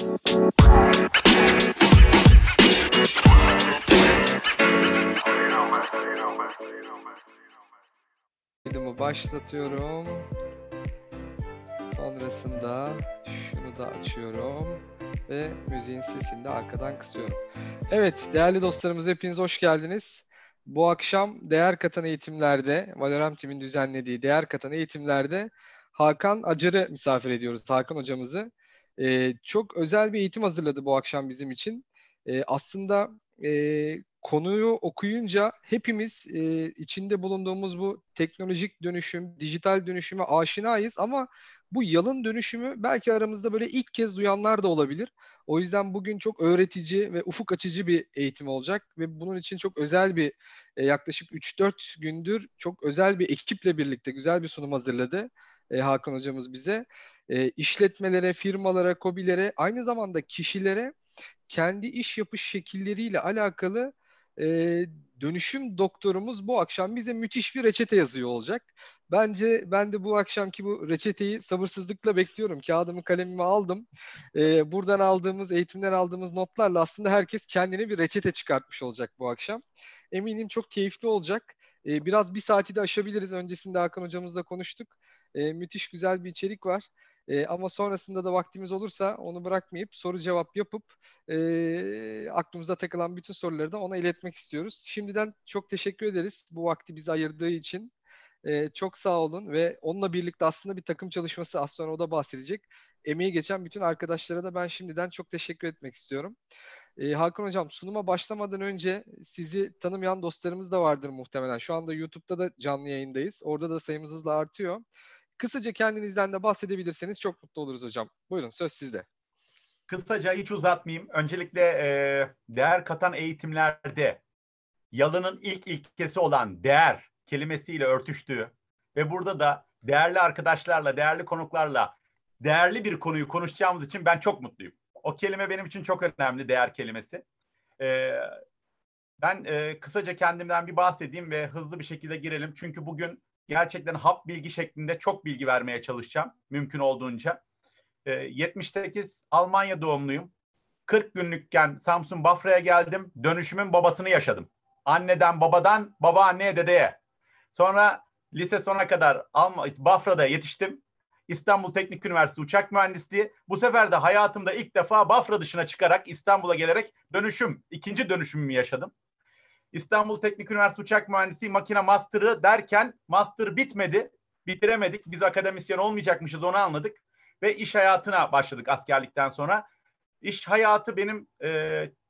Kaydımı başlatıyorum. Sonrasında şunu da açıyorum ve müziğin sesini de arkadan kısıyorum. Evet, değerli dostlarımız hepiniz hoş geldiniz. Bu akşam değer katan eğitimlerde, Valorem Team'in düzenlediği değer katan eğitimlerde Hakan Acar'ı misafir ediyoruz, Hakan hocamızı. Ee, çok özel bir eğitim hazırladı bu akşam bizim için. Ee, aslında e, konuyu okuyunca hepimiz e, içinde bulunduğumuz bu teknolojik dönüşüm, dijital dönüşüme aşinayız ama bu yalın dönüşümü belki aramızda böyle ilk kez duyanlar da olabilir. O yüzden bugün çok öğretici ve ufuk açıcı bir eğitim olacak ve bunun için çok özel bir e, yaklaşık 3-4 gündür çok özel bir ekiple birlikte güzel bir sunum hazırladı e, Hakan hocamız bize. E, işletmelere, firmalara, kobilere, aynı zamanda kişilere kendi iş yapış şekilleriyle alakalı e, dönüşüm doktorumuz bu akşam bize müthiş bir reçete yazıyor olacak. Bence ben de bu akşamki bu reçeteyi sabırsızlıkla bekliyorum. Kağıdımı kalemimi aldım. E, buradan aldığımız, eğitimden aldığımız notlarla aslında herkes kendine bir reçete çıkartmış olacak bu akşam. Eminim çok keyifli olacak. E, biraz bir saati de aşabiliriz. Öncesinde Hakan hocamızla konuştuk. E, müthiş güzel bir içerik var. E, ama sonrasında da vaktimiz olursa onu bırakmayıp soru cevap yapıp e, aklımıza takılan bütün soruları da ona iletmek istiyoruz. Şimdiden çok teşekkür ederiz bu vakti bize ayırdığı için. E, çok sağ olun ve onunla birlikte aslında bir takım çalışması az sonra o da bahsedecek. Emeği geçen bütün arkadaşlara da ben şimdiden çok teşekkür etmek istiyorum. E, Hakan Hocam sunuma başlamadan önce sizi tanımayan dostlarımız da vardır muhtemelen. Şu anda YouTube'da da canlı yayındayız. Orada da sayımız hızla artıyor. Kısaca kendinizden de bahsedebilirseniz çok mutlu oluruz hocam. Buyurun söz sizde. Kısaca hiç uzatmayayım. Öncelikle e, değer katan eğitimlerde yalının ilk ilkesi olan değer kelimesiyle örtüştüğü ve burada da değerli arkadaşlarla, değerli konuklarla değerli bir konuyu konuşacağımız için ben çok mutluyum. O kelime benim için çok önemli, değer kelimesi. E, ben e, kısaca kendimden bir bahsedeyim ve hızlı bir şekilde girelim. Çünkü bugün gerçekten hap bilgi şeklinde çok bilgi vermeye çalışacağım mümkün olduğunca. E, 78 Almanya doğumluyum. 40 günlükken Samsun Bafra'ya geldim. Dönüşümün babasını yaşadım. Anneden babadan, baba anneye dedeye. Sonra lise sona kadar Alma, Bafra'da yetiştim. İstanbul Teknik Üniversitesi Uçak Mühendisliği. Bu sefer de hayatımda ilk defa Bafra dışına çıkarak İstanbul'a gelerek dönüşüm, ikinci dönüşümümü yaşadım. İstanbul Teknik Üniversitesi Uçak Mühendisliği makine master'ı derken master bitmedi. Bitiremedik. Biz akademisyen olmayacakmışız onu anladık. Ve iş hayatına başladık askerlikten sonra. İş hayatı benim e,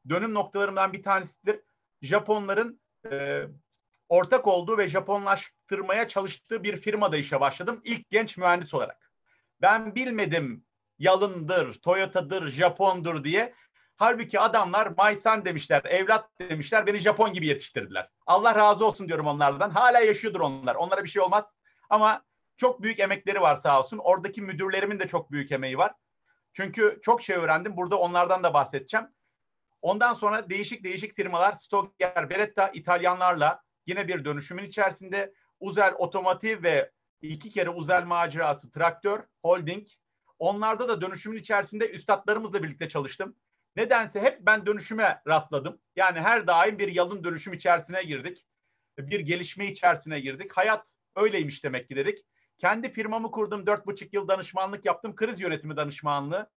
dönüm noktalarımdan bir tanesidir. Japonların e, ortak olduğu ve Japonlaştırmaya çalıştığı bir firmada işe başladım. İlk genç mühendis olarak. Ben bilmedim yalındır, Toyota'dır, Japon'dur diye. Halbuki adamlar Maysan demişler, evlat demişler, beni Japon gibi yetiştirdiler. Allah razı olsun diyorum onlardan. Hala yaşıyordur onlar. Onlara bir şey olmaz. Ama çok büyük emekleri var sağ olsun. Oradaki müdürlerimin de çok büyük emeği var. Çünkü çok şey öğrendim. Burada onlardan da bahsedeceğim. Ondan sonra değişik değişik firmalar Stoker, Beretta İtalyanlarla yine bir dönüşümün içerisinde Uzel Otomotiv ve iki kere Uzel macerası Traktör, Holding. Onlarda da dönüşümün içerisinde üstadlarımızla birlikte çalıştım. Nedense hep ben dönüşüme rastladım. Yani her daim bir yalın dönüşüm içerisine girdik. Bir gelişme içerisine girdik. Hayat öyleymiş demek ki dedik. Kendi firmamı kurdum. Dört buçuk yıl danışmanlık yaptım. Kriz yönetimi danışmanlığı.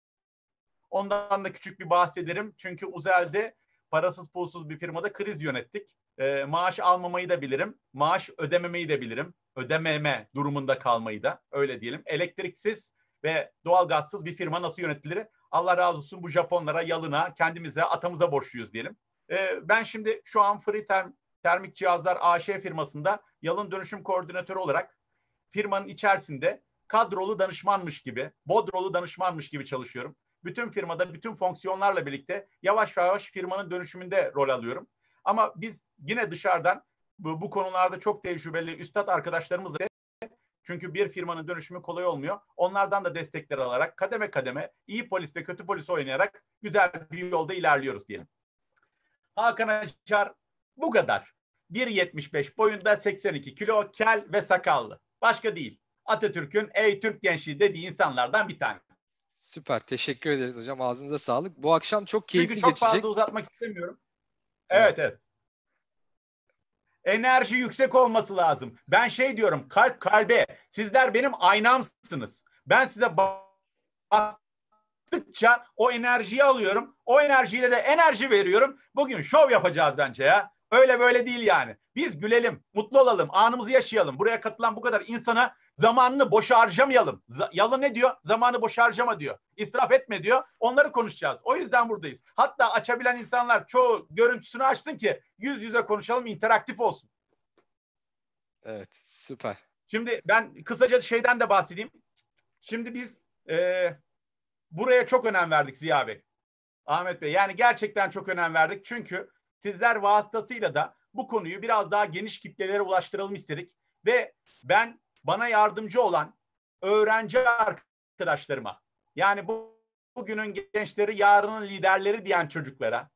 Ondan da küçük bir bahsederim. Çünkü Uzel'de parasız pulsuz bir firmada kriz yönettik. E, maaş almamayı da bilirim. Maaş ödememeyi de bilirim. Ödememe durumunda kalmayı da öyle diyelim. Elektriksiz ve doğalgazsız bir firma nasıl yönetilir? Allah razı olsun bu Japonlara, yalına, kendimize, atamıza borçluyuz diyelim. E, ben şimdi şu an Free Term, Termik Cihazlar AŞ firmasında yalın dönüşüm koordinatörü olarak firmanın içerisinde kadrolu danışmanmış gibi, bodrolu danışmanmış gibi çalışıyorum. Bütün firmada bütün fonksiyonlarla birlikte yavaş yavaş firmanın dönüşümünde rol alıyorum. Ama biz yine dışarıdan bu, bu konularda çok tecrübeli üstad arkadaşlarımızla çünkü bir firmanın dönüşümü kolay olmuyor. Onlardan da destekler alarak kademe kademe iyi polis ve kötü polis oynayarak güzel bir yolda ilerliyoruz diyelim. Hakan Açar bu kadar. 1.75 boyunda 82 kilo kel ve sakallı. Başka değil. Atatürk'ün ey Türk gençliği dediği insanlardan bir tane. Süper. Teşekkür ederiz hocam. Ağzınıza sağlık. Bu akşam çok keyifli Çünkü çok geçecek. fazla uzatmak istemiyorum. Evet evet. Enerji yüksek olması lazım. Ben şey diyorum kalp kalbe. Sizler benim aynamsınız. Ben size baktıkça o enerjiyi alıyorum. O enerjiyle de enerji veriyorum. Bugün şov yapacağız bence ya. Öyle böyle değil yani. Biz gülelim, mutlu olalım, anımızı yaşayalım. Buraya katılan bu kadar insana zamanını boşa harcamayalım. Yalın ne diyor? Zamanı boşa harcama diyor. İsraf etme diyor. Onları konuşacağız. O yüzden buradayız. Hatta açabilen insanlar çoğu görüntüsünü açsın ki yüz yüze konuşalım, interaktif olsun. Evet, süper. Şimdi ben kısaca şeyden de bahsedeyim. Şimdi biz e, buraya çok önem verdik Ziya Bey. Ahmet Bey yani gerçekten çok önem verdik. Çünkü sizler vasıtasıyla da bu konuyu biraz daha geniş kitlelere ulaştıralım istedik. Ve ben bana yardımcı olan öğrenci arkadaşlarıma yani bu bugünün gençleri yarının liderleri diyen çocuklara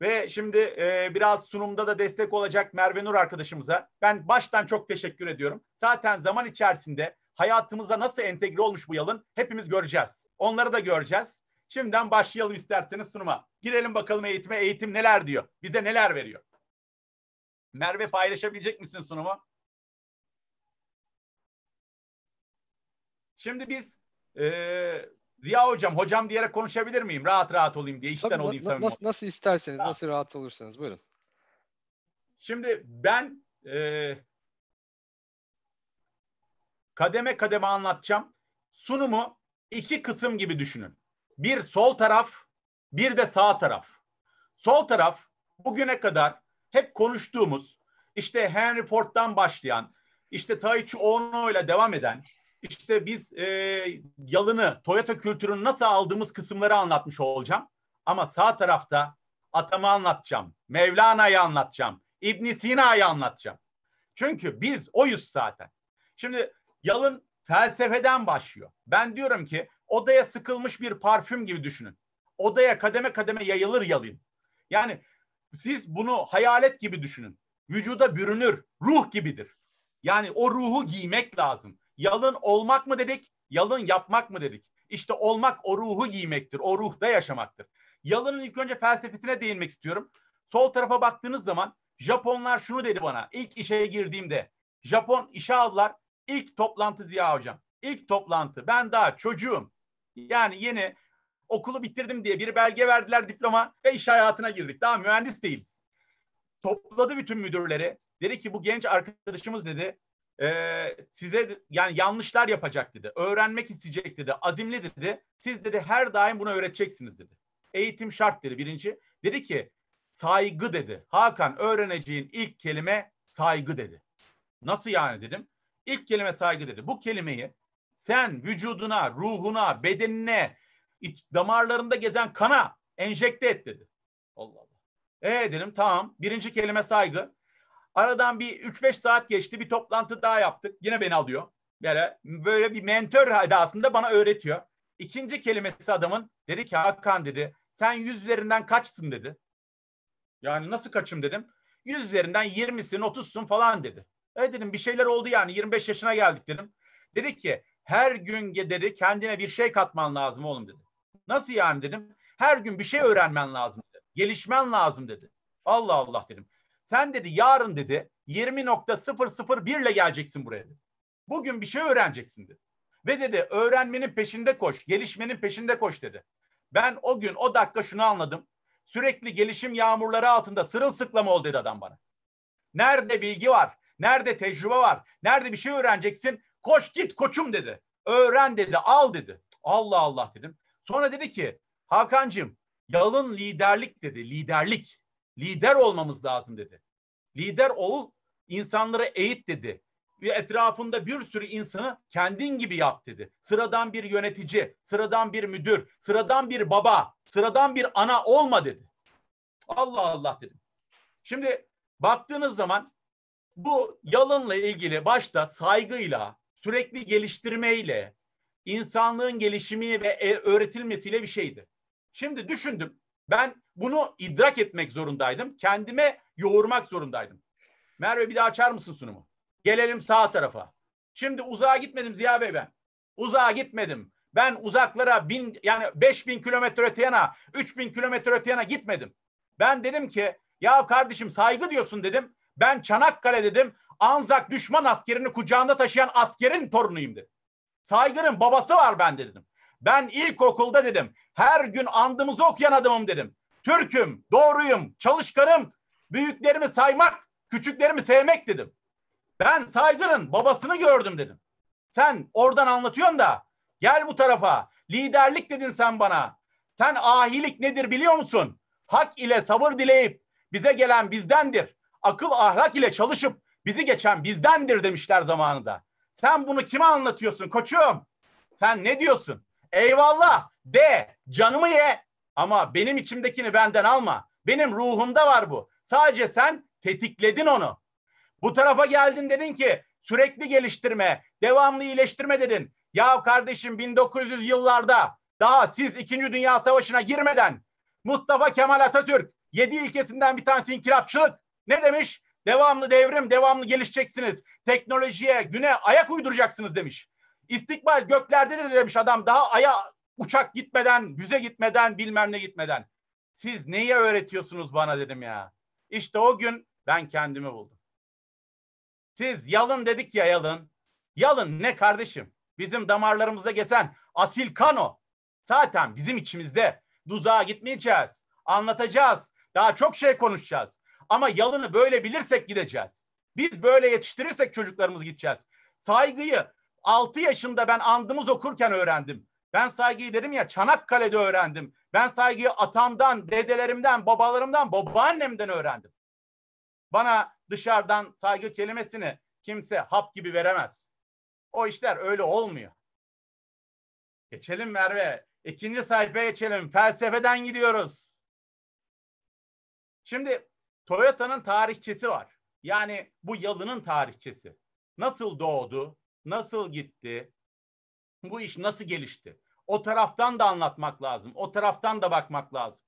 ve şimdi e, biraz sunumda da destek olacak Merve Nur arkadaşımıza ben baştan çok teşekkür ediyorum. Zaten zaman içerisinde hayatımıza nasıl entegre olmuş bu yalın hepimiz göreceğiz. Onları da göreceğiz. Şimdiden başlayalım isterseniz sunuma. Girelim bakalım eğitime. Eğitim neler diyor? Bize neler veriyor? Merve paylaşabilecek misin sunumu? Şimdi biz e, Ziya hocam, hocam diyerek konuşabilir miyim? Rahat rahat olayım diye, işten Tabii, olayım. na- nasıl, nasıl isterseniz, Tamam. nasıl rahat olursanız buyurun. Şimdi ben e, kademe kademe anlatacağım. Sunumu iki kısım gibi düşünün. Bir sol taraf, bir de sağ taraf. Sol taraf bugüne kadar hep konuştuğumuz işte Henry Ford'dan başlayan, işte Taichi Ono ile devam eden, işte biz e, yalını, Toyota kültürünü nasıl aldığımız kısımları anlatmış olacağım. Ama sağ tarafta Atam'ı anlatacağım, Mevlana'yı anlatacağım, İbn Sina'yı anlatacağım. Çünkü biz oyuz zaten. Şimdi yalın felsefeden başlıyor. Ben diyorum ki odaya sıkılmış bir parfüm gibi düşünün. Odaya kademe kademe yayılır yalın. Yani siz bunu hayalet gibi düşünün. Vücuda bürünür, ruh gibidir. Yani o ruhu giymek lazım. Yalın olmak mı dedik, yalın yapmak mı dedik? İşte olmak o ruhu giymektir, o ruhda yaşamaktır. Yalının ilk önce felsefesine değinmek istiyorum. Sol tarafa baktığınız zaman Japonlar şunu dedi bana ilk işe girdiğimde. Japon işe aldılar. İlk toplantı Ziya Hocam. İlk toplantı. Ben daha çocuğum. Yani yeni okulu bitirdim diye bir belge verdiler diploma ve iş hayatına girdik. Daha mühendis değiliz. Topladı bütün müdürleri. Dedi ki bu genç arkadaşımız dedi e, size yani yanlışlar yapacak dedi. Öğrenmek isteyecek dedi. Azimli dedi. Siz dedi her daim bunu öğreteceksiniz dedi. Eğitim şart dedi birinci. Dedi ki saygı dedi. Hakan öğreneceğin ilk kelime saygı dedi. Nasıl yani dedim. İlk kelime saygı dedi. Bu kelimeyi sen vücuduna, ruhuna, bedenine, iç, damarlarında gezen kana enjekte et dedi. Allah Allah. E dedim tamam. Birinci kelime saygı. Aradan bir 3-5 saat geçti. Bir toplantı daha yaptık. Yine beni alıyor. Böyle, böyle bir mentor edasında bana öğretiyor. İkinci kelimesi adamın dedi ki Hakan dedi sen yüz üzerinden kaçsın dedi. Yani nasıl kaçım dedim. Yüz üzerinden 20'sin 30'sun falan dedi. E dedim bir şeyler oldu yani 25 yaşına geldik dedim. Dedi ki her gün dedi kendine bir şey katman lazım oğlum dedi. Nasıl yani dedim. Her gün bir şey öğrenmen lazım dedi. Gelişmen lazım dedi. Allah Allah dedim. Sen dedi yarın dedi 20.001 ile geleceksin buraya dedi. Bugün bir şey öğreneceksin dedi. Ve dedi öğrenmenin peşinde koş, gelişmenin peşinde koş dedi. Ben o gün o dakika şunu anladım. Sürekli gelişim yağmurları altında sırılsıklam ol dedi adam bana. Nerede bilgi var? Nerede tecrübe var? Nerede bir şey öğreneceksin? Koş git koçum dedi. Öğren dedi, al dedi. Allah Allah dedim. Sonra dedi ki Hakan'cığım yalın liderlik dedi. Liderlik. Lider olmamız lazım dedi. Lider ol, insanları eğit dedi. Ve etrafında bir sürü insanı kendin gibi yap dedi. Sıradan bir yönetici, sıradan bir müdür, sıradan bir baba, sıradan bir ana olma dedi. Allah Allah dedim. Şimdi baktığınız zaman bu yalınla ilgili başta saygıyla, sürekli geliştirmeyle, insanlığın gelişimi ve e, öğretilmesiyle bir şeydi. Şimdi düşündüm. Ben bunu idrak etmek zorundaydım. Kendime yoğurmak zorundaydım. Merve bir daha açar mısın sunumu? Gelelim sağ tarafa. Şimdi uzağa gitmedim Ziya Bey ben. Uzağa gitmedim. Ben uzaklara bin yani beş bin kilometre öte yana, üç bin kilometre öte yana gitmedim. Ben dedim ki ya kardeşim saygı diyorsun dedim. Ben Çanakkale dedim. Anzak düşman askerini kucağında taşıyan askerin torunuyum dedim. Saygının babası var ben dedim. Ben ilkokulda dedim. Her gün andımızı okuyan adamım dedim. Türk'üm, doğruyum, çalışkanım. Büyüklerimi saymak, küçüklerimi sevmek dedim. Ben saygının babasını gördüm dedim. Sen oradan anlatıyorsun da gel bu tarafa. Liderlik dedin sen bana. Sen ahilik nedir biliyor musun? Hak ile sabır dileyip bize gelen bizdendir. Akıl ahlak ile çalışıp bizi geçen bizdendir demişler zamanında. Sen bunu kime anlatıyorsun koçum? Sen ne diyorsun? Eyvallah de canımı ye ama benim içimdekini benden alma. Benim ruhumda var bu. Sadece sen tetikledin onu. Bu tarafa geldin dedin ki sürekli geliştirme, devamlı iyileştirme dedin. Ya kardeşim 1900 yıllarda daha siz 2. Dünya Savaşı'na girmeden Mustafa Kemal Atatürk yedi ilkesinden bir tanesi inkılapçılık. Ne demiş? Devamlı devrim, devamlı gelişeceksiniz. Teknolojiye, güne ayak uyduracaksınız demiş. İstikbal göklerde de demiş adam daha aya uçak gitmeden, yüze gitmeden, bilmem ne gitmeden. Siz neyi öğretiyorsunuz bana dedim ya. İşte o gün ben kendimi buldum. Siz yalın dedik ya yalın. Yalın ne kardeşim? Bizim damarlarımızda geçen asil kano. Zaten bizim içimizde. Duzağa gitmeyeceğiz. Anlatacağız. Daha çok şey konuşacağız. Ama yalını böyle bilirsek gideceğiz. Biz böyle yetiştirirsek çocuklarımız gideceğiz. Saygıyı 6 yaşında ben andımız okurken öğrendim. Ben saygıyı dedim ya Çanakkale'de öğrendim. Ben saygıyı atamdan, dedelerimden, babalarımdan, babaannemden öğrendim. Bana dışarıdan saygı kelimesini kimse hap gibi veremez. O işler öyle olmuyor. Geçelim Merve. İkinci sayfaya geçelim. Felsefeden gidiyoruz. Şimdi Toyota'nın tarihçesi var. Yani bu yalının tarihçesi. Nasıl doğdu? Nasıl gitti? Bu iş nasıl gelişti? O taraftan da anlatmak lazım. O taraftan da bakmak lazım.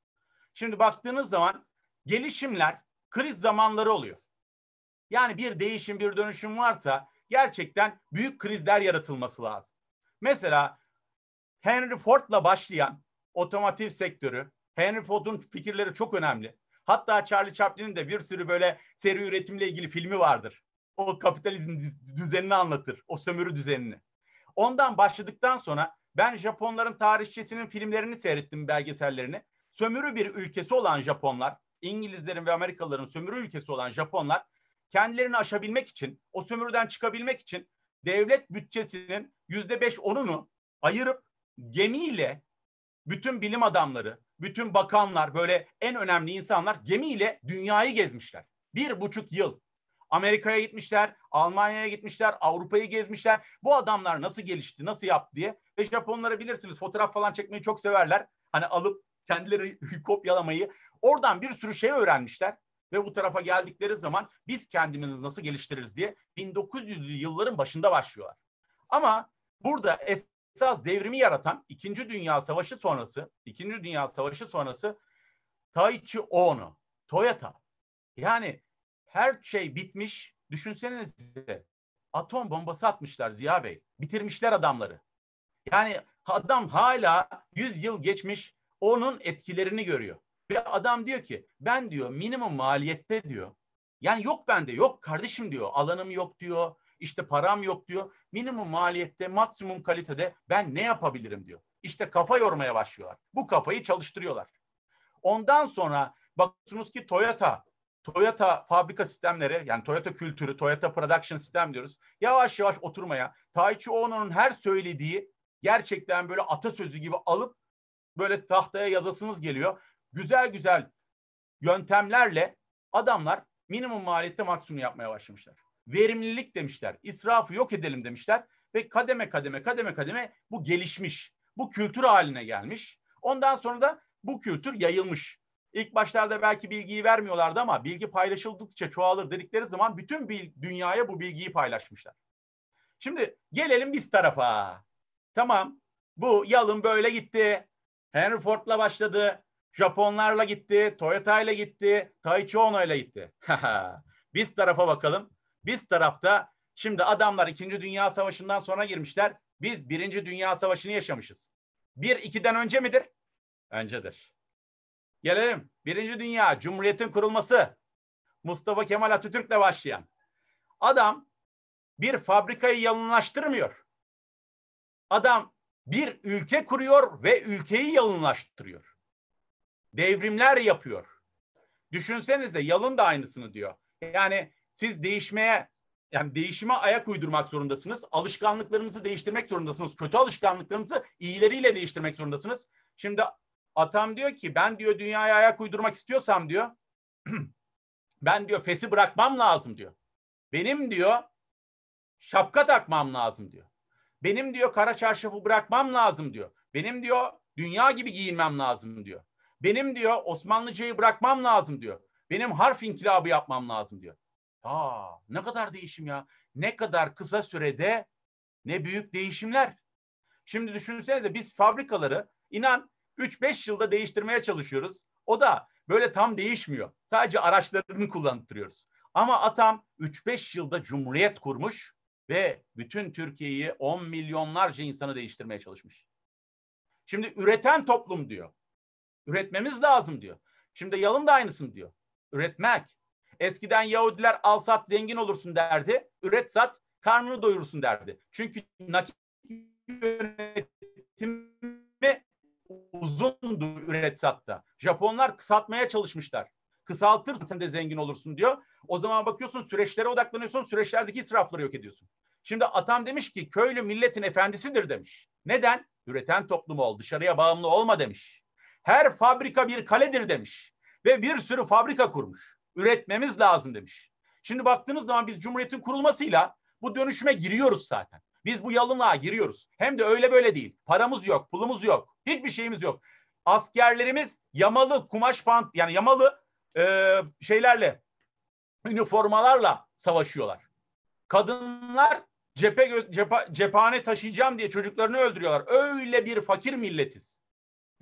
Şimdi baktığınız zaman gelişimler kriz zamanları oluyor. Yani bir değişim, bir dönüşüm varsa gerçekten büyük krizler yaratılması lazım. Mesela Henry Ford'la başlayan otomotiv sektörü, Henry Ford'un fikirleri çok önemli. Hatta Charlie Chaplin'in de bir sürü böyle seri üretimle ilgili filmi vardır. O kapitalizm düzenini anlatır, o sömürü düzenini. Ondan başladıktan sonra ben Japonların tarihçesinin filmlerini seyrettim, belgesellerini. Sömürü bir ülkesi olan Japonlar, İngilizlerin ve Amerikalıların sömürü ülkesi olan Japonlar kendilerini aşabilmek için, o sömürüden çıkabilmek için devlet bütçesinin yüzde beş onunu ayırıp gemiyle bütün bilim adamları, bütün bakanlar, böyle en önemli insanlar gemiyle dünyayı gezmişler. Bir buçuk yıl. Amerika'ya gitmişler, Almanya'ya gitmişler, Avrupa'yı gezmişler. Bu adamlar nasıl gelişti, nasıl yaptı diye. Ve Japonları bilirsiniz fotoğraf falan çekmeyi çok severler. Hani alıp kendileri kopyalamayı. Oradan bir sürü şey öğrenmişler. Ve bu tarafa geldikleri zaman biz kendimizi nasıl geliştiririz diye 1900'lü yılların başında başlıyorlar. Ama burada esas devrimi yaratan İkinci Dünya Savaşı sonrası, İkinci Dünya Savaşı sonrası Taichi Ono, Toyota. Yani her şey bitmiş. Düşünsenize atom bombası atmışlar Ziya Bey. Bitirmişler adamları. Yani adam hala 100 yıl geçmiş onun etkilerini görüyor. Ve adam diyor ki ben diyor minimum maliyette diyor. Yani yok bende yok kardeşim diyor. Alanım yok diyor. İşte param yok diyor. Minimum maliyette maksimum kalitede ben ne yapabilirim diyor. İşte kafa yormaya başlıyorlar. Bu kafayı çalıştırıyorlar. Ondan sonra bakıyorsunuz ki Toyota Toyota fabrika sistemleri yani Toyota kültürü, Toyota production sistem diyoruz. Yavaş yavaş oturmaya, Taichi Ono'nun her söylediği gerçekten böyle atasözü gibi alıp böyle tahtaya yazasınız geliyor. Güzel güzel yöntemlerle adamlar minimum maliyette maksimum yapmaya başlamışlar. Verimlilik demişler, israfı yok edelim demişler ve kademe kademe kademe kademe bu gelişmiş. Bu kültür haline gelmiş. Ondan sonra da bu kültür yayılmış. İlk başlarda belki bilgiyi vermiyorlardı ama bilgi paylaşıldıkça çoğalır dedikleri zaman bütün dünyaya bu bilgiyi paylaşmışlar. Şimdi gelelim biz tarafa. Tamam bu yalın böyle gitti. Henry Ford'la başladı. Japonlarla gitti. Toyota ile gitti. Taichi Ono ile gitti. biz tarafa bakalım. Biz tarafta şimdi adamlar 2. Dünya Savaşı'ndan sonra girmişler. Biz Birinci Dünya Savaşı'nı yaşamışız. Bir, ikiden önce midir? Öncedir. Gelelim. Birinci Dünya, Cumhuriyet'in kurulması. Mustafa Kemal Atatürk'le başlayan. Adam bir fabrikayı yalınlaştırmıyor. Adam bir ülke kuruyor ve ülkeyi yalınlaştırıyor. Devrimler yapıyor. Düşünsenize yalın da aynısını diyor. Yani siz değişmeye yani değişime ayak uydurmak zorundasınız. Alışkanlıklarınızı değiştirmek zorundasınız. Kötü alışkanlıklarınızı iyileriyle değiştirmek zorundasınız. Şimdi atam diyor ki ben diyor dünyaya ayak uydurmak istiyorsam diyor ben diyor fesi bırakmam lazım diyor. Benim diyor şapka takmam lazım diyor. Benim diyor kara çarşafı bırakmam lazım diyor. Benim diyor dünya gibi giyinmem lazım diyor. Benim diyor Osmanlıcayı bırakmam lazım diyor. Benim harf inkılabı yapmam lazım diyor. Aa, ne kadar değişim ya. Ne kadar kısa sürede ne büyük değişimler. Şimdi düşünsenize biz fabrikaları inan 3-5 yılda değiştirmeye çalışıyoruz. O da böyle tam değişmiyor. Sadece araçlarını kullandırıyoruz. Ama atam 3-5 yılda cumhuriyet kurmuş ve bütün Türkiye'yi 10 milyonlarca insanı değiştirmeye çalışmış. Şimdi üreten toplum diyor. Üretmemiz lazım diyor. Şimdi Yalın da aynısını diyor. Üretmek. Eskiden Yahudiler al sat zengin olursun derdi. Üret sat karnını doyurursun derdi. Çünkü nakit yönetimi uzundu üret satta. Japonlar kısaltmaya çalışmışlar. Kısaltırsan sen de zengin olursun diyor. O zaman bakıyorsun süreçlere odaklanıyorsun. Süreçlerdeki israfları yok ediyorsun. Şimdi atam demiş ki köylü milletin efendisidir demiş. Neden? Üreten toplum ol, dışarıya bağımlı olma demiş. Her fabrika bir kaledir demiş. Ve bir sürü fabrika kurmuş. Üretmemiz lazım demiş. Şimdi baktığınız zaman biz Cumhuriyet'in kurulmasıyla bu dönüşüme giriyoruz zaten. Biz bu yalınlığa giriyoruz. Hem de öyle böyle değil. Paramız yok, pulumuz yok. Hiçbir şeyimiz yok. Askerlerimiz yamalı kumaş pant yani yamalı e, şeylerle üniformalarla savaşıyorlar. Kadınlar cephe, cephe cephane taşıyacağım diye çocuklarını öldürüyorlar. Öyle bir fakir milletiz.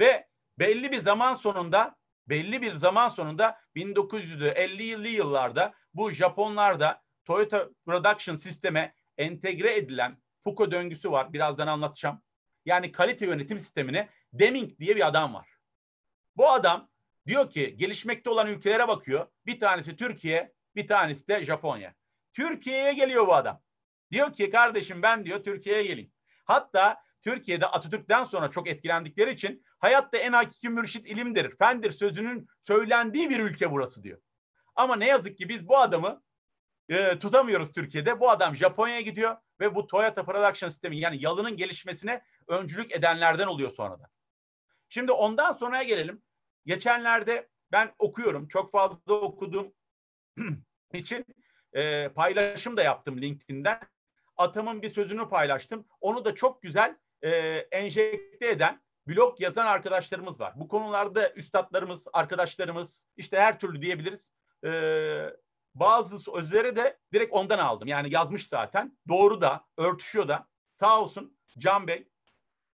Ve belli bir zaman sonunda belli bir zaman sonunda 1950'li yıllarda bu Japonlarda Toyota Production sisteme entegre edilen Fuko döngüsü var. Birazdan anlatacağım. Yani kalite yönetim sistemine Deming diye bir adam var. Bu adam diyor ki gelişmekte olan ülkelere bakıyor. Bir tanesi Türkiye, bir tanesi de Japonya. Türkiye'ye geliyor bu adam. Diyor ki kardeşim ben diyor Türkiye'ye geleyim. Hatta Türkiye'de Atatürk'ten sonra çok etkilendikleri için hayatta en hakiki mürşit ilimdir, fendir sözünün söylendiği bir ülke burası diyor. Ama ne yazık ki biz bu adamı e, tutamıyoruz Türkiye'de. Bu adam Japonya'ya gidiyor ve bu Toyota Production sistemi yani yalının gelişmesine öncülük edenlerden oluyor sonradan. Şimdi ondan sonraya gelelim. Geçenlerde ben okuyorum. Çok fazla okuduğum için e, paylaşım da yaptım LinkedIn'den. Atamın bir sözünü paylaştım. Onu da çok güzel e, enjekte eden blog yazan arkadaşlarımız var. Bu konularda üstadlarımız, arkadaşlarımız işte her türlü diyebiliriz. E, bazı sözleri de direkt ondan aldım. Yani yazmış zaten. Doğru da, örtüşüyor da. Sağ olsun Can Bey,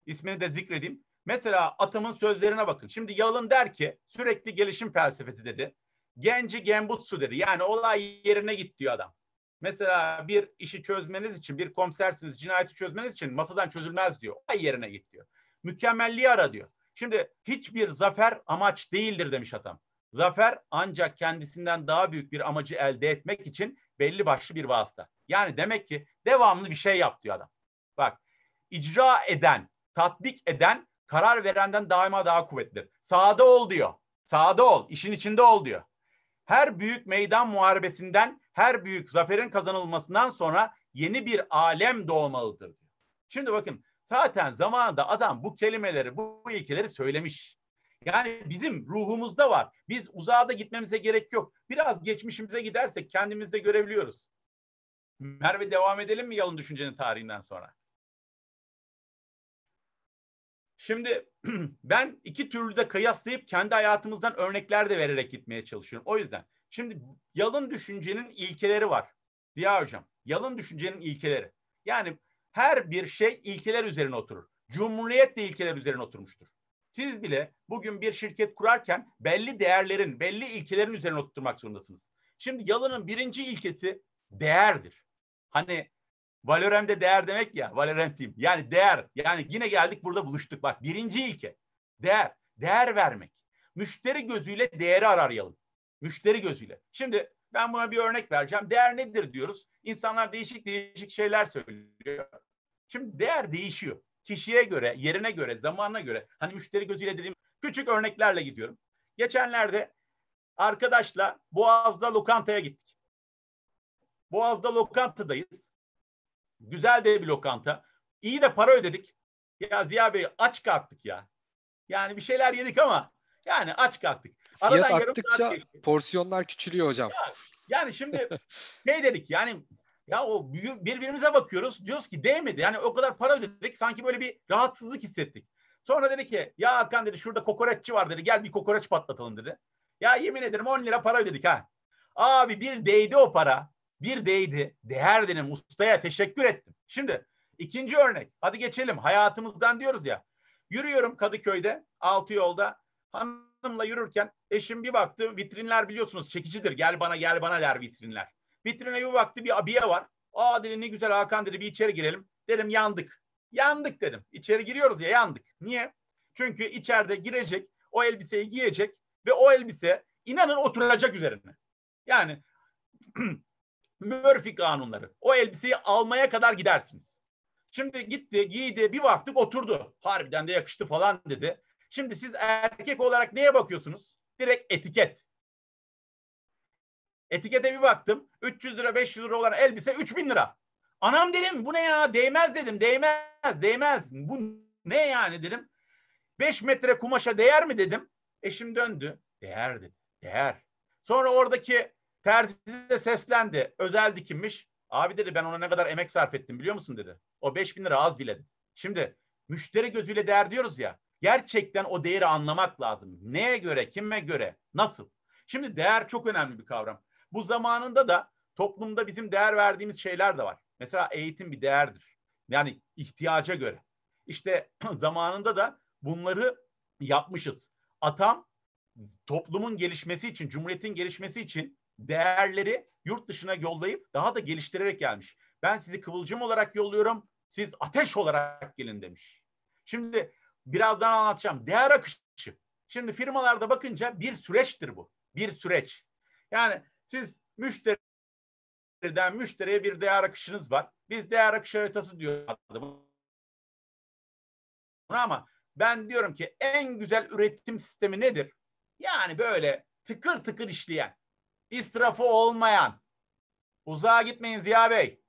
ismini de zikredeyim. Mesela Atam'ın sözlerine bakın. Şimdi Yalın der ki sürekli gelişim felsefesi dedi. Genci gembutsu dedi. Yani olay yerine git diyor adam. Mesela bir işi çözmeniz için, bir komisersiniz, cinayeti çözmeniz için masadan çözülmez diyor. Olay yerine git diyor. Mükemmelliği ara diyor. Şimdi hiçbir zafer amaç değildir demiş adam. Zafer ancak kendisinden daha büyük bir amacı elde etmek için belli başlı bir vasıta. Yani demek ki devamlı bir şey yap diyor adam. Bak icra eden, tatbik eden karar verenden daima daha kuvvetlidir. Sağda ol diyor. Sağda ol, işin içinde ol diyor. Her büyük meydan muharebesinden, her büyük zaferin kazanılmasından sonra yeni bir alem doğmalıdır. Şimdi bakın zaten zamanında adam bu kelimeleri, bu, bu ilkeleri söylemiş. Yani bizim ruhumuzda var. Biz uzağa da gitmemize gerek yok. Biraz geçmişimize gidersek kendimizde görebiliyoruz. Merve devam edelim mi yalın düşüncenin tarihinden sonra? Şimdi ben iki türlü de kıyaslayıp kendi hayatımızdan örnekler de vererek gitmeye çalışıyorum. O yüzden şimdi yalın düşüncenin ilkeleri var. Diya hocam yalın düşüncenin ilkeleri. Yani her bir şey ilkeler üzerine oturur. Cumhuriyet de ilkeler üzerine oturmuştur. Siz bile bugün bir şirket kurarken belli değerlerin, belli ilkelerin üzerine oturtmak zorundasınız. Şimdi yalının birinci ilkesi değerdir. Hani Valorem'de değer demek ya. Diyeyim. Yani değer. Yani yine geldik burada buluştuk. Bak birinci ilke. Değer. Değer vermek. Müşteri gözüyle değeri arayalım. Müşteri gözüyle. Şimdi ben buna bir örnek vereceğim. Değer nedir diyoruz. İnsanlar değişik değişik şeyler söylüyor. Şimdi değer değişiyor. Kişiye göre, yerine göre, zamanına göre. Hani müşteri gözüyle dediğim küçük örneklerle gidiyorum. Geçenlerde arkadaşla Boğaz'da lokantaya gittik. Boğaz'da lokantadayız. Güzel de bir lokanta. İyi de para ödedik. Ya Ziya Bey aç kalktık ya. Yani bir şeyler yedik ama yani aç kalktık. Aradan Fiyat arttıkça porsiyonlar küçülüyor hocam. Ya, yani şimdi ne dedik yani ya o birbirimize bakıyoruz. Diyoruz ki değmedi. Yani o kadar para ödedik. Sanki böyle bir rahatsızlık hissettik. Sonra dedi ki ya Hakan dedi şurada kokoreççi var dedi. Gel bir kokoreç patlatalım dedi. Ya yemin ederim 10 lira para ödedik ha. Abi bir değdi o para. Bir değdi. Değer dedim. Ustaya teşekkür ettim. Şimdi ikinci örnek. Hadi geçelim. Hayatımızdan diyoruz ya. Yürüyorum Kadıköy'de. Altı yolda. Hanımla yürürken eşim bir baktı. Vitrinler biliyorsunuz çekicidir. Gel bana gel bana der vitrinler. Vitrine bir baktı bir abiye var. Aa dedi ne güzel Hakan dedi bir içeri girelim. Dedim yandık. Yandık dedim. İçeri giriyoruz ya yandık. Niye? Çünkü içeride girecek, o elbiseyi giyecek ve o elbise inanın oturacak üzerine. Yani Murphy kanunları. O elbiseyi almaya kadar gidersiniz. Şimdi gitti, giydi, bir baktık oturdu. Harbiden de yakıştı falan dedi. Şimdi siz erkek olarak neye bakıyorsunuz? Direkt etiket. Etikete bir baktım. 300 lira 500 lira olan elbise 3000 lira. Anam dedim bu ne ya değmez dedim değmez değmez. Bu ne yani dedim. 5 metre kumaşa değer mi dedim. Eşim döndü. Değer dedi. Değer. Sonra oradaki terzi seslendi. Özel dikilmiş. Abi dedi ben ona ne kadar emek sarf ettim biliyor musun dedi. O 5000 lira az bile. Şimdi müşteri gözüyle değer diyoruz ya. Gerçekten o değeri anlamak lazım. Neye göre, kime göre, nasıl? Şimdi değer çok önemli bir kavram. Bu zamanında da toplumda bizim değer verdiğimiz şeyler de var. Mesela eğitim bir değerdir. Yani ihtiyaca göre. İşte zamanında da bunları yapmışız. Atam toplumun gelişmesi için, cumhuriyetin gelişmesi için değerleri yurt dışına yollayıp daha da geliştirerek gelmiş. Ben sizi kıvılcım olarak yolluyorum, siz ateş olarak gelin demiş. Şimdi birazdan anlatacağım. Değer akışı. Şimdi firmalarda bakınca bir süreçtir bu. Bir süreç. Yani siz müşteriden müşteriye bir değer akışınız var. Biz değer akışı haritası diyoruz ama ben diyorum ki en güzel üretim sistemi nedir? Yani böyle tıkır tıkır işleyen, israfı olmayan. Uzağa gitmeyin Ziya Bey.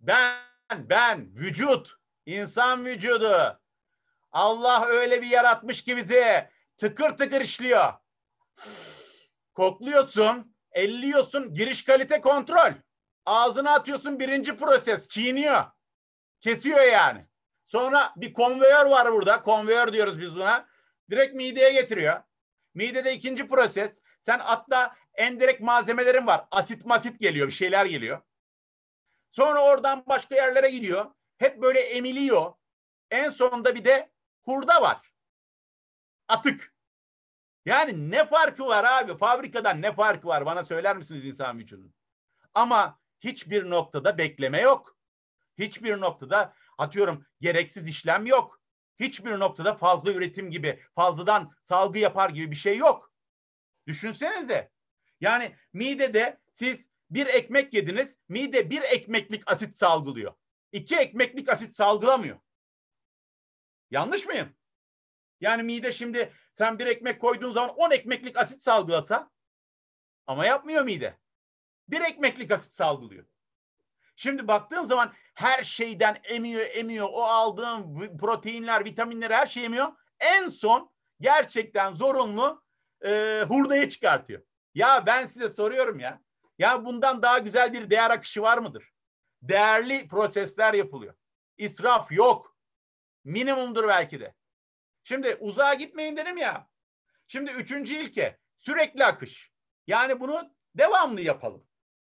Ben, ben, vücut, insan vücudu. Allah öyle bir yaratmış ki bizi tıkır tıkır işliyor. Kokluyorsun, elliyorsun, giriş kalite kontrol. Ağzına atıyorsun birinci proses, çiğniyor. Kesiyor yani. Sonra bir konveyör var burada. Konveyör diyoruz biz buna. Direkt mideye getiriyor. Midede ikinci proses. Sen hatta endirek malzemelerin var. Asit masit geliyor, bir şeyler geliyor. Sonra oradan başka yerlere gidiyor. Hep böyle emiliyor. En sonunda bir de hurda var. Atık. Yani ne farkı var abi? Fabrikadan ne farkı var? Bana söyler misiniz insan vücudunun? Ama hiçbir noktada bekleme yok. Hiçbir noktada atıyorum gereksiz işlem yok. Hiçbir noktada fazla üretim gibi, fazladan salgı yapar gibi bir şey yok. Düşünsenize. Yani midede siz bir ekmek yediniz, mide bir ekmeklik asit salgılıyor. İki ekmeklik asit salgılamıyor. Yanlış mıyım? Yani mide şimdi sen bir ekmek koyduğun zaman on ekmeklik asit salgılasa ama yapmıyor mide. Bir ekmeklik asit salgılıyor. Şimdi baktığın zaman her şeyden emiyor, emiyor. O aldığın proteinler, vitaminler her şey emiyor. En son gerçekten zorunlu e, hurdayı çıkartıyor. Ya ben size soruyorum ya. Ya bundan daha güzel bir değer akışı var mıdır? Değerli prosesler yapılıyor. İsraf yok. Minimumdur belki de. Şimdi uzağa gitmeyin dedim ya. Şimdi üçüncü ilke sürekli akış. Yani bunu devamlı yapalım.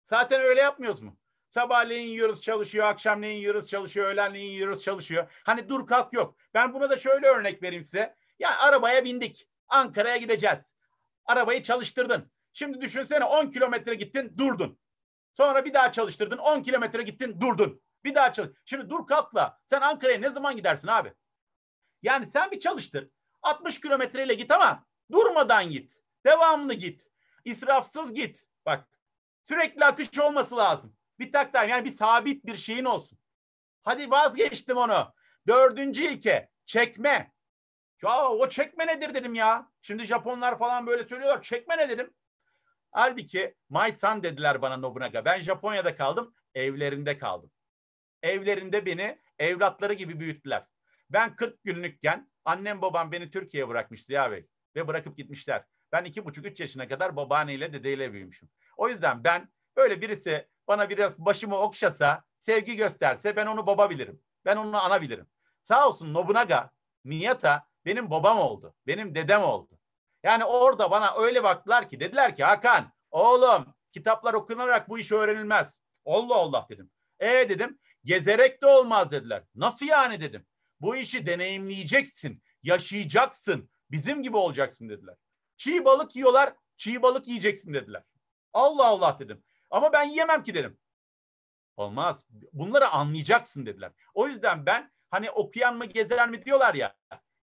Zaten öyle yapmıyoruz mu? Sabahleyin yiyoruz çalışıyor, akşamleyin yiyoruz çalışıyor, öğlenleyin yiyoruz çalışıyor. Hani dur kalk yok. Ben buna da şöyle örnek vereyim size. Ya arabaya bindik. Ankara'ya gideceğiz. Arabayı çalıştırdın. Şimdi düşünsene 10 kilometre gittin durdun. Sonra bir daha çalıştırdın. 10 kilometre gittin durdun. Bir daha çalış. Şimdi dur kalkla. Sen Ankara'ya ne zaman gidersin abi? Yani sen bir çalıştır. 60 kilometreyle git ama durmadan git. Devamlı git. İsrafsız git. Bak sürekli akış olması lazım. Bir tak time yani bir sabit bir şeyin olsun. Hadi vazgeçtim onu. Dördüncü ilke çekme. Ya o çekme nedir dedim ya. Şimdi Japonlar falan böyle söylüyorlar. Çekme ne dedim. Halbuki my son dediler bana Nobunaga. Ben Japonya'da kaldım. Evlerinde kaldım. Evlerinde beni evlatları gibi büyüttüler. Ben 40 günlükken annem babam beni Türkiye'ye bırakmıştı ya Bey. Ve bırakıp gitmişler. Ben iki buçuk üç yaşına kadar babaanneyle dedeyle büyümüşüm. O yüzden ben böyle birisi bana biraz başımı okşasa, sevgi gösterse ben onu baba bilirim. Ben onu ana bilirim. Sağ olsun Nobunaga, Miyata benim babam oldu. Benim dedem oldu. Yani orada bana öyle baktılar ki dediler ki Hakan oğlum kitaplar okunarak bu iş öğrenilmez. Allah Allah dedim. E dedim gezerek de olmaz dediler. Nasıl yani dedim. Bu işi deneyimleyeceksin, yaşayacaksın, bizim gibi olacaksın dediler. Çiğ balık yiyorlar, çiğ balık yiyeceksin dediler. Allah Allah dedim. Ama ben yiyemem ki dedim. Olmaz. Bunları anlayacaksın dediler. O yüzden ben hani okuyan mı gezer mi diyorlar ya.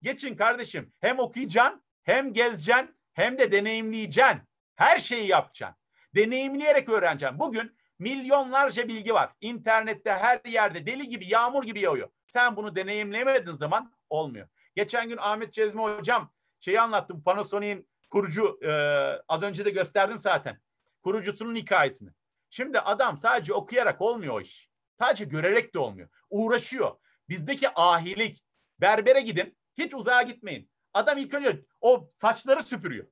Geçin kardeşim. Hem okuyacaksın, hem gezeceksin, hem de deneyimleyeceksin. Her şeyi yapacaksın. Deneyimleyerek öğreneceksin. Bugün milyonlarca bilgi var. İnternette her yerde deli gibi, yağmur gibi yağıyor. Sen bunu deneyimlemediğin zaman olmuyor. Geçen gün Ahmet Cezmi hocam şeyi anlattım. Panasonic'in kurucu e, az önce de gösterdim zaten. Kurucusunun hikayesini. Şimdi adam sadece okuyarak olmuyor o iş. Sadece görerek de olmuyor. Uğraşıyor. Bizdeki ahilik. Berbere gidin. Hiç uzağa gitmeyin. Adam ilk önce o saçları süpürüyor.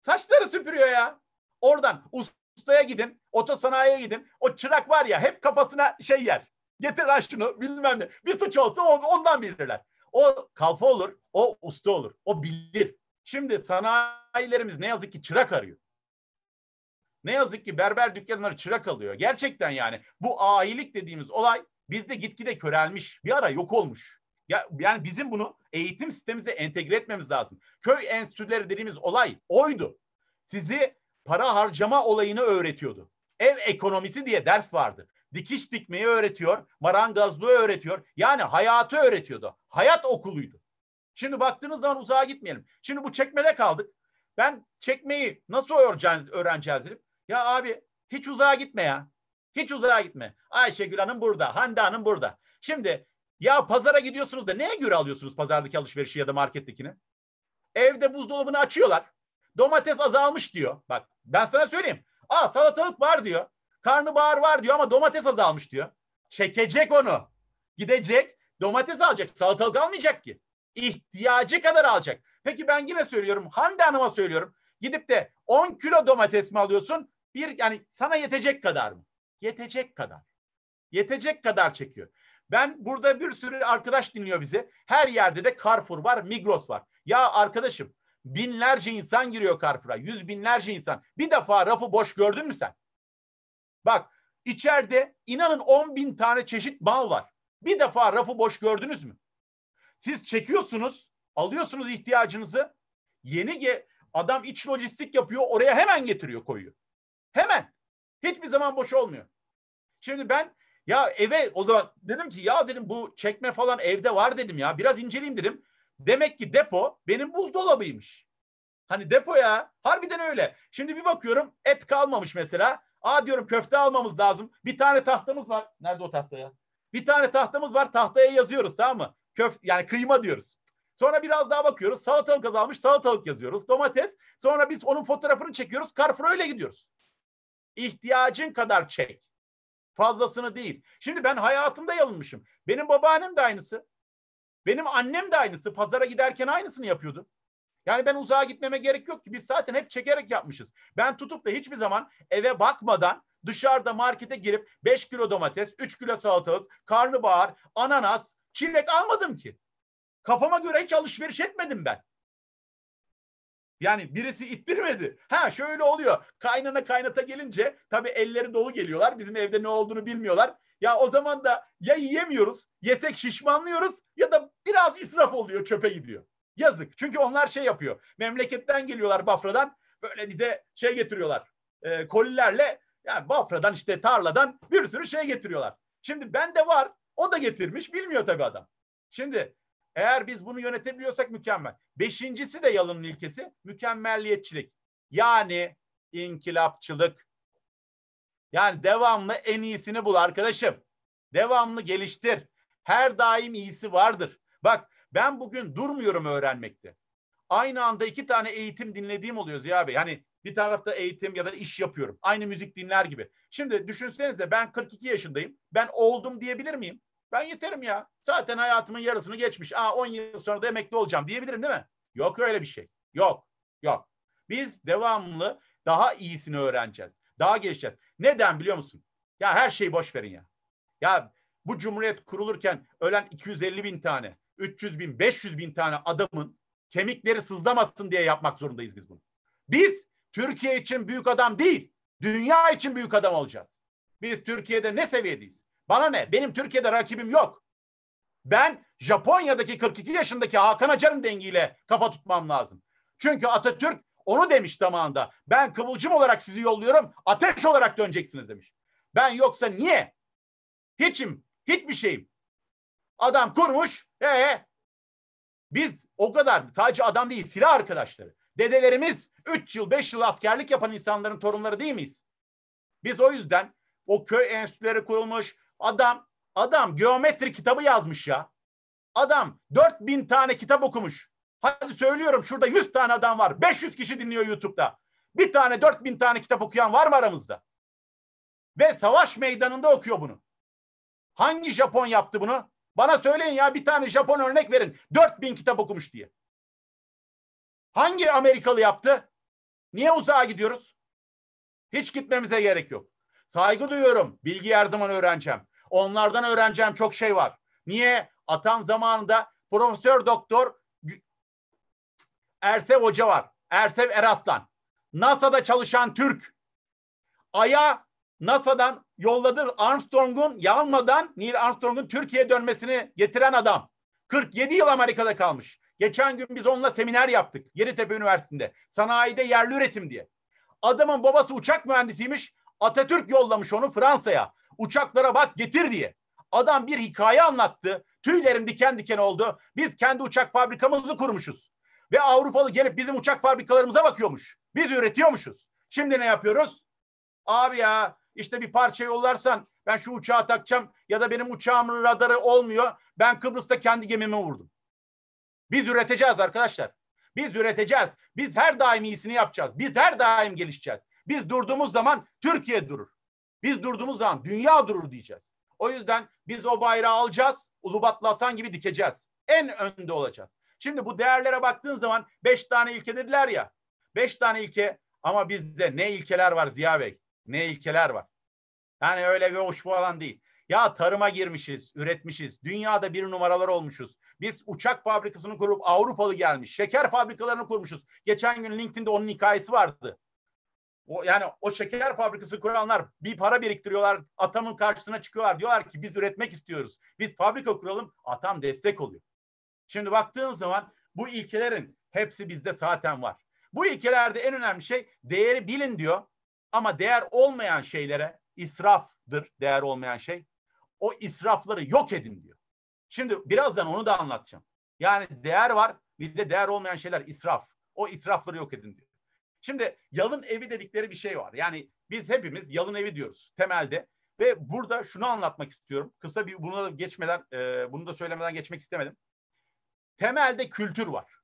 Saçları süpürüyor ya. Oradan ustaya gidin. Otosanayiye gidin. O çırak var ya hep kafasına şey yer. Getir lan şunu bilmem ne. Bir suç olsa ondan bilirler. O kalfa olur. O usta olur. O bilir. Şimdi sanayilerimiz ne yazık ki çırak arıyor. Ne yazık ki berber dükkanları çırak alıyor. Gerçekten yani bu ahilik dediğimiz olay bizde gitgide körelmiş. Bir ara yok olmuş. Ya, yani bizim bunu eğitim sistemimize entegre etmemiz lazım. Köy enstitüleri dediğimiz olay oydu. Sizi para harcama olayını öğretiyordu. Ev ekonomisi diye ders vardı. Dikiş dikmeyi öğretiyor, marangozluğu öğretiyor. Yani hayatı öğretiyordu. Hayat okuluydu. Şimdi baktığınız zaman uzağa gitmeyelim. Şimdi bu çekmede kaldık. Ben çekmeyi nasıl öğreneceğiz, öğreneceğiz dedim. Ya abi hiç uzağa gitme ya. Hiç uzağa gitme. Ayşegül Hanım burada, Hande Hanım burada. Şimdi ya pazara gidiyorsunuz da neye göre alıyorsunuz pazardaki alışverişi ya da markettekini? Evde buzdolabını açıyorlar. Domates azalmış diyor. Bak ben sana söyleyeyim. Aa salatalık var diyor. Karnabahar var diyor ama domates azalmış diyor. Çekecek onu. Gidecek domates alacak. Salatalık almayacak ki. İhtiyacı kadar alacak. Peki ben yine söylüyorum. Hande Hanım'a söylüyorum. Gidip de 10 kilo domates mi alıyorsun? Bir yani sana yetecek kadar mı? Yetecek kadar. Yetecek kadar çekiyor. Ben burada bir sürü arkadaş dinliyor bizi. Her yerde de Carrefour var, Migros var. Ya arkadaşım binlerce insan giriyor Carrefour'a. Yüz binlerce insan. Bir defa rafı boş gördün mü sen? Bak içeride inanın 10 bin tane çeşit mal var. Bir defa rafı boş gördünüz mü? Siz çekiyorsunuz, alıyorsunuz ihtiyacınızı. Yeni ge adam iç lojistik yapıyor, oraya hemen getiriyor, koyuyor. Hemen. Hiçbir zaman boş olmuyor. Şimdi ben ya eve o zaman dedim ki ya dedim bu çekme falan evde var dedim ya. Biraz inceleyeyim dedim. Demek ki depo benim buzdolabıymış. Hani depo ya. Harbiden öyle. Şimdi bir bakıyorum et kalmamış mesela. Aa diyorum köfte almamız lazım. Bir tane tahtamız var. Nerede o tahta ya? Bir tane tahtamız var. Tahtaya yazıyoruz tamam mı? Köf yani kıyma diyoruz. Sonra biraz daha bakıyoruz. Salatalık azalmış. Salatalık yazıyoruz. Domates. Sonra biz onun fotoğrafını çekiyoruz. Carrefour'a öyle gidiyoruz. İhtiyacın kadar çek. Fazlasını değil. Şimdi ben hayatımda yanılmışım. Benim babaannem de aynısı. Benim annem de aynısı. Pazara giderken aynısını yapıyordu. Yani ben uzağa gitmeme gerek yok ki. Biz zaten hep çekerek yapmışız. Ben tutup da hiçbir zaman eve bakmadan dışarıda markete girip 5 kilo domates, 3 kilo salatalık, karnabahar, ananas, çilek almadım ki. Kafama göre hiç alışveriş etmedim ben. Yani birisi ittirmedi. Ha şöyle oluyor. Kaynana kaynata gelince tabii elleri dolu geliyorlar. Bizim evde ne olduğunu bilmiyorlar. Ya o zaman da ya yiyemiyoruz, yesek şişmanlıyoruz ya da biraz israf oluyor, çöpe gidiyor. Yazık. Çünkü onlar şey yapıyor. Memleketten geliyorlar Bafra'dan. Böyle bize şey getiriyorlar. E, kolilerle Yani Bafra'dan işte tarladan bir sürü şey getiriyorlar. Şimdi bende var. O da getirmiş. Bilmiyor tabii adam. Şimdi eğer biz bunu yönetebiliyorsak mükemmel. Beşincisi de yalının ilkesi mükemmelliyetçilik. Yani inkılapçılık. Yani devamlı en iyisini bul arkadaşım. Devamlı geliştir. Her daim iyisi vardır. Bak ben bugün durmuyorum öğrenmekte. Aynı anda iki tane eğitim dinlediğim oluyor Ziya Bey. Hani bir tarafta eğitim ya da iş yapıyorum. Aynı müzik dinler gibi. Şimdi düşünsenize ben 42 yaşındayım. Ben oldum diyebilir miyim? Ben yeterim ya. Zaten hayatımın yarısını geçmiş. Aa 10 yıl sonra da emekli olacağım diyebilirim değil mi? Yok öyle bir şey. Yok. Yok. Biz devamlı daha iyisini öğreneceğiz. Daha gelişeceğiz. Neden biliyor musun? Ya her şeyi boş verin ya. Ya bu cumhuriyet kurulurken ölen 250 bin tane, 300 bin, 500 bin tane adamın kemikleri sızlamasın diye yapmak zorundayız biz bunu. Biz Türkiye için büyük adam değil, dünya için büyük adam olacağız. Biz Türkiye'de ne seviyedeyiz? Bana ne? Benim Türkiye'de rakibim yok. Ben Japonya'daki 42 yaşındaki Hakan Acar'ın dengiyle kafa tutmam lazım. Çünkü Atatürk onu demiş zamanında. Ben kıvılcım olarak sizi yolluyorum, ateş olarak döneceksiniz demiş. Ben yoksa niye? Hiçim, hiçbir şeyim. Adam kurmuş, ee, biz o kadar sadece adam değil, silah arkadaşları. Dedelerimiz 3 yıl, 5 yıl askerlik yapan insanların torunları değil miyiz? Biz o yüzden o köy enstitüleri kurulmuş. Adam, adam geometri kitabı yazmış ya. Adam 4000 tane kitap okumuş. Hadi söylüyorum şurada 100 tane adam var. 500 kişi dinliyor YouTube'da. Bir tane 4000 tane kitap okuyan var mı aramızda? Ve savaş meydanında okuyor bunu. Hangi Japon yaptı bunu? Bana söyleyin ya bir tane Japon örnek verin. 4000 kitap okumuş diye. Hangi Amerikalı yaptı? Niye uzağa gidiyoruz? Hiç gitmemize gerek yok. Saygı duyuyorum. Bilgi her zaman öğreneceğim. Onlardan öğreneceğim çok şey var. Niye? Atam zamanında Profesör Doktor Ersev Hoca var. Ersev Eraslan. NASA'da çalışan Türk. Ay'a NASA'dan yolladı Armstrong'un yanmadan Neil Armstrong'un Türkiye'ye dönmesini getiren adam. 47 yıl Amerika'da kalmış. Geçen gün biz onunla seminer yaptık. Yeditepe Üniversitesi'nde. Sanayide yerli üretim diye. Adamın babası uçak mühendisiymiş. Atatürk yollamış onu Fransa'ya. Uçaklara bak getir diye. Adam bir hikaye anlattı. Tüylerim diken diken oldu. Biz kendi uçak fabrikamızı kurmuşuz. Ve Avrupalı gelip bizim uçak fabrikalarımıza bakıyormuş. Biz üretiyormuşuz. Şimdi ne yapıyoruz? Abi ya işte bir parça yollarsan ben şu uçağı takacağım ya da benim uçağımın radarı olmuyor. Ben Kıbrıs'ta kendi gemimi vurdum. Biz üreteceğiz arkadaşlar. Biz üreteceğiz. Biz her daim iyisini yapacağız. Biz her daim gelişeceğiz. Biz durduğumuz zaman Türkiye durur. Biz durduğumuz zaman dünya durur diyeceğiz. O yüzden biz o bayrağı alacağız. Ulubatlı Hasan gibi dikeceğiz. En önde olacağız. Şimdi bu değerlere baktığın zaman beş tane ilke dediler ya. Beş tane ilke ama bizde ne ilkeler var Ziya Bey? Ne ilkeler var? Yani öyle bir hoş falan değil. Ya tarıma girmişiz, üretmişiz. Dünyada bir numaralar olmuşuz. Biz uçak fabrikasını kurup Avrupalı gelmiş. Şeker fabrikalarını kurmuşuz. Geçen gün LinkedIn'de onun hikayesi vardı. O, yani o şeker fabrikası kuranlar bir para biriktiriyorlar. Atamın karşısına çıkıyorlar. Diyorlar ki biz üretmek istiyoruz. Biz fabrika kuralım. Atam destek oluyor. Şimdi baktığın zaman bu ilkelerin hepsi bizde zaten var. Bu ilkelerde en önemli şey değeri bilin diyor. Ama değer olmayan şeylere israftır değer olmayan şey. O israfları yok edin diyor. Şimdi birazdan onu da anlatacağım. Yani değer var bir de değer olmayan şeyler israf. O israfları yok edin diyor. Şimdi yalın evi dedikleri bir şey var. Yani biz hepimiz yalın evi diyoruz temelde. Ve burada şunu anlatmak istiyorum. Kısa bir bunu da geçmeden, e, bunu da söylemeden geçmek istemedim. Temelde kültür var.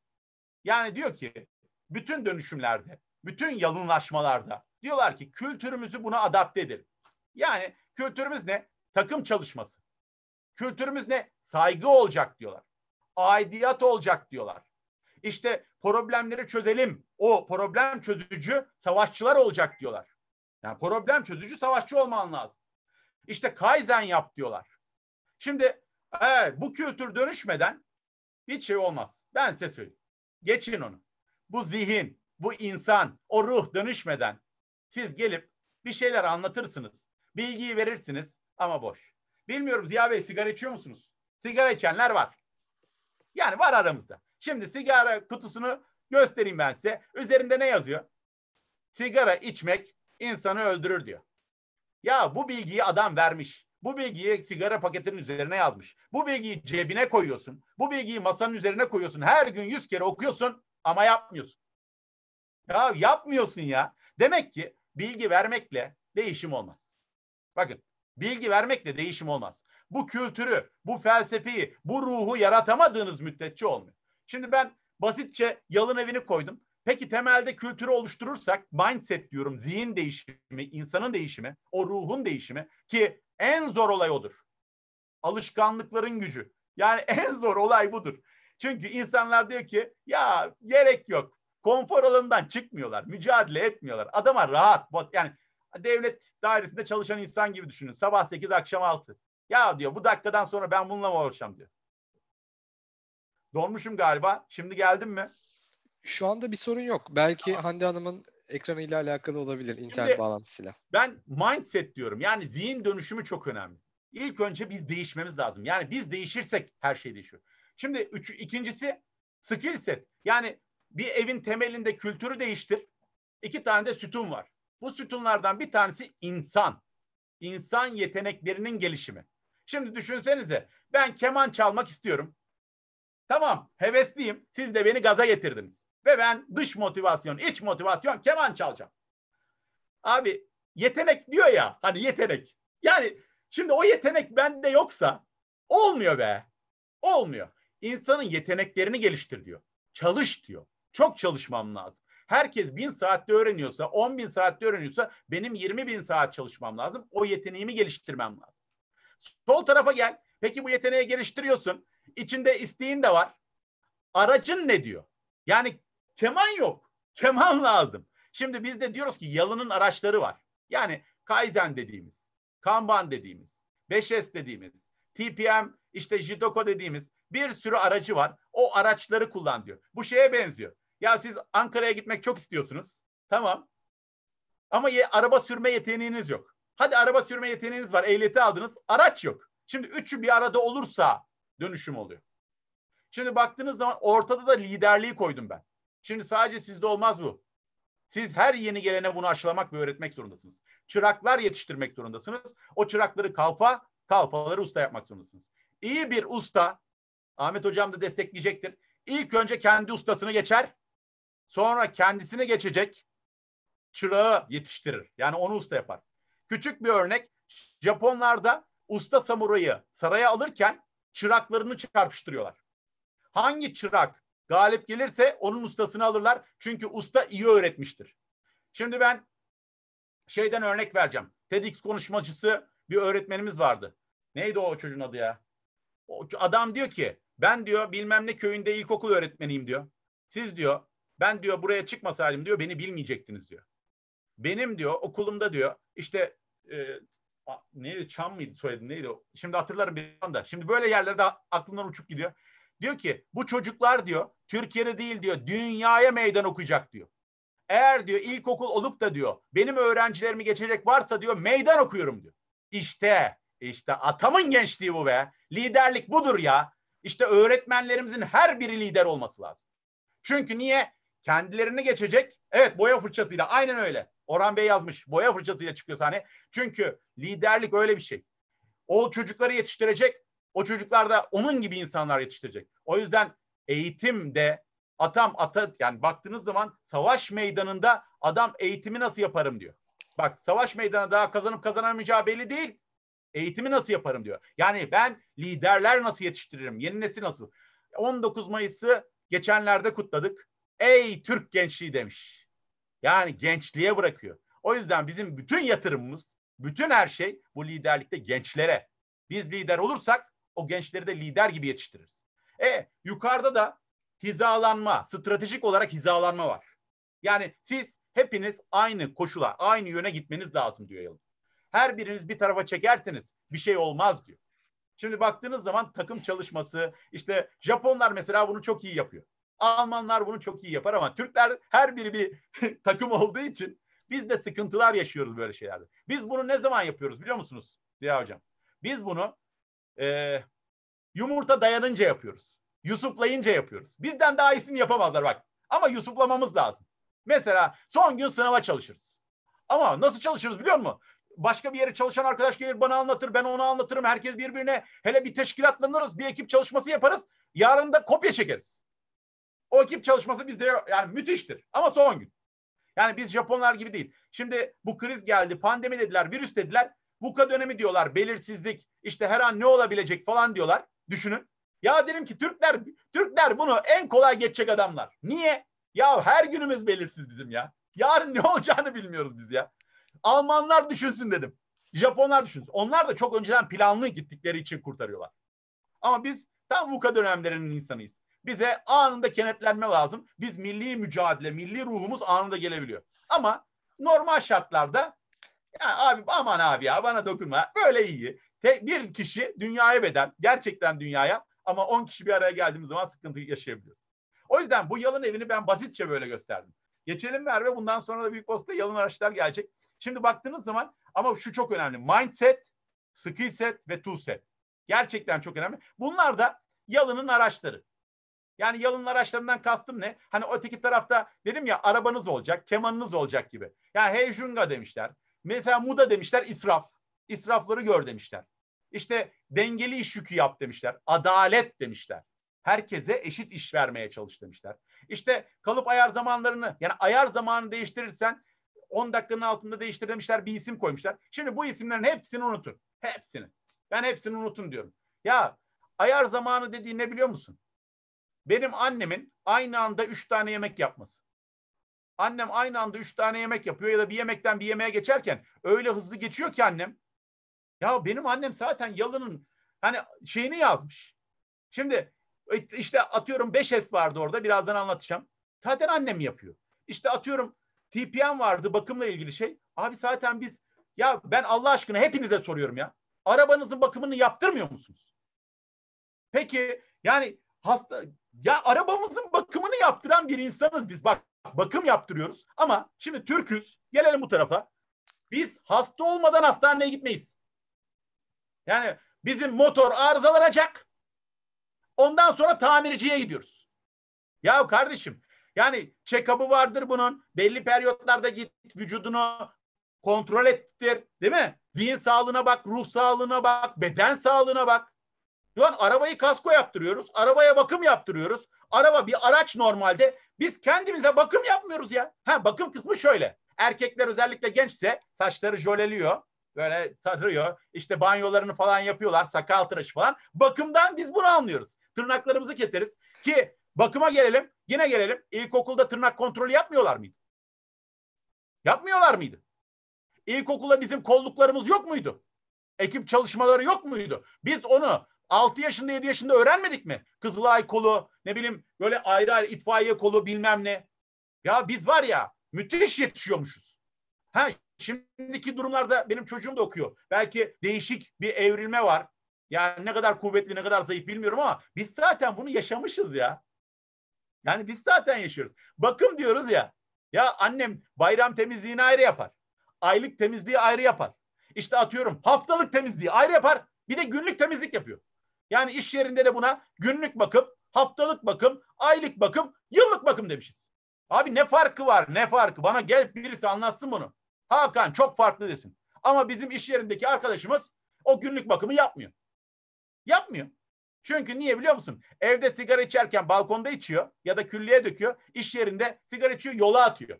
Yani diyor ki bütün dönüşümlerde, bütün yalınlaşmalarda diyorlar ki kültürümüzü buna adapte edelim. Yani kültürümüz ne? Takım çalışması. Kültürümüz ne? Saygı olacak diyorlar. Aidiyat olacak diyorlar. İşte problemleri çözelim. O problem çözücü savaşçılar olacak diyorlar. Yani problem çözücü savaşçı olman lazım. İşte Kaizen yap diyorlar. Şimdi evet, bu kültür dönüşmeden hiç şey olmaz. Ben size söyleyeyim. Geçin onu. Bu zihin, bu insan, o ruh dönüşmeden siz gelip bir şeyler anlatırsınız. Bilgiyi verirsiniz ama boş. Bilmiyorum Ziya Bey sigara içiyor musunuz? Sigara içenler var. Yani var aramızda. Şimdi sigara kutusunu göstereyim ben size. Üzerinde ne yazıyor? Sigara içmek insanı öldürür diyor. Ya bu bilgiyi adam vermiş. Bu bilgiyi sigara paketinin üzerine yazmış. Bu bilgiyi cebine koyuyorsun. Bu bilgiyi masanın üzerine koyuyorsun. Her gün yüz kere okuyorsun ama yapmıyorsun. Ya yapmıyorsun ya. Demek ki bilgi vermekle değişim olmaz. Bakın bilgi vermekle değişim olmaz. Bu kültürü, bu felsefeyi, bu ruhu yaratamadığınız müddetçe olmuyor. Şimdi ben basitçe yalın evini koydum. Peki temelde kültürü oluşturursak mindset diyorum, zihin değişimi, insanın değişimi, o ruhun değişimi ki en zor olay odur. Alışkanlıkların gücü. Yani en zor olay budur. Çünkü insanlar diyor ki ya gerek yok. Konfor alanından çıkmıyorlar. Mücadele etmiyorlar. Adama rahat. Yani devlet dairesinde çalışan insan gibi düşünün. Sabah 8 akşam 6. Ya diyor bu dakikadan sonra ben bununla mı uğraşacağım diyor. Donmuşum galiba. Şimdi geldim mi? Şu anda bir sorun yok. Belki Aa. Hande Hanım'ın ekranıyla alakalı olabilir internet Şimdi, bağlantısıyla. Ben mindset diyorum. Yani zihin dönüşümü çok önemli. İlk önce biz değişmemiz lazım. Yani biz değişirsek her şey değişiyor. Şimdi üç, ikincisi skill set. Yani bir evin temelinde kültürü değiştir. İki tane de sütun var. Bu sütunlardan bir tanesi insan. İnsan yeteneklerinin gelişimi. Şimdi düşünsenize ben keman çalmak istiyorum. Tamam hevesliyim. Siz de beni gaza getirdiniz. Ve ben dış motivasyon, iç motivasyon keman çalacağım. Abi yetenek diyor ya hani yetenek. Yani şimdi o yetenek bende yoksa olmuyor be. Olmuyor. İnsanın yeteneklerini geliştir diyor. Çalış diyor. Çok çalışmam lazım. Herkes bin saatte öğreniyorsa, on bin saatte öğreniyorsa benim yirmi bin saat çalışmam lazım. O yeteneğimi geliştirmem lazım. Sol tarafa gel. Peki bu yeteneği geliştiriyorsun. İçinde isteğin de var. Aracın ne diyor? Yani keman yok. Keman lazım. Şimdi biz de diyoruz ki yalının araçları var. Yani Kaizen dediğimiz, Kanban dediğimiz, 5S dediğimiz, TPM, işte Jidoko dediğimiz bir sürü aracı var. O araçları kullan diyor. Bu şeye benziyor. Ya siz Ankara'ya gitmek çok istiyorsunuz. Tamam. Ama ye, araba sürme yeteneğiniz yok. Hadi araba sürme yeteneğiniz var. Ehliyeti aldınız. Araç yok. Şimdi üçü bir arada olursa dönüşüm oluyor. Şimdi baktığınız zaman ortada da liderliği koydum ben. Şimdi sadece sizde olmaz bu. Siz her yeni gelene bunu aşılamak ve öğretmek zorundasınız. Çıraklar yetiştirmek zorundasınız. O çırakları kalfa, kalfaları usta yapmak zorundasınız. İyi bir usta, Ahmet Hocam da destekleyecektir. İlk önce kendi ustasını geçer, sonra kendisini geçecek çırağı yetiştirir. Yani onu usta yapar. Küçük bir örnek, Japonlarda usta samurayı saraya alırken çıraklarını çarpıştırıyorlar. Hangi çırak galip gelirse onun ustasını alırlar. Çünkü usta iyi öğretmiştir. Şimdi ben şeyden örnek vereceğim. TEDx konuşmacısı bir öğretmenimiz vardı. Neydi o çocuğun adı ya? O adam diyor ki ben diyor bilmem ne köyünde ilkokul öğretmeniyim diyor. Siz diyor ben diyor buraya çıkmasaydım diyor beni bilmeyecektiniz diyor. Benim diyor okulumda diyor işte e, neydi Çam mıydı soyadı neydi? Şimdi hatırlarım bir anda. Şimdi böyle yerlerde aklımdan uçup gidiyor. Diyor ki bu çocuklar diyor Türkiye'de değil diyor dünyaya meydan okuyacak diyor. Eğer diyor ilkokul olup da diyor benim öğrencilerimi geçecek varsa diyor meydan okuyorum diyor. İşte işte atamın gençliği bu be. Liderlik budur ya. İşte öğretmenlerimizin her biri lider olması lazım. Çünkü niye? Kendilerini geçecek. Evet boya fırçasıyla aynen öyle. Orhan Bey yazmış. Boya fırçasıyla çıkıyor sahne. Çünkü liderlik öyle bir şey. O çocukları yetiştirecek. O çocuklar da onun gibi insanlar yetiştirecek. O yüzden eğitimde atam ata yani baktığınız zaman savaş meydanında adam eğitimi nasıl yaparım diyor. Bak savaş meydanı daha kazanıp kazanamayacağı belli değil. Eğitimi nasıl yaparım diyor. Yani ben liderler nasıl yetiştiririm? Yeni nesil nasıl? 19 Mayıs'ı geçenlerde kutladık. Ey Türk gençliği demiş. Yani gençliğe bırakıyor. O yüzden bizim bütün yatırımımız, bütün her şey bu liderlikte gençlere. Biz lider olursak o gençleri de lider gibi yetiştiririz. E yukarıda da hizalanma, stratejik olarak hizalanma var. Yani siz hepiniz aynı koşula, aynı yöne gitmeniz lazım diyor Yalın. Her biriniz bir tarafa çekerseniz bir şey olmaz diyor. Şimdi baktığınız zaman takım çalışması, işte Japonlar mesela bunu çok iyi yapıyor. Almanlar bunu çok iyi yapar ama Türkler her biri bir takım olduğu için biz de sıkıntılar yaşıyoruz böyle şeylerde. Biz bunu ne zaman yapıyoruz biliyor musunuz Ziya Hocam? Biz bunu e, yumurta dayanınca yapıyoruz. Yusuflayınca yapıyoruz. Bizden daha iyisini yapamazlar bak. Ama yusuflamamız lazım. Mesela son gün sınava çalışırız. Ama nasıl çalışırız biliyor musun? başka bir yere çalışan arkadaş gelir bana anlatır, ben ona anlatırım. Herkes birbirine hele bir teşkilatlanırız, bir ekip çalışması yaparız. Yarın da kopya çekeriz. O ekip çalışması bizde yani müthiştir. Ama son gün. Yani biz Japonlar gibi değil. Şimdi bu kriz geldi, pandemi dediler, virüs dediler. VUCA dönemi diyorlar, belirsizlik, işte her an ne olabilecek falan diyorlar. Düşünün. Ya dedim ki Türkler Türkler bunu en kolay geçecek adamlar. Niye? Ya her günümüz belirsiz bizim ya. Yarın ne olacağını bilmiyoruz biz ya. Almanlar düşünsün dedim. Japonlar düşünsün. Onlar da çok önceden planlı gittikleri için kurtarıyorlar. Ama biz tam VUCA dönemlerinin insanıyız. Bize anında kenetlenme lazım. Biz milli mücadele, milli ruhumuz anında gelebiliyor. Ama normal şartlarda ya abi aman abi ya bana dokunma. Böyle iyi. Te, bir kişi dünyaya bedel. Gerçekten dünyaya. Ama 10 kişi bir araya geldiğimiz zaman sıkıntı yaşayabiliyoruz. O yüzden bu yalın evini ben basitçe böyle gösterdim. Geçelim Merve. Bundan sonra da büyük basıda yalın araçlar gelecek. Şimdi baktığınız zaman ama şu çok önemli. Mindset, skill set ve tool set. Gerçekten çok önemli. Bunlar da yalının araçları. Yani yalın araçlarından kastım ne? Hani öteki tarafta dedim ya arabanız olacak, kemanınız olacak gibi. Yani heyjunga demişler. Mesela muda demişler israf. İsrafları gör demişler. İşte dengeli iş yükü yap demişler. Adalet demişler. Herkese eşit iş vermeye çalış demişler. İşte kalıp ayar zamanlarını yani ayar zamanını değiştirirsen 10 dakikanın altında değiştir demişler bir isim koymuşlar. Şimdi bu isimlerin hepsini unutun. Hepsini. Ben hepsini unutun diyorum. Ya ayar zamanı dediği ne biliyor musun? Benim annemin aynı anda üç tane yemek yapması. Annem aynı anda üç tane yemek yapıyor ya da bir yemekten bir yemeğe geçerken öyle hızlı geçiyor ki annem. Ya benim annem zaten yalının hani şeyini yazmış. Şimdi işte atıyorum 5S vardı orada birazdan anlatacağım. Zaten annem yapıyor. İşte atıyorum TPM vardı bakımla ilgili şey. Abi zaten biz ya ben Allah aşkına hepinize soruyorum ya. Arabanızın bakımını yaptırmıyor musunuz? Peki yani hasta ya arabamızın bakımını yaptıran bir insanız biz. Bak bakım yaptırıyoruz ama şimdi Türküz. Gelelim bu tarafa. Biz hasta olmadan hastaneye gitmeyiz. Yani bizim motor arızalanacak. Ondan sonra tamirciye gidiyoruz. Ya kardeşim yani check-up'ı vardır bunun. Belli periyotlarda git vücudunu kontrol ettir. Değil mi? Zihin sağlığına bak, ruh sağlığına bak, beden sağlığına bak. Lan arabayı kasko yaptırıyoruz. Arabaya bakım yaptırıyoruz. Araba bir araç normalde. Biz kendimize bakım yapmıyoruz ya. Ha bakım kısmı şöyle. Erkekler özellikle gençse saçları jöleliyor. Böyle sarıyor. İşte banyolarını falan yapıyorlar. Sakal tıraşı falan. Bakımdan biz bunu anlıyoruz. Tırnaklarımızı keseriz. Ki bakıma gelelim. Yine gelelim. İlkokulda tırnak kontrolü yapmıyorlar mıydı? Yapmıyorlar mıydı? İlkokulda bizim kolluklarımız yok muydu? Ekip çalışmaları yok muydu? Biz onu 6 yaşında 7 yaşında öğrenmedik mi? Kızılay kolu ne bileyim böyle ayrı ayrı itfaiye kolu bilmem ne. Ya biz var ya müthiş yetişiyormuşuz. Ha şimdiki durumlarda benim çocuğum da okuyor. Belki değişik bir evrilme var. Yani ne kadar kuvvetli ne kadar zayıf bilmiyorum ama biz zaten bunu yaşamışız ya. Yani biz zaten yaşıyoruz. Bakım diyoruz ya. Ya annem bayram temizliğini ayrı yapar. Aylık temizliği ayrı yapar. İşte atıyorum haftalık temizliği ayrı yapar. Bir de günlük temizlik yapıyor. Yani iş yerinde de buna günlük bakım, haftalık bakım, aylık bakım, yıllık bakım demişiz. Abi ne farkı var ne farkı? Bana gel birisi anlatsın bunu. Hakan çok farklı desin. Ama bizim iş yerindeki arkadaşımız o günlük bakımı yapmıyor. Yapmıyor. Çünkü niye biliyor musun? Evde sigara içerken balkonda içiyor ya da küllüye döküyor. İş yerinde sigara içiyor yola atıyor.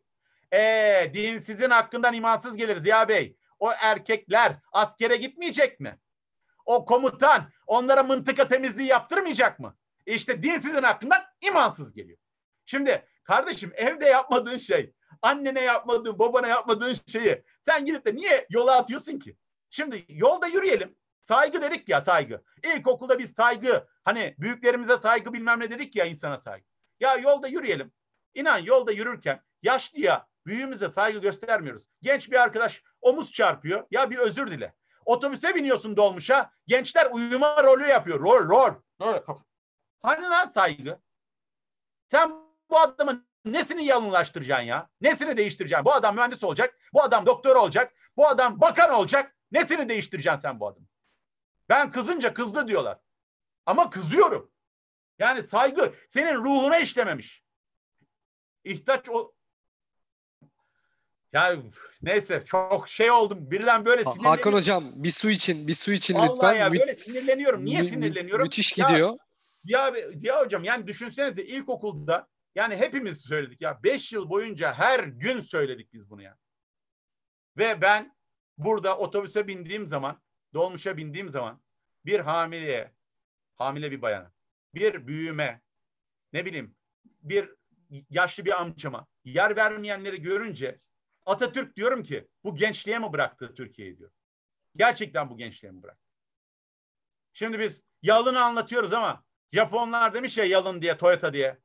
Eee dinsizin hakkından imansız gelir Ziya Bey. O erkekler askere gitmeyecek mi? O komutan onlara mıntıka temizliği yaptırmayacak mı? İşte dinsizin hakkından imansız geliyor. Şimdi kardeşim evde yapmadığın şey, annene yapmadığın, babana yapmadığın şeyi sen gidip de niye yola atıyorsun ki? Şimdi yolda yürüyelim. Saygı dedik ya saygı. İlkokulda biz saygı hani büyüklerimize saygı bilmem ne dedik ya insana saygı. Ya yolda yürüyelim. İnan yolda yürürken yaşlıya büyüğümüze saygı göstermiyoruz. Genç bir arkadaş omuz çarpıyor. Ya bir özür dile. Otobüse biniyorsun dolmuşa. Gençler uyuma rolü yapıyor. Rol rol. rol. Hani lan saygı? Sen bu adamın nesini yalınlaştıracaksın ya? Nesini değiştireceksin? Bu adam mühendis olacak. Bu adam doktor olacak. Bu adam bakan olacak. Nesini değiştireceksin sen bu adamı? Ben kızınca kızdı diyorlar. Ama kızıyorum. Yani saygı senin ruhuna işlememiş. İhtaç o Ya neyse çok şey oldum. Birden böyle sinirleniyorum. Hakan hocam bir su için, bir su için Vallahi lütfen. ya böyle sinirleniyorum. Niye mü- sinirleniyorum? Müthiş gidiyor. Ya, ya hocam yani düşünsenize ilkokulda yani hepimiz söyledik ya. Beş yıl boyunca her gün söyledik biz bunu ya. Ve ben burada otobüse bindiğim zaman, dolmuşa bindiğim zaman bir hamileye, hamile bir bayana, bir büyüme, ne bileyim bir yaşlı bir amcama yer vermeyenleri görünce Atatürk diyorum ki bu gençliğe mi bıraktı Türkiye'yi diyor. Gerçekten bu gençliğe mi bıraktı? Şimdi biz yalını anlatıyoruz ama Japonlar demiş ya yalın diye Toyota diye.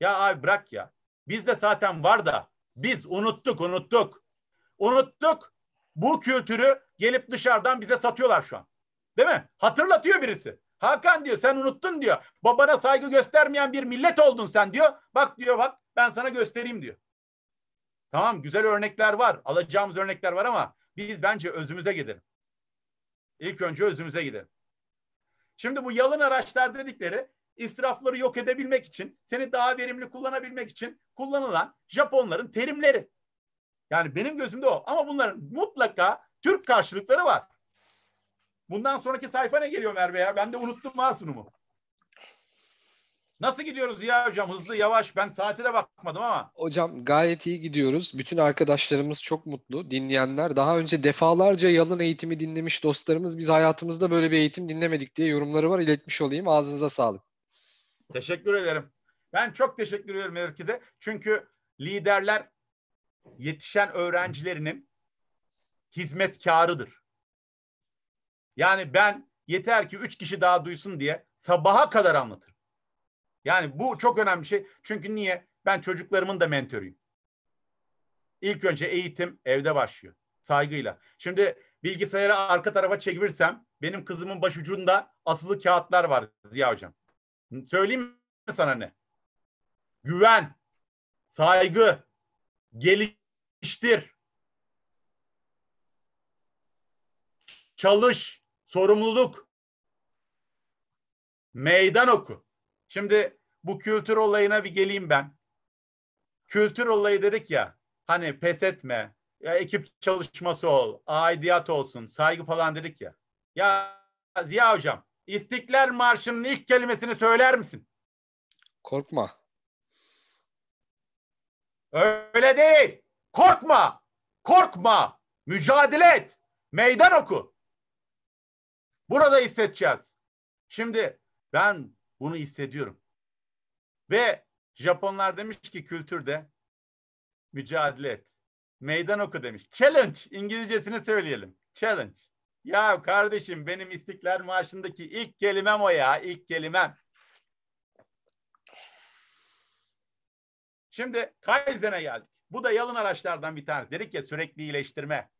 Ya abi bırak ya. Bizde zaten var da biz unuttuk unuttuk. Unuttuk. Bu kültürü gelip dışarıdan bize satıyorlar şu an. Değil mi? Hatırlatıyor birisi. Hakan diyor sen unuttun diyor. Babana saygı göstermeyen bir millet oldun sen diyor. Bak diyor bak ben sana göstereyim diyor. Tamam güzel örnekler var. Alacağımız örnekler var ama biz bence özümüze gidelim. İlk önce özümüze gidelim. Şimdi bu yalın araçlar dedikleri israfları yok edebilmek için, seni daha verimli kullanabilmek için kullanılan Japonların terimleri. Yani benim gözümde o. Ama bunların mutlaka Türk karşılıkları var. Bundan sonraki sayfa ne geliyor Merve ya? Ben de unuttum ha sunumu. Nasıl gidiyoruz ya hocam? Hızlı, yavaş. Ben saate de bakmadım ama. Hocam gayet iyi gidiyoruz. Bütün arkadaşlarımız çok mutlu. Dinleyenler daha önce defalarca yalın eğitimi dinlemiş dostlarımız biz hayatımızda böyle bir eğitim dinlemedik diye yorumları var. İletmiş olayım. Ağzınıza sağlık. Teşekkür ederim. Ben çok teşekkür ederim herkese. Çünkü liderler yetişen öğrencilerinin hizmetkarıdır. Yani ben yeter ki üç kişi daha duysun diye sabaha kadar anlatırım. Yani bu çok önemli bir şey. Çünkü niye? Ben çocuklarımın da mentörüyüm. İlk önce eğitim evde başlıyor. Saygıyla. Şimdi bilgisayarı arka tarafa çevirirsem benim kızımın başucunda asılı kağıtlar var Ziya Hocam. Söyleyeyim mi sana ne? Güven, saygı, geliştir, çalış, sorumluluk, meydan oku. Şimdi bu kültür olayına bir geleyim ben. Kültür olayı dedik ya, hani pes etme, ya ekip çalışması ol, aidiyat olsun, saygı falan dedik ya. Ya Ziya Hocam, İstiklal Marşı'nın ilk kelimesini söyler misin? Korkma. Öyle değil. Korkma. Korkma. Mücadele et. Meydan oku. Burada hissedeceğiz. Şimdi ben bunu hissediyorum. Ve Japonlar demiş ki kültürde mücadele et. Meydan oku demiş. Challenge. İngilizcesini söyleyelim. Challenge. Ya kardeşim benim İstiklal Marşı'ndaki ilk kelimem o ya. ilk kelimem. Şimdi Kaizen'e geldik. Bu da yalın araçlardan bir tanesi. Dedik ya sürekli iyileştirme.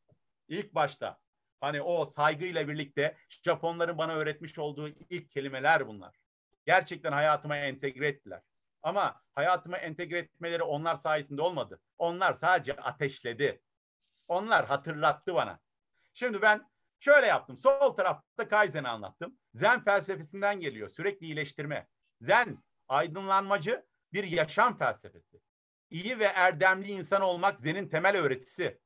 İlk başta hani o saygıyla birlikte Japonların bana öğretmiş olduğu ilk kelimeler bunlar. Gerçekten hayatıma entegre ettiler. Ama hayatıma entegre etmeleri onlar sayesinde olmadı. Onlar sadece ateşledi. Onlar hatırlattı bana. Şimdi ben şöyle yaptım. Sol tarafta Kaizen'i anlattım. Zen felsefesinden geliyor. Sürekli iyileştirme. Zen aydınlanmacı bir yaşam felsefesi. İyi ve erdemli insan olmak Zen'in temel öğretisi.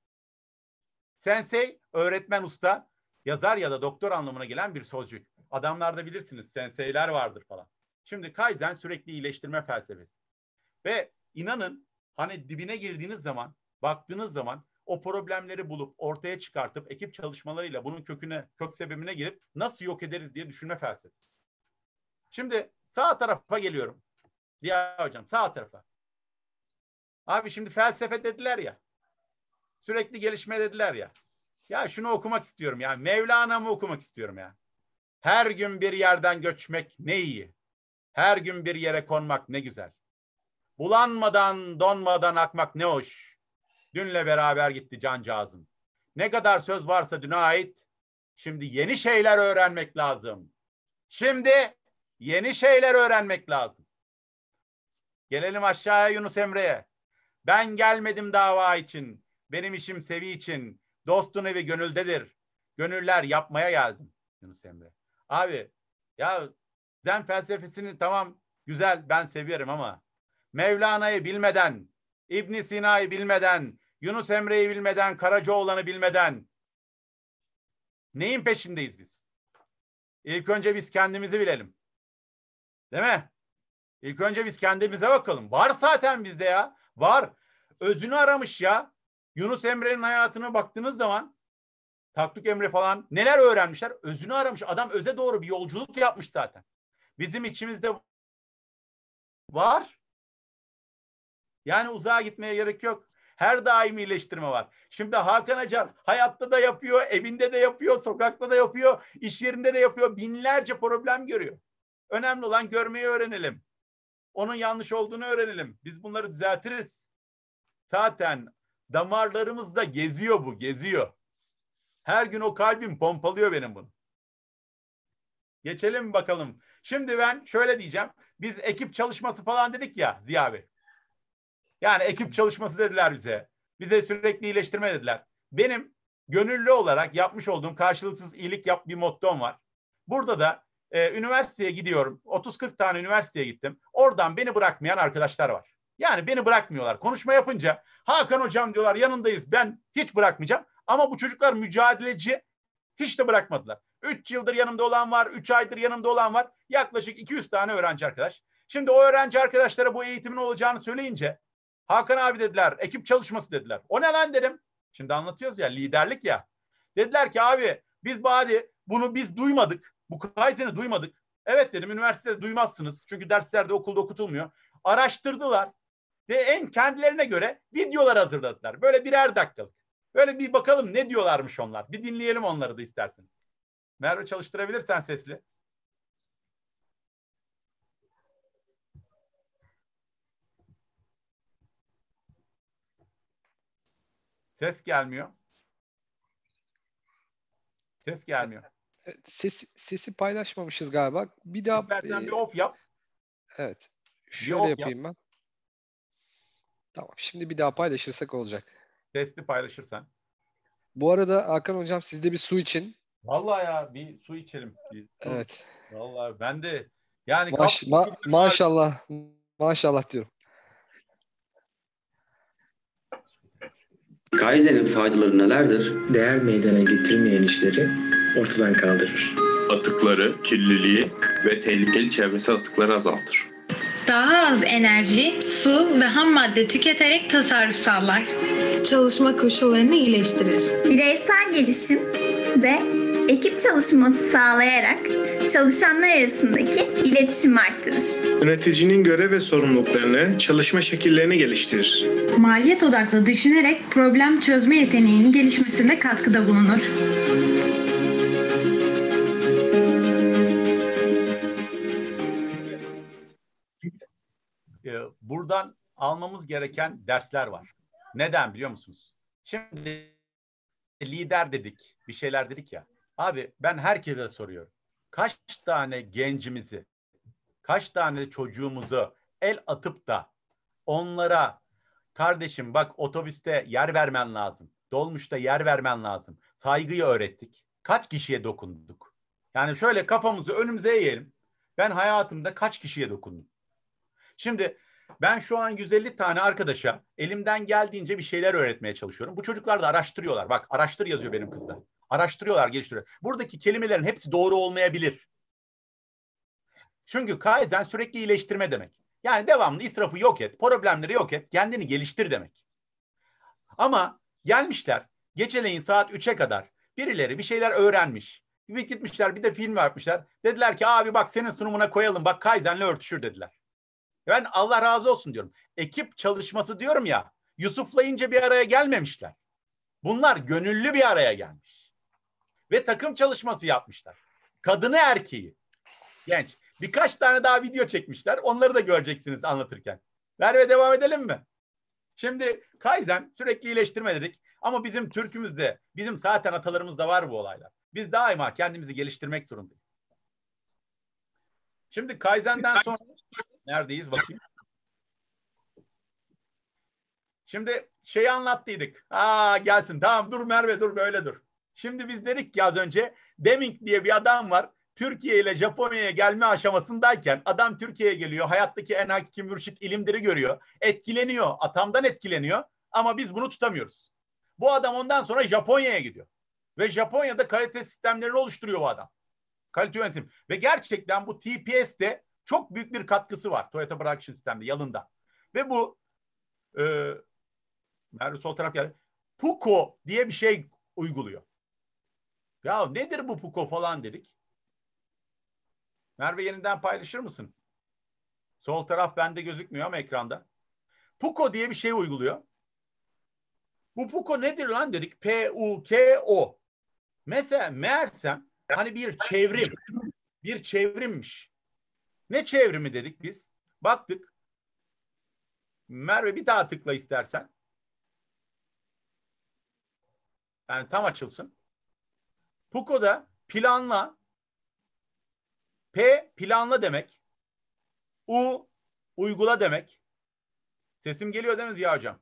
Sensei, öğretmen usta, yazar ya da doktor anlamına gelen bir sözcük. Adamlarda bilirsiniz senseiler vardır falan. Şimdi Kaizen sürekli iyileştirme felsefesi. Ve inanın hani dibine girdiğiniz zaman, baktığınız zaman o problemleri bulup ortaya çıkartıp ekip çalışmalarıyla bunun köküne, kök sebebine girip nasıl yok ederiz diye düşünme felsefesi. Şimdi sağ tarafa geliyorum. Diya hocam sağ tarafa. Abi şimdi felsefe dediler ya. Sürekli gelişme dediler ya. Ya şunu okumak istiyorum ya. Mevlana'mı okumak istiyorum ya. Her gün bir yerden göçmek ne iyi. Her gün bir yere konmak ne güzel. Bulanmadan, donmadan akmak ne hoş. Dünle beraber gitti cancağızım. Ne kadar söz varsa düne ait. Şimdi yeni şeyler öğrenmek lazım. Şimdi yeni şeyler öğrenmek lazım. Gelelim aşağıya Yunus Emre'ye. Ben gelmedim dava için. Benim işim sevi için. Dostun evi gönüldedir. Gönüller yapmaya geldim Yunus Emre. Abi ya zen felsefesini tamam güzel ben seviyorum ama Mevlana'yı bilmeden, İbn Sina'yı bilmeden, Yunus Emre'yi bilmeden, Karacaoğlan'ı bilmeden neyin peşindeyiz biz? İlk önce biz kendimizi bilelim. Değil mi? İlk önce biz kendimize bakalım. Var zaten bizde ya. Var. Özünü aramış ya. Yunus Emre'nin hayatına baktığınız zaman Taktuk Emre falan neler öğrenmişler? Özünü aramış. Adam öze doğru bir yolculuk yapmış zaten. Bizim içimizde var. Yani uzağa gitmeye gerek yok. Her daim iyileştirme var. Şimdi Hakan Acar hayatta da yapıyor, evinde de yapıyor, sokakta da yapıyor, iş yerinde de yapıyor. Binlerce problem görüyor. Önemli olan görmeyi öğrenelim. Onun yanlış olduğunu öğrenelim. Biz bunları düzeltiriz. Zaten damarlarımızda geziyor bu, geziyor. Her gün o kalbim pompalıyor benim bunu. Geçelim bakalım. Şimdi ben şöyle diyeceğim. Biz ekip çalışması falan dedik ya Ziya abi. Yani ekip çalışması dediler bize. Bize sürekli iyileştirme dediler. Benim gönüllü olarak yapmış olduğum karşılıksız iyilik yap bir mottom var. Burada da e, üniversiteye gidiyorum. 30-40 tane üniversiteye gittim. Oradan beni bırakmayan arkadaşlar var. Yani beni bırakmıyorlar. Konuşma yapınca Hakan hocam diyorlar yanındayız. Ben hiç bırakmayacağım. Ama bu çocuklar mücadeleci hiç de bırakmadılar. 3 yıldır yanımda olan var, 3 aydır yanımda olan var. Yaklaşık 200 tane öğrenci arkadaş. Şimdi o öğrenci arkadaşlara bu eğitimin olacağını söyleyince Hakan abi dediler, ekip çalışması dediler. O ne lan dedim. Şimdi anlatıyoruz ya liderlik ya. Dediler ki abi biz bari bunu biz duymadık. Bu Kaizen'i duymadık. Evet dedim üniversitede duymazsınız. Çünkü derslerde okulda okutulmuyor. Araştırdılar ve en kendilerine göre videolar hazırladılar. Böyle birer dakikalık. Böyle bir bakalım ne diyorlarmış onlar. Bir dinleyelim onları da isterseniz. Merve çalıştırabilirsen sesli. Ses gelmiyor. Ses gelmiyor. Ses, sesi paylaşmamışız galiba. Bir daha İstersen e, bir off yap. Evet. Şöyle yapayım yap. ben. Tamam. Şimdi bir daha paylaşırsak olacak. Sesli paylaşırsan. Bu arada Hakan Hocam sizde bir su için. Vallahi ya bir su içelim. Bir su. Evet. Vallahi ben de yani Maş, ma, maşallah maşallah diyorum. Kaizen'in faydaları nelerdir? Değer meydana getirmeyen işleri ortadan kaldırır. Atıkları, kirliliği ve tehlikeli çevresel atıkları azaltır. Daha az enerji, su ve ham madde tüketerek tasarruf sağlar. Çalışma koşullarını iyileştirir. Bireysel gelişim ve ekip çalışması sağlayarak çalışanlar arasındaki iletişim arttırır. Yöneticinin görev ve sorumluluklarını, çalışma şekillerini geliştirir. Maliyet odaklı düşünerek problem çözme yeteneğinin gelişmesinde katkıda bulunur. Buradan almamız gereken dersler var. Neden biliyor musunuz? Şimdi lider dedik, bir şeyler dedik ya. Abi ben herkese soruyorum. Kaç tane gencimizi, kaç tane çocuğumuzu el atıp da onlara kardeşim bak otobüste yer vermen lazım. Dolmuşta yer vermen lazım. Saygıyı öğrettik. Kaç kişiye dokunduk? Yani şöyle kafamızı önümüze eğelim. Ben hayatımda kaç kişiye dokundum? Şimdi ben şu an 150 tane arkadaşa elimden geldiğince bir şeyler öğretmeye çalışıyorum. Bu çocuklar da araştırıyorlar. Bak araştır yazıyor benim kızda. Araştırıyorlar, geliştiriyor. Buradaki kelimelerin hepsi doğru olmayabilir. Çünkü Kaizen sürekli iyileştirme demek. Yani devamlı israfı yok et, problemleri yok et, kendini geliştir demek. Ama gelmişler geceleyin saat 3'e kadar birileri bir şeyler öğrenmiş. Bir gitmişler bir de film yapmışlar. Dediler ki abi bak senin sunumuna koyalım bak Kaizen'le örtüşür dediler. Ben Allah razı olsun diyorum. Ekip çalışması diyorum ya. Yusuf'la bir araya gelmemişler. Bunlar gönüllü bir araya gelmiş. Ve takım çalışması yapmışlar. Kadını erkeği. Genç. Birkaç tane daha video çekmişler. Onları da göreceksiniz anlatırken. Merve devam edelim mi? Şimdi Kaizen sürekli iyileştirme dedik. Ama bizim Türk'ümüzde, bizim zaten atalarımızda var bu olaylar. Biz daima kendimizi geliştirmek zorundayız. Şimdi Kaizen'den sonra Neredeyiz bakayım. Şimdi şeyi anlattıydık. Aa gelsin tamam dur Merve dur böyle dur. Şimdi biz dedik ki az önce Deming diye bir adam var. Türkiye ile Japonya'ya gelme aşamasındayken adam Türkiye'ye geliyor. Hayattaki en hakiki mürşit ilimleri görüyor. Etkileniyor. Atamdan etkileniyor. ama biz bunu tutamıyoruz. Bu adam ondan sonra Japonya'ya gidiyor. Ve Japonya'da kalite sistemlerini oluşturuyor bu adam. Kalite yönetim. Ve gerçekten bu TPS'te çok büyük bir katkısı var Toyota Production System'de yalında. Ve bu e, Merve sol taraf geldi. PUKO diye bir şey uyguluyor. Ya nedir bu PUKO falan dedik. Merve yeniden paylaşır mısın? Sol taraf bende gözükmüyor ama ekranda. PUKO diye bir şey uyguluyor. Bu PUKO nedir lan dedik. P-U-K-O. Mesela meğersem hani bir çevrim. Bir çevrimmiş. Ne çevrimi dedik biz? Baktık. Merve bir daha tıkla istersen. Yani tam açılsın. PUKO'da planla P planla demek. U uygula demek. Sesim geliyor değil mi Hocam?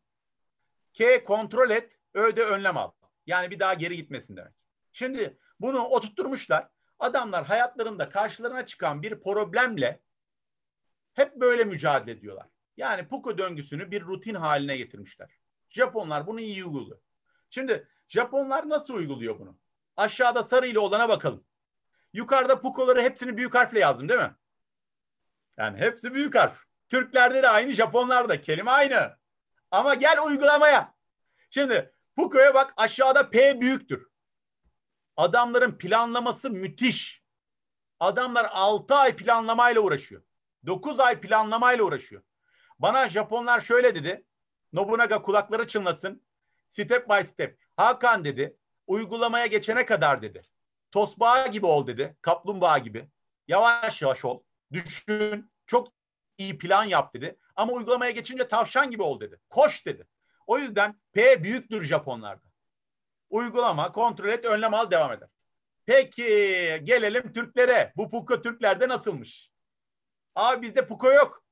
K kontrol et, Ö de önlem al. Yani bir daha geri gitmesin demek. Şimdi bunu oturtturmuşlar. Adamlar hayatlarında karşılarına çıkan bir problemle hep böyle mücadele ediyorlar. Yani Puko döngüsünü bir rutin haline getirmişler. Japonlar bunu iyi uyguluyor. Şimdi Japonlar nasıl uyguluyor bunu? Aşağıda sarı ile olana bakalım. Yukarıda Puko'ları hepsini büyük harfle yazdım değil mi? Yani hepsi büyük harf. Türklerde de aynı, Japonlarda kelime aynı. Ama gel uygulamaya. Şimdi Puko'ya bak aşağıda P büyüktür. Adamların planlaması müthiş. Adamlar 6 ay planlamayla uğraşıyor. 9 ay planlamayla uğraşıyor. Bana Japonlar şöyle dedi. Nobunaga kulakları çınlasın. Step by step. Hakan dedi. Uygulamaya geçene kadar dedi. Tosbağa gibi ol dedi. Kaplumbağa gibi. Yavaş yavaş ol. Düşün. Çok iyi plan yap dedi. Ama uygulamaya geçince tavşan gibi ol dedi. Koş dedi. O yüzden P büyüktür Japonlarda. Uygulama, kontrol et, önlem al, devam eder. Peki gelelim Türklere. Bu Puko Türklerde nasılmış? Abi bizde Puko yok.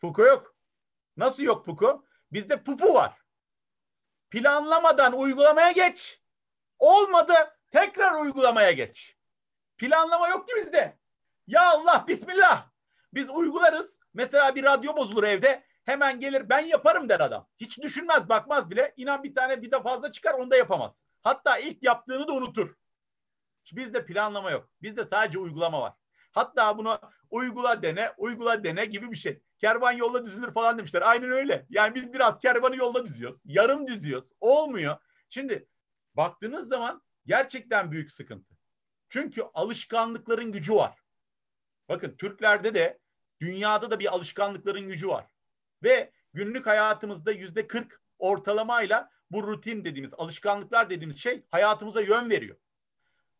Puko yok. Nasıl yok Puko? Bizde Pupu var. Planlamadan uygulamaya geç. Olmadı tekrar uygulamaya geç. Planlama yok ki bizde. Ya Allah bismillah. Biz uygularız. Mesela bir radyo bozulur evde. Hemen gelir ben yaparım der adam. Hiç düşünmez bakmaz bile. İnan bir tane vida fazla çıkar onu da yapamaz. Hatta ilk yaptığını da unutur. Bizde planlama yok. Bizde sadece uygulama var. Hatta bunu uygula dene, uygula dene gibi bir şey. Kervan yolla düzülür falan demişler. Aynen öyle. Yani biz biraz kervanı yolla düzüyoruz. Yarım düzüyoruz. Olmuyor. Şimdi baktığınız zaman gerçekten büyük sıkıntı. Çünkü alışkanlıkların gücü var. Bakın Türklerde de dünyada da bir alışkanlıkların gücü var. Ve günlük hayatımızda yüzde 40 ortalamayla bu rutin dediğimiz alışkanlıklar dediğimiz şey hayatımıza yön veriyor.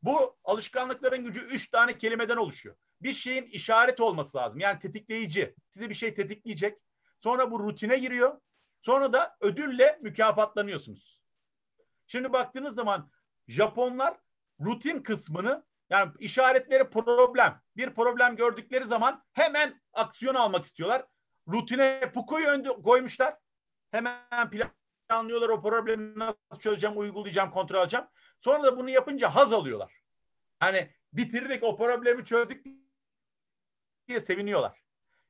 Bu alışkanlıkların gücü üç tane kelimeden oluşuyor. Bir şeyin işaret olması lazım. Yani tetikleyici. Size bir şey tetikleyecek. Sonra bu rutine giriyor. Sonra da ödülle mükafatlanıyorsunuz. Şimdi baktığınız zaman Japonlar rutin kısmını yani işaretleri problem. Bir problem gördükleri zaman hemen aksiyon almak istiyorlar. Rutine Puko'yu önde koymuşlar. Hemen planlıyorlar o problemi nasıl çözeceğim, uygulayacağım, kontrol alacağım. Sonra da bunu yapınca haz alıyorlar. Hani bitirdik o problemi çözdük diye seviniyorlar.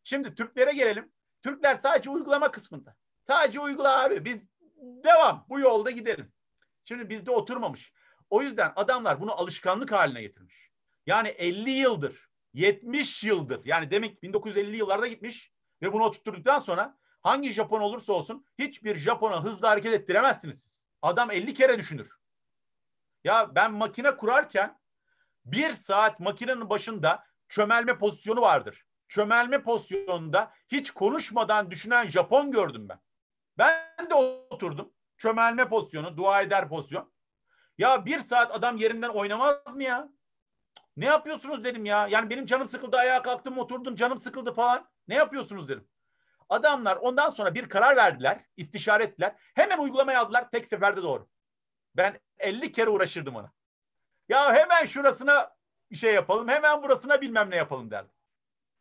Şimdi Türklere gelelim. Türkler sadece uygulama kısmında. Sadece uygula abi. Biz devam. Bu yolda gidelim. Şimdi bizde oturmamış. O yüzden adamlar bunu alışkanlık haline getirmiş. Yani 50 yıldır, 70 yıldır yani demek 1950 yıllarda gitmiş ve bunu oturtturduktan sonra hangi Japon olursa olsun hiçbir Japon'a hızlı hareket ettiremezsiniz siz. Adam 50 kere düşünür. Ya ben makine kurarken bir saat makinenin başında çömelme pozisyonu vardır. Çömelme pozisyonunda hiç konuşmadan düşünen Japon gördüm ben. Ben de oturdum. Çömelme pozisyonu, dua eder pozisyon. Ya bir saat adam yerinden oynamaz mı ya? Ne yapıyorsunuz dedim ya. Yani benim canım sıkıldı ayağa kalktım oturdum canım sıkıldı falan. Ne yapıyorsunuz dedim. Adamlar ondan sonra bir karar verdiler. istişare ettiler. Hemen uygulamaya aldılar. Tek seferde doğru. Ben 50 kere uğraşırdım ona. Ya hemen şurasına bir şey yapalım. Hemen burasına bilmem ne yapalım derdim.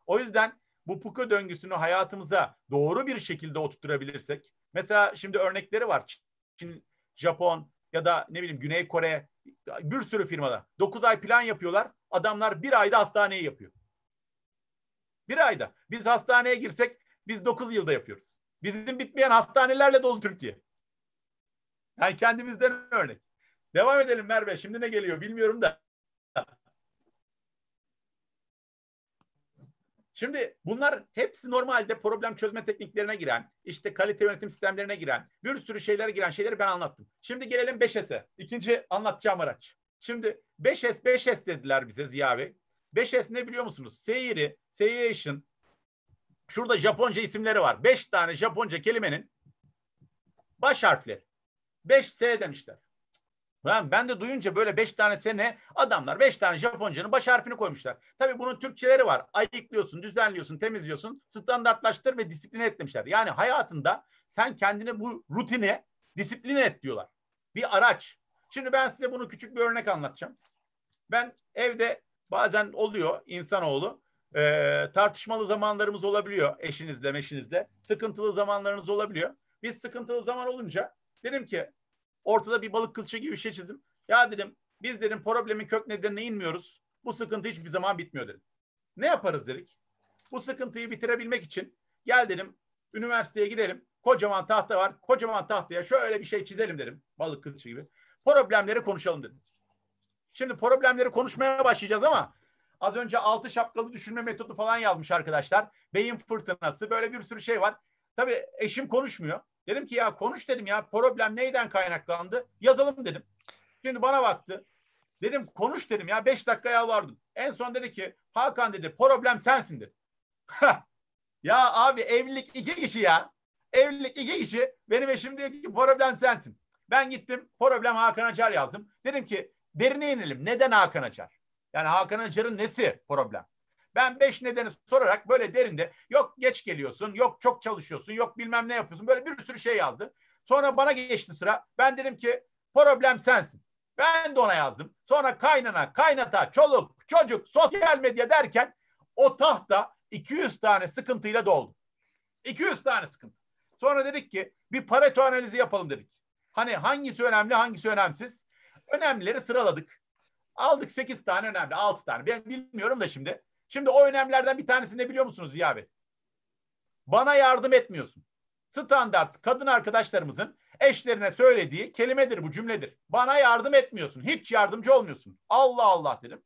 O yüzden bu Puko döngüsünü hayatımıza doğru bir şekilde oturtturabilirsek. Mesela şimdi örnekleri var. Çin, Japon ya da ne bileyim Güney Kore bir sürü firmada 9 ay plan yapıyorlar. Adamlar bir ayda hastaneyi yapıyor. Bir ayda. Biz hastaneye girsek biz 9 yılda yapıyoruz. Bizim bitmeyen hastanelerle dolu Türkiye. Yani kendimizden örnek. Devam edelim Merve. Şimdi ne geliyor bilmiyorum da. Şimdi bunlar hepsi normalde problem çözme tekniklerine giren, işte kalite yönetim sistemlerine giren, bir sürü şeylere giren şeyleri ben anlattım. Şimdi gelelim 5S'e. İkinci anlatacağım araç. Şimdi 5S, 5S dediler bize Ziya Bey. 5S ne biliyor musunuz? Seyiri, Seiation. Şurada Japonca isimleri var. 5 tane Japonca kelimenin baş harfleri. 5S demişler. Ben, ben de duyunca böyle beş tane sene adamlar beş tane Japonca'nın baş harfini koymuşlar. Tabii bunun Türkçeleri var. Ayıklıyorsun, düzenliyorsun, temizliyorsun, standartlaştır ve disipline et demişler. Yani hayatında sen kendini bu rutine disipline et diyorlar. Bir araç. Şimdi ben size bunu küçük bir örnek anlatacağım. Ben evde bazen oluyor insanoğlu e, tartışmalı zamanlarımız olabiliyor eşinizle meşinizle. Sıkıntılı zamanlarınız olabiliyor. Biz sıkıntılı zaman olunca dedim ki ortada bir balık kılçığı gibi bir şey çizdim. Ya dedim biz dedim problemin kök nedenine inmiyoruz. Bu sıkıntı hiçbir zaman bitmiyor dedim. Ne yaparız dedik. Bu sıkıntıyı bitirebilmek için gel dedim üniversiteye gidelim. Kocaman tahta var. Kocaman tahtaya şöyle bir şey çizelim dedim. Balık kılçığı gibi. Problemleri konuşalım dedim. Şimdi problemleri konuşmaya başlayacağız ama az önce altı şapkalı düşünme metodu falan yazmış arkadaşlar. Beyin fırtınası böyle bir sürü şey var. Tabii eşim konuşmuyor. Dedim ki ya konuş dedim ya problem neyden kaynaklandı? Yazalım dedim. Şimdi bana baktı. Dedim konuş dedim ya beş dakika yalvardım. En son dedi ki Hakan dedi problem sensin dedi. ya abi evlilik iki kişi ya. Evlilik iki kişi. Benim eşim diyor ki problem sensin. Ben gittim problem Hakan Acar yazdım. Dedim ki derine inelim. Neden Hakan Acar? Yani Hakan Acar'ın nesi problem? Ben beş nedeni sorarak böyle derinde yok geç geliyorsun, yok çok çalışıyorsun, yok bilmem ne yapıyorsun. Böyle bir sürü şey yazdı. Sonra bana geçti sıra. Ben dedim ki problem sensin. Ben de ona yazdım. Sonra kaynana, kaynata, çoluk, çocuk, sosyal medya derken o tahta 200 tane sıkıntıyla doldu. 200 tane sıkıntı. Sonra dedik ki bir Pareto analizi yapalım dedik. Hani hangisi önemli, hangisi önemsiz? Önemlileri sıraladık. Aldık 8 tane önemli, 6 tane. Ben bilmiyorum da şimdi. Şimdi o önemlerden bir tanesini ne biliyor musunuz Ziya Bey? Bana yardım etmiyorsun. Standart kadın arkadaşlarımızın eşlerine söylediği kelimedir bu cümledir. Bana yardım etmiyorsun. Hiç yardımcı olmuyorsun. Allah Allah dedim.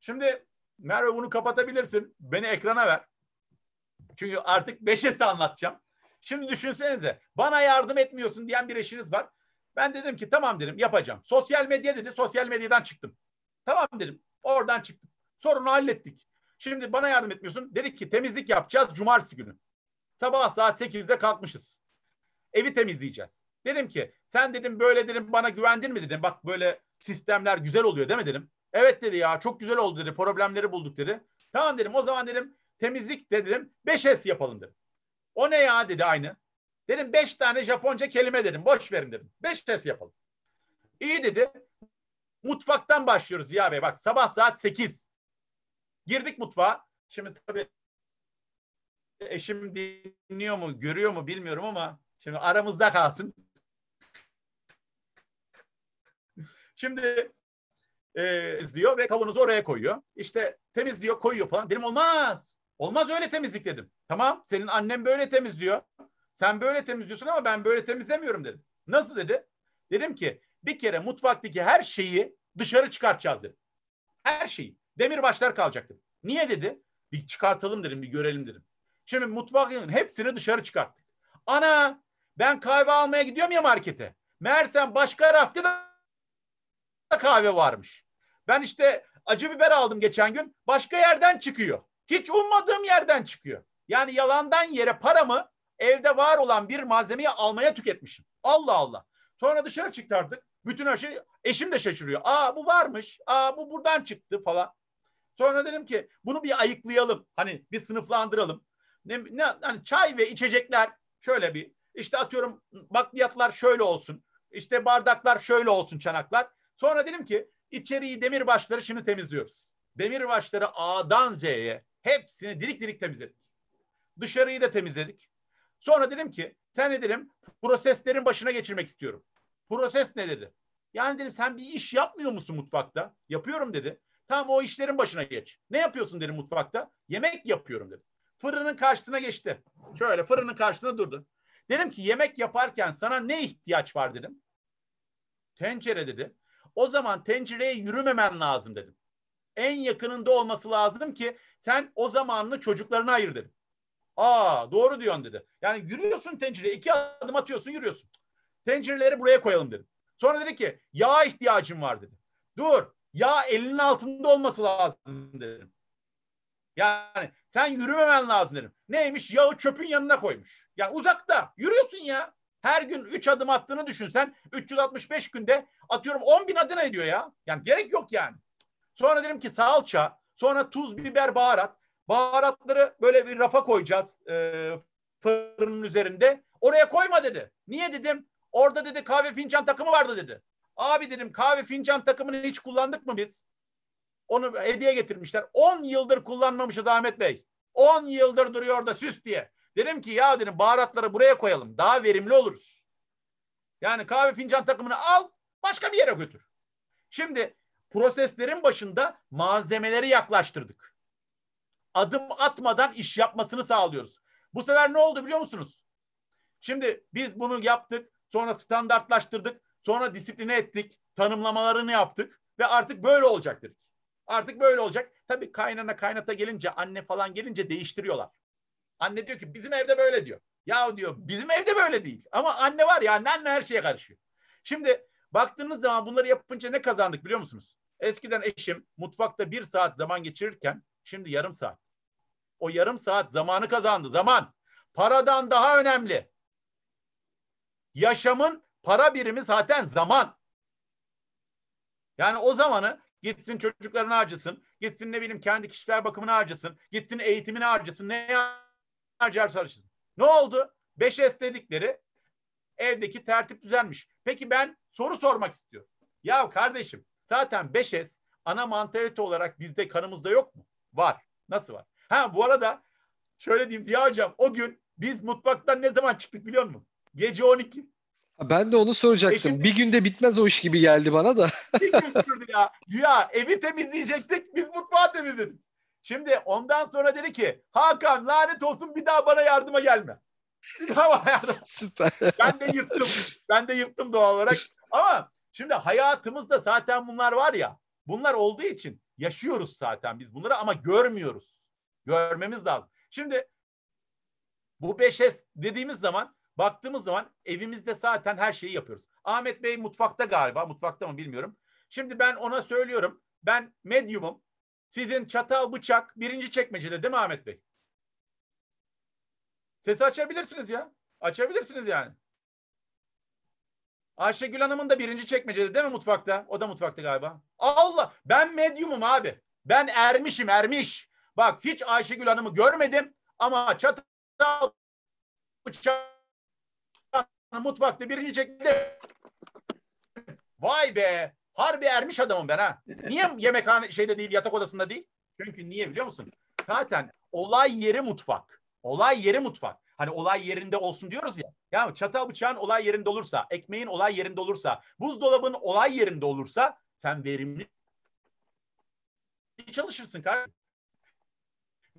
Şimdi Merve bunu kapatabilirsin. Beni ekrana ver. Çünkü artık beşesi anlatacağım. Şimdi düşünsenize bana yardım etmiyorsun diyen bir eşiniz var. Ben dedim ki tamam dedim yapacağım. Sosyal medya dedi. Sosyal medyadan çıktım. Tamam dedim. Oradan çıktım. Sorunu hallettik. Şimdi bana yardım etmiyorsun. Dedik ki temizlik yapacağız cumartesi günü. Sabah saat 8'de kalkmışız. Evi temizleyeceğiz. Dedim ki sen dedim böyle dedim bana güvendin mi dedim. Bak böyle sistemler güzel oluyor değil mi dedim. Evet dedi ya çok güzel oldu dedi. Problemleri bulduk dedi. Tamam dedim o zaman dedim temizlik de dedim 5S yapalım dedim. O ne ya dedi aynı. Dedim 5 tane Japonca kelime dedim. Boş verin dedim. 5S yapalım. İyi dedi. Mutfaktan başlıyoruz Ziya Bey. Bak sabah saat 8. Girdik mutfağa. Şimdi tabii eşim dinliyor mu, görüyor mu bilmiyorum ama şimdi aramızda kalsın. Şimdi e, izliyor ve kavanozu oraya koyuyor. İşte temizliyor, koyuyor falan. Dedim olmaz. Olmaz öyle temizlik dedim. Tamam senin annen böyle temizliyor. Sen böyle temizliyorsun ama ben böyle temizlemiyorum dedim. Nasıl dedi? Dedim ki bir kere mutfaktaki her şeyi dışarı çıkartacağız dedim. Her şeyi. Demir başlar kalacak dedim. Niye dedi? Bir çıkartalım dedim, bir görelim dedim. Şimdi mutfağın hepsini dışarı çıkarttık. Ana ben kahve almaya gidiyorum ya markete. Meğersem başka rafta da kahve varmış. Ben işte acı biber aldım geçen gün. Başka yerden çıkıyor. Hiç ummadığım yerden çıkıyor. Yani yalandan yere paramı evde var olan bir malzemeyi almaya tüketmişim. Allah Allah. Sonra dışarı çıkarttık. Bütün her şey eşim de şaşırıyor. Aa bu varmış. Aa bu buradan çıktı falan. Sonra dedim ki bunu bir ayıklayalım. Hani bir sınıflandıralım. Ne, ne hani çay ve içecekler şöyle bir işte atıyorum bakliyatlar şöyle olsun. İşte bardaklar şöyle olsun çanaklar. Sonra dedim ki içeriği demir başları şimdi temizliyoruz. Demir başları A'dan Z'ye hepsini dilik dilik temizledik. Dışarıyı da temizledik. Sonra dedim ki sen ne dedim proseslerin başına geçirmek istiyorum. Proses ne dedi? Yani dedim sen bir iş yapmıyor musun mutfakta? Yapıyorum dedi. Tamam o işlerin başına geç. Ne yapıyorsun dedim mutfakta? Yemek yapıyorum dedim. fırının karşısına geçti. Şöyle fırının karşısına durdu. Dedim ki yemek yaparken sana ne ihtiyaç var dedim. Tencere dedi. O zaman tencereye yürümemen lazım dedim. En yakınında olması lazım ki sen o zamanını çocuklarına ayır dedim. Aa doğru diyorsun dedi. Yani yürüyorsun tencereye iki adım atıyorsun yürüyorsun. Tencereleri buraya koyalım dedim. Sonra dedi ki yağ ihtiyacım var dedi. Dur yağ elinin altında olması lazım dedim. Yani sen yürümemen lazım dedim. Neymiş? Yağı çöpün yanına koymuş. Yani uzakta. Yürüyorsun ya. Her gün 3 adım attığını düşünsen 365 günde atıyorum 10 bin adım ediyor ya. Yani gerek yok yani. Sonra dedim ki salça, sonra tuz, biber, baharat. Baharatları böyle bir rafa koyacağız e, fırının üzerinde. Oraya koyma dedi. Niye dedim? Orada dedi kahve fincan takımı vardı dedi. Abi dedim kahve fincan takımını hiç kullandık mı biz? Onu hediye getirmişler. 10 yıldır kullanmamışız Ahmet Bey. 10 yıldır duruyor da süs diye. Dedim ki ya dedim baharatları buraya koyalım. Daha verimli oluruz. Yani kahve fincan takımını al başka bir yere götür. Şimdi proseslerin başında malzemeleri yaklaştırdık. Adım atmadan iş yapmasını sağlıyoruz. Bu sefer ne oldu biliyor musunuz? Şimdi biz bunu yaptık. Sonra standartlaştırdık. Sonra disipline ettik. Tanımlamalarını yaptık. Ve artık böyle olacak dedik. Artık böyle olacak. Tabii kaynana kaynata gelince anne falan gelince değiştiriyorlar. Anne diyor ki bizim evde böyle diyor. Ya diyor bizim evde böyle değil. Ama anne var ya anne, anne her şeye karışıyor. Şimdi baktığınız zaman bunları yapınca ne kazandık biliyor musunuz? Eskiden eşim mutfakta bir saat zaman geçirirken şimdi yarım saat. O yarım saat zamanı kazandı. Zaman. Paradan daha önemli. Yaşamın para birimi zaten zaman. Yani o zamanı gitsin çocuklarını harcasın, gitsin ne bileyim kendi kişisel bakımını harcasın, gitsin eğitimini harcasın, ne harcarsa harcasın. Ne oldu? 5S dedikleri evdeki tertip düzenmiş. Peki ben soru sormak istiyorum. Ya kardeşim zaten 5S ana mantalite olarak bizde kanımızda yok mu? Var. Nasıl var? Ha bu arada şöyle diyeyim Ziya Hocam o gün biz mutfaktan ne zaman çıktık biliyor musun? Gece 12. Ben de onu soracaktım. Eşim- Bir günde bitmez o iş gibi geldi bana da. Bir gün sürdü ya. Ya evi temizleyecektik biz mutfağı temizledik. Şimdi ondan sonra dedi ki Hakan lanet olsun bir daha bana yardıma gelme. Bir daha bana yardıma Süper. ben de yırttım. Ben de yırttım doğal olarak. Ama şimdi hayatımızda zaten bunlar var ya. Bunlar olduğu için yaşıyoruz zaten biz bunları ama görmüyoruz. Görmemiz lazım. Şimdi bu 5S dediğimiz zaman baktığımız zaman evimizde zaten her şeyi yapıyoruz. Ahmet Bey mutfakta galiba. Mutfakta mı bilmiyorum. Şimdi ben ona söylüyorum. Ben medyumum. Sizin çatal bıçak birinci çekmecede değil mi Ahmet Bey? Sesi açabilirsiniz ya. Açabilirsiniz yani. Ayşegül Hanım'ın da birinci çekmecede değil mi mutfakta? O da mutfakta galiba. Allah ben medyumum abi. Ben ermişim ermiş. Bak hiç Ayşegül Hanım'ı görmedim ama çatal bıçak mutfakta birinci çekmecede. Vay be. Harbi ermiş adamım ben ha. Niye yemekhane şeyde değil yatak odasında değil? Çünkü niye biliyor musun? Zaten olay yeri mutfak. Olay yeri mutfak. Hani olay yerinde olsun diyoruz ya. Ya çatal bıçağın olay yerinde olursa, ekmeğin olay yerinde olursa, buzdolabının olay yerinde olursa sen verimli çalışırsın kardeşim.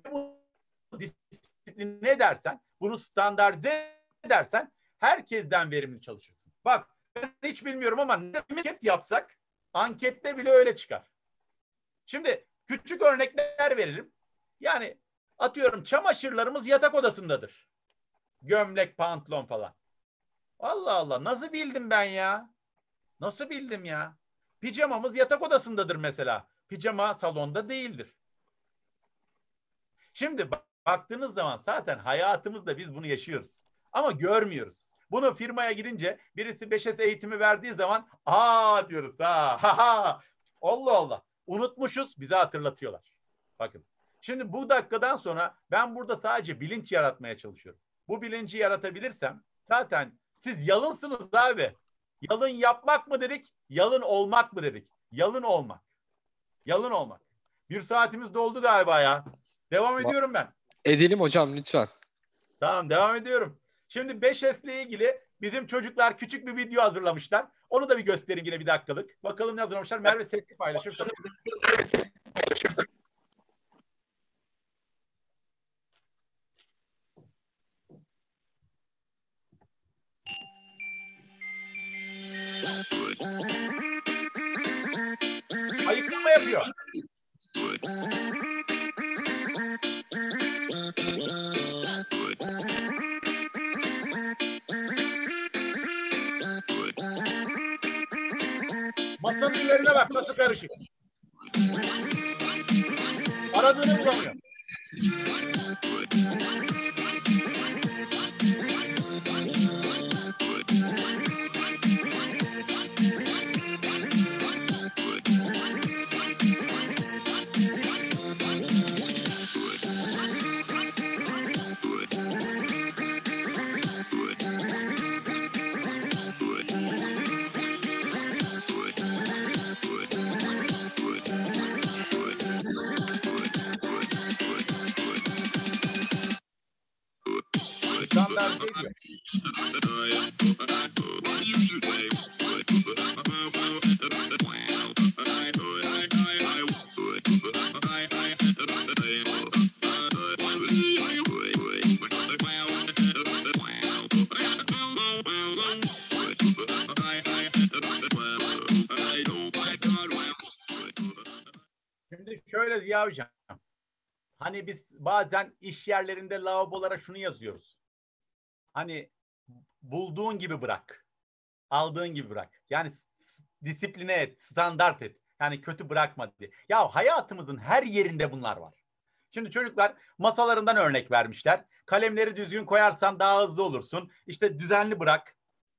Bu disipline edersen, bunu standartize edersen herkesten verimli çalışırsın. Bak ben hiç bilmiyorum ama ne anket yapsak ankette bile öyle çıkar. Şimdi küçük örnekler veririm. Yani atıyorum çamaşırlarımız yatak odasındadır. Gömlek, pantolon falan. Allah Allah nasıl bildim ben ya? Nasıl bildim ya? Pijamamız yatak odasındadır mesela. Pijama salonda değildir. Şimdi baktığınız zaman zaten hayatımızda biz bunu yaşıyoruz. Ama görmüyoruz. Bunu firmaya gidince birisi 5S eğitimi verdiği zaman aa diyoruz ha ha ha. Allah Allah. Unutmuşuz bize hatırlatıyorlar. Bakın. Şimdi bu dakikadan sonra ben burada sadece bilinç yaratmaya çalışıyorum. Bu bilinci yaratabilirsem zaten siz yalınsınız abi. Yalın yapmak mı dedik? Yalın olmak mı dedik? Yalın olmak. Yalın olmak. Bir saatimiz doldu galiba ya. Devam ediyorum ben. Edelim hocam lütfen. Tamam devam ediyorum. Şimdi 5S ile ilgili bizim çocuklar küçük bir video hazırlamışlar. Onu da bir gösterin yine bir dakikalık. Bakalım ne hazırlamışlar. Merve Setli paylaşırsa. Ayıklama yapıyor. Üzerine bak nasıl karışık. Aradığını bulamıyor. Hani biz bazen iş yerlerinde lavabolara şunu yazıyoruz. Hani bulduğun gibi bırak. Aldığın gibi bırak. Yani disipline et, standart et. Yani kötü bırakma diye. Ya hayatımızın her yerinde bunlar var. Şimdi çocuklar masalarından örnek vermişler. Kalemleri düzgün koyarsan daha hızlı olursun. İşte düzenli bırak.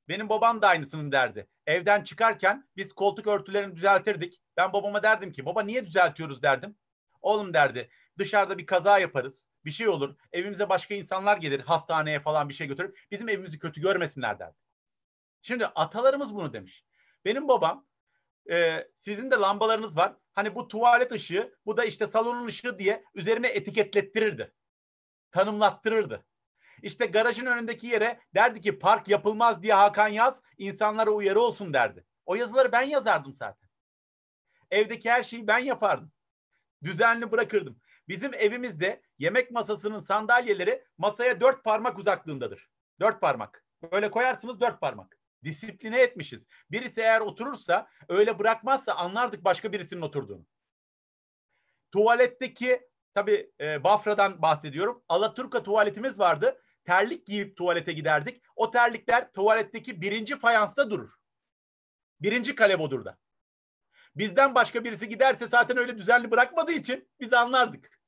Benim babam da aynısını derdi. Evden çıkarken biz koltuk örtülerini düzeltirdik. Ben babama derdim ki baba niye düzeltiyoruz derdim. Oğlum derdi dışarıda bir kaza yaparız. Bir şey olur. Evimize başka insanlar gelir. Hastaneye falan bir şey götürüp bizim evimizi kötü görmesinler derdi. Şimdi atalarımız bunu demiş. Benim babam e, sizin de lambalarınız var. Hani bu tuvalet ışığı, bu da işte salonun ışığı diye üzerine etiketlettirirdi. Tanımlattırırdı. İşte garajın önündeki yere derdi ki park yapılmaz diye Hakan yaz, insanlara uyarı olsun derdi. O yazıları ben yazardım zaten. Evdeki her şeyi ben yapardım. Düzenli bırakırdım. Bizim evimizde yemek masasının sandalyeleri masaya dört parmak uzaklığındadır. Dört parmak. Böyle koyarsınız dört parmak. Disipline etmişiz. Birisi eğer oturursa öyle bırakmazsa anlardık başka birisinin oturduğunu. Tuvaletteki tabii e, Bafra'dan bahsediyorum. Alaturka tuvaletimiz vardı. Terlik giyip tuvalete giderdik. O terlikler tuvaletteki birinci fayansta durur. Birinci kalebodurda. Bizden başka birisi giderse zaten öyle düzenli bırakmadığı için biz anlardık.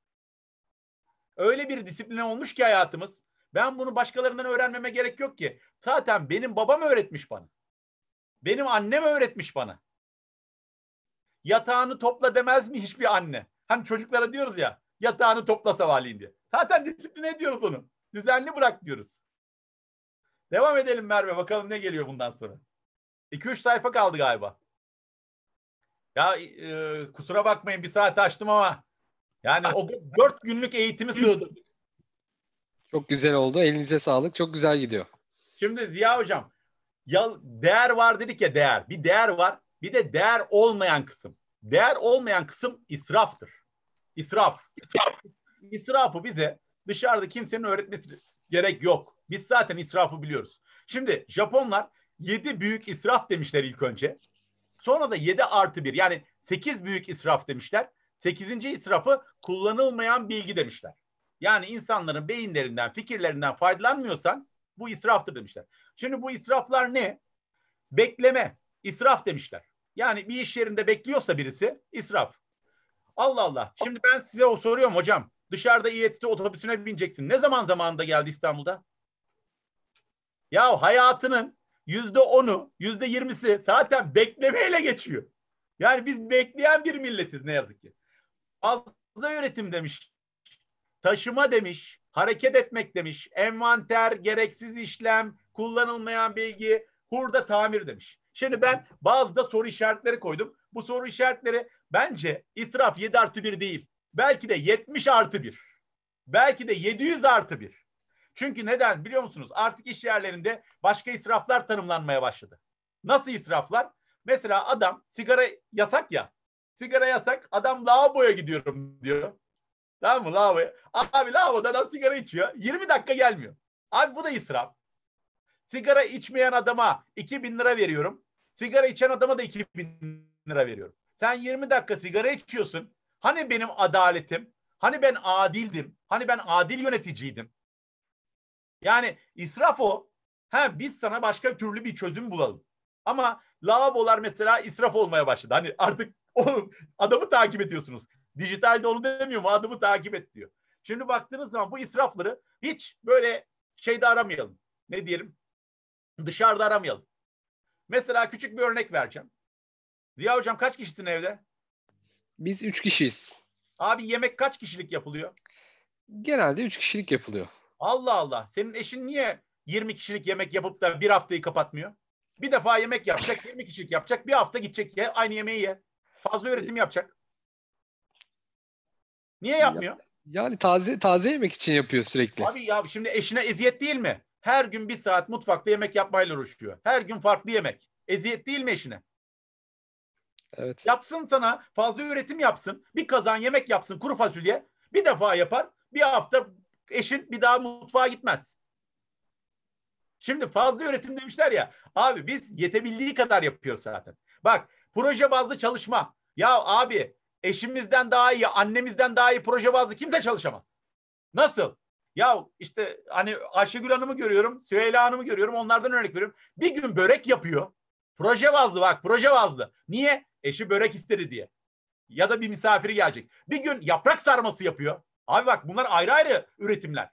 Öyle bir disipline olmuş ki hayatımız. Ben bunu başkalarından öğrenmeme gerek yok ki. Zaten benim babam öğretmiş bana. Benim annem öğretmiş bana. Yatağını topla demez mi hiçbir anne? Hani çocuklara diyoruz ya yatağını topla sabahleyin diye. Zaten disipline ediyoruz onu. Düzenli bırak diyoruz. Devam edelim Merve bakalım ne geliyor bundan sonra. 2-3 sayfa kaldı galiba. Ya e, kusura bakmayın bir saat açtım ama yani o dört günlük eğitimi sığdırdık. Çok güzel oldu. Elinize sağlık. Çok güzel gidiyor. Şimdi Ziya Hocam ya değer var dedik ya değer. Bir değer var bir de değer olmayan kısım. Değer olmayan kısım israftır. İsraf. İsrafı bize dışarıda kimsenin öğretmesi gerek yok. Biz zaten israfı biliyoruz. Şimdi Japonlar 7 büyük israf demişler ilk önce. Sonra da 7 artı 1 yani 8 büyük israf demişler. 8. israfı kullanılmayan bilgi demişler. Yani insanların beyinlerinden, fikirlerinden faydalanmıyorsan bu israftır demişler. Şimdi bu israflar ne? Bekleme, israf demişler. Yani bir iş yerinde bekliyorsa birisi israf. Allah Allah. Şimdi ben size o soruyorum hocam. Dışarıda İETT otobüsüne bineceksin. Ne zaman zamanında geldi İstanbul'da? Ya hayatının yüzde onu, yüzde yirmisi zaten beklemeyle geçiyor. Yani biz bekleyen bir milletiz ne yazık ki. Fazla üretim demiş, taşıma demiş, hareket etmek demiş, envanter, gereksiz işlem, kullanılmayan bilgi, hurda tamir demiş. Şimdi ben bazı da soru işaretleri koydum. Bu soru işaretleri bence israf 7 artı 1 değil. Belki de 70 artı 1. Belki de 700 artı 1. Çünkü neden biliyor musunuz? Artık iş yerlerinde başka israflar tanımlanmaya başladı. Nasıl israflar? Mesela adam sigara yasak ya. Sigara yasak. Adam lavaboya gidiyorum diyor. Tamam mı lavaboya? Abi lavaboda adam sigara içiyor. 20 dakika gelmiyor. Abi bu da israf. Sigara içmeyen adama 2000 lira veriyorum. Sigara içen adama da 2000 lira veriyorum. Sen 20 dakika sigara içiyorsun. Hani benim adaletim? Hani ben adildim? Hani ben adil yöneticiydim? Yani israf o. Ha biz sana başka türlü bir çözüm bulalım. Ama lavabolar mesela israf olmaya başladı. Hani artık o adamı takip ediyorsunuz. Dijitalde onu demiyor mu? Adamı takip et diyor. Şimdi baktığınız zaman bu israfları hiç böyle şeyde aramayalım. Ne diyelim? Dışarıda aramayalım. Mesela küçük bir örnek vereceğim. Ziya Hocam kaç kişisin evde? Biz üç kişiyiz. Abi yemek kaç kişilik yapılıyor? Genelde üç kişilik yapılıyor. Allah Allah. Senin eşin niye 20 kişilik yemek yapıp da bir haftayı kapatmıyor? Bir defa yemek yapacak, 20 kişilik yapacak, bir hafta gidecek ye, aynı yemeği ye. Fazla üretim yapacak. Niye yapmıyor? Yani taze taze yemek için yapıyor sürekli. Abi ya şimdi eşine eziyet değil mi? Her gün bir saat mutfakta yemek yapmayla uğraşıyor. Her gün farklı yemek. Eziyet değil mi eşine? Evet. Yapsın sana fazla üretim yapsın. Bir kazan yemek yapsın kuru fasulye. Bir defa yapar. Bir hafta eşin bir daha mutfağa gitmez. Şimdi fazla üretim demişler ya. Abi biz yetebildiği kadar yapıyoruz zaten. Bak proje bazlı çalışma. Ya abi eşimizden daha iyi, annemizden daha iyi proje bazlı kimse çalışamaz. Nasıl? Ya işte hani Ayşegül Hanım'ı görüyorum, Süheyla Hanım'ı görüyorum. Onlardan örnek veriyorum. Bir gün börek yapıyor. Proje bazlı bak, proje bazlı. Niye? Eşi börek istedi diye. Ya da bir misafiri gelecek. Bir gün yaprak sarması yapıyor. Abi bak bunlar ayrı ayrı üretimler.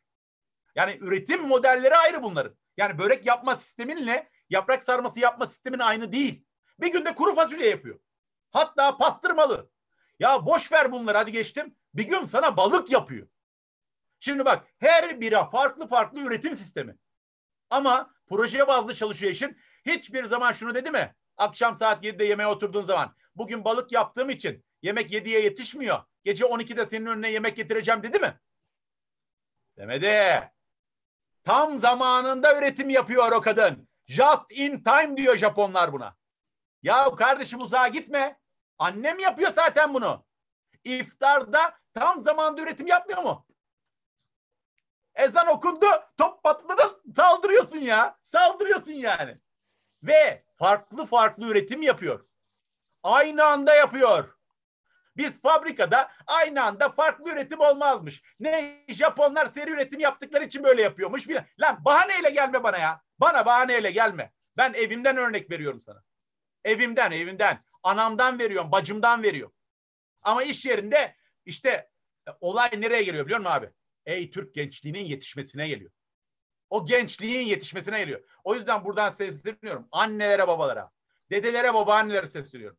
Yani üretim modelleri ayrı bunların. Yani börek yapma sisteminle yaprak sarması yapma sistemin aynı değil. Bir günde kuru fasulye yapıyor. Hatta pastırmalı. Ya boş ver bunları hadi geçtim. Bir gün sana balık yapıyor. Şimdi bak her biri farklı farklı üretim sistemi. Ama projeye bazlı çalışıyor işin. Hiçbir zaman şunu dedi mi? Akşam saat 7'de yemeğe oturduğun zaman bugün balık yaptığım için yemek 7'ye yetişmiyor. Gece 12'de senin önüne yemek getireceğim dedi mi? Demedi. Tam zamanında üretim yapıyor o kadın. Just in time diyor Japonlar buna. Ya kardeşim uzağa gitme. Annem yapıyor zaten bunu. İftarda tam zamanda üretim yapmıyor mu? Ezan okundu, top patladı, saldırıyorsun ya. Saldırıyorsun yani. Ve farklı farklı üretim yapıyor. Aynı anda yapıyor. Biz fabrikada aynı anda farklı üretim olmazmış. Ne Japonlar seri üretim yaptıkları için böyle yapıyormuş. Lan bahaneyle gelme bana ya. Bana bahaneyle gelme. Ben evimden örnek veriyorum sana. Evimden, evimden. Anamdan veriyorum, bacımdan veriyorum. Ama iş yerinde işte olay nereye geliyor biliyor musun abi? Ey Türk gençliğinin yetişmesine geliyor. O gençliğin yetişmesine geliyor. O yüzden buradan sesleniyorum. Annelere, babalara, dedelere, babaannelere sesleniyorum.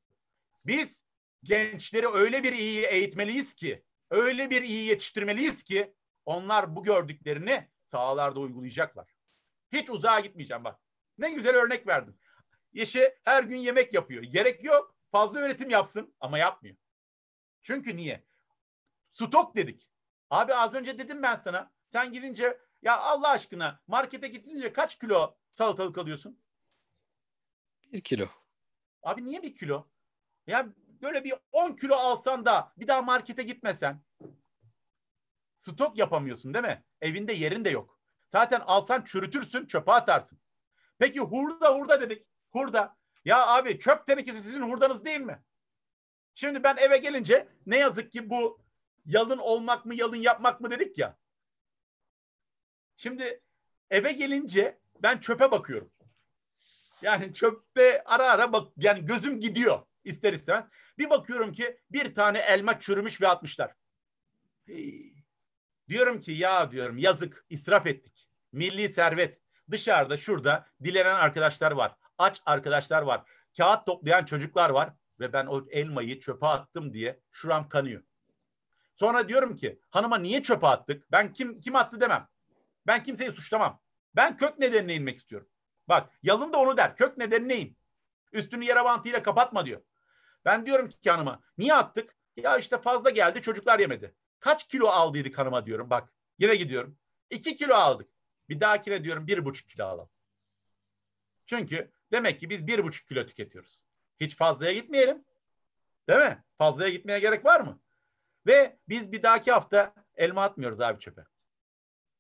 Biz gençleri öyle bir iyi eğitmeliyiz ki, öyle bir iyi yetiştirmeliyiz ki onlar bu gördüklerini sahalarda uygulayacaklar. Hiç uzağa gitmeyeceğim bak. Ne güzel örnek verdim. Yeşe her gün yemek yapıyor. Gerek yok. Fazla üretim yapsın ama yapmıyor. Çünkü niye? Stok dedik. Abi az önce dedim ben sana. Sen gidince ya Allah aşkına markete gidince kaç kilo salatalık alıyorsun? Bir kilo. Abi niye bir kilo? Ya böyle bir 10 kilo alsan da bir daha markete gitmesen stok yapamıyorsun değil mi? Evinde yerin de yok. Zaten alsan çürütürsün çöpe atarsın. Peki hurda hurda dedik. Hurda. Ya abi çöp tenekesi sizin hurdanız değil mi? Şimdi ben eve gelince ne yazık ki bu yalın olmak mı yalın yapmak mı dedik ya. Şimdi eve gelince ben çöpe bakıyorum. Yani çöpte ara ara bak yani gözüm gidiyor ister istemez. Bir bakıyorum ki bir tane elma çürümüş ve atmışlar. Diyorum ki ya diyorum yazık israf ettik. Milli servet. Dışarıda şurada dilenen arkadaşlar var. Aç arkadaşlar var. Kağıt toplayan çocuklar var. Ve ben o elmayı çöpe attım diye şuram kanıyor. Sonra diyorum ki hanıma niye çöpe attık? Ben kim kim attı demem. Ben kimseyi suçlamam. Ben kök nedenine inmek istiyorum. Bak yalın da onu der. Kök nedenine in. Üstünü yara bantıyla kapatma diyor. Ben diyorum ki hanıma niye attık? Ya işte fazla geldi çocuklar yemedi. Kaç kilo aldıydık hanıma diyorum bak. Yine gidiyorum. İki kilo aldık. Bir dahakine diyorum bir buçuk kilo alalım. Çünkü demek ki biz bir buçuk kilo tüketiyoruz. Hiç fazlaya gitmeyelim. Değil mi? Fazlaya gitmeye gerek var mı? Ve biz bir dahaki hafta elma atmıyoruz abi çöpe.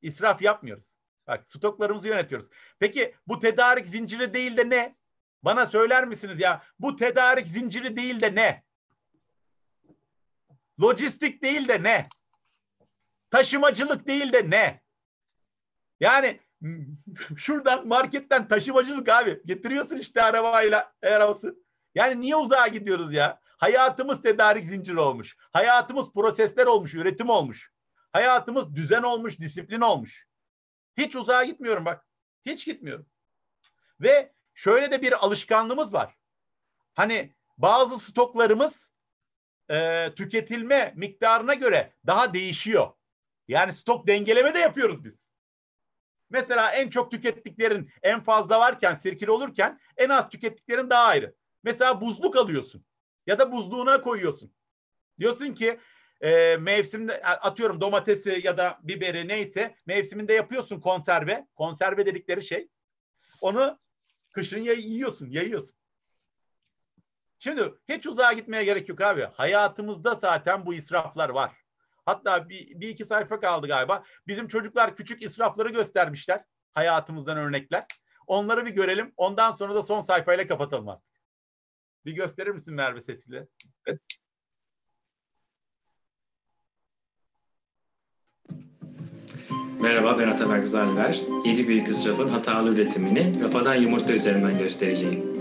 İsraf yapmıyoruz. Bak stoklarımızı yönetiyoruz. Peki bu tedarik zinciri değil de ne? Bana söyler misiniz ya bu tedarik zinciri değil de ne? Lojistik değil de ne? Taşımacılık değil de ne? Yani şuradan marketten taşımacılık abi. Getiriyorsun işte arabayla olsun. Yani niye uzağa gidiyoruz ya? Hayatımız tedarik zinciri olmuş. Hayatımız prosesler olmuş, üretim olmuş. Hayatımız düzen olmuş, disiplin olmuş. Hiç uzağa gitmiyorum bak. Hiç gitmiyorum. Ve şöyle de bir alışkanlığımız var. Hani bazı stoklarımız e, tüketilme miktarına göre daha değişiyor. Yani stok dengeleme de yapıyoruz biz. Mesela en çok tükettiklerin en fazla varken, sirkil olurken en az tükettiklerin daha ayrı. Mesela buzluk alıyorsun ya da buzluğuna koyuyorsun. Diyorsun ki e, mevsimde atıyorum domatesi ya da biberi neyse mevsiminde yapıyorsun konserve. Konserve dedikleri şey. Onu kışın yiyorsun, yayıyorsun. Şimdi hiç uzağa gitmeye gerek yok abi. Hayatımızda zaten bu israflar var. Hatta bir, bir iki sayfa kaldı galiba. Bizim çocuklar küçük israfları göstermişler. Hayatımızdan örnekler. Onları bir görelim. Ondan sonra da son sayfayla kapatalım artık. Bir gösterir misin Merve sesiyle? Evet. Merhaba ben Ataberk Zalver. 7 büyük israfın hatalı üretimini rafadan yumurta üzerinden göstereceğim.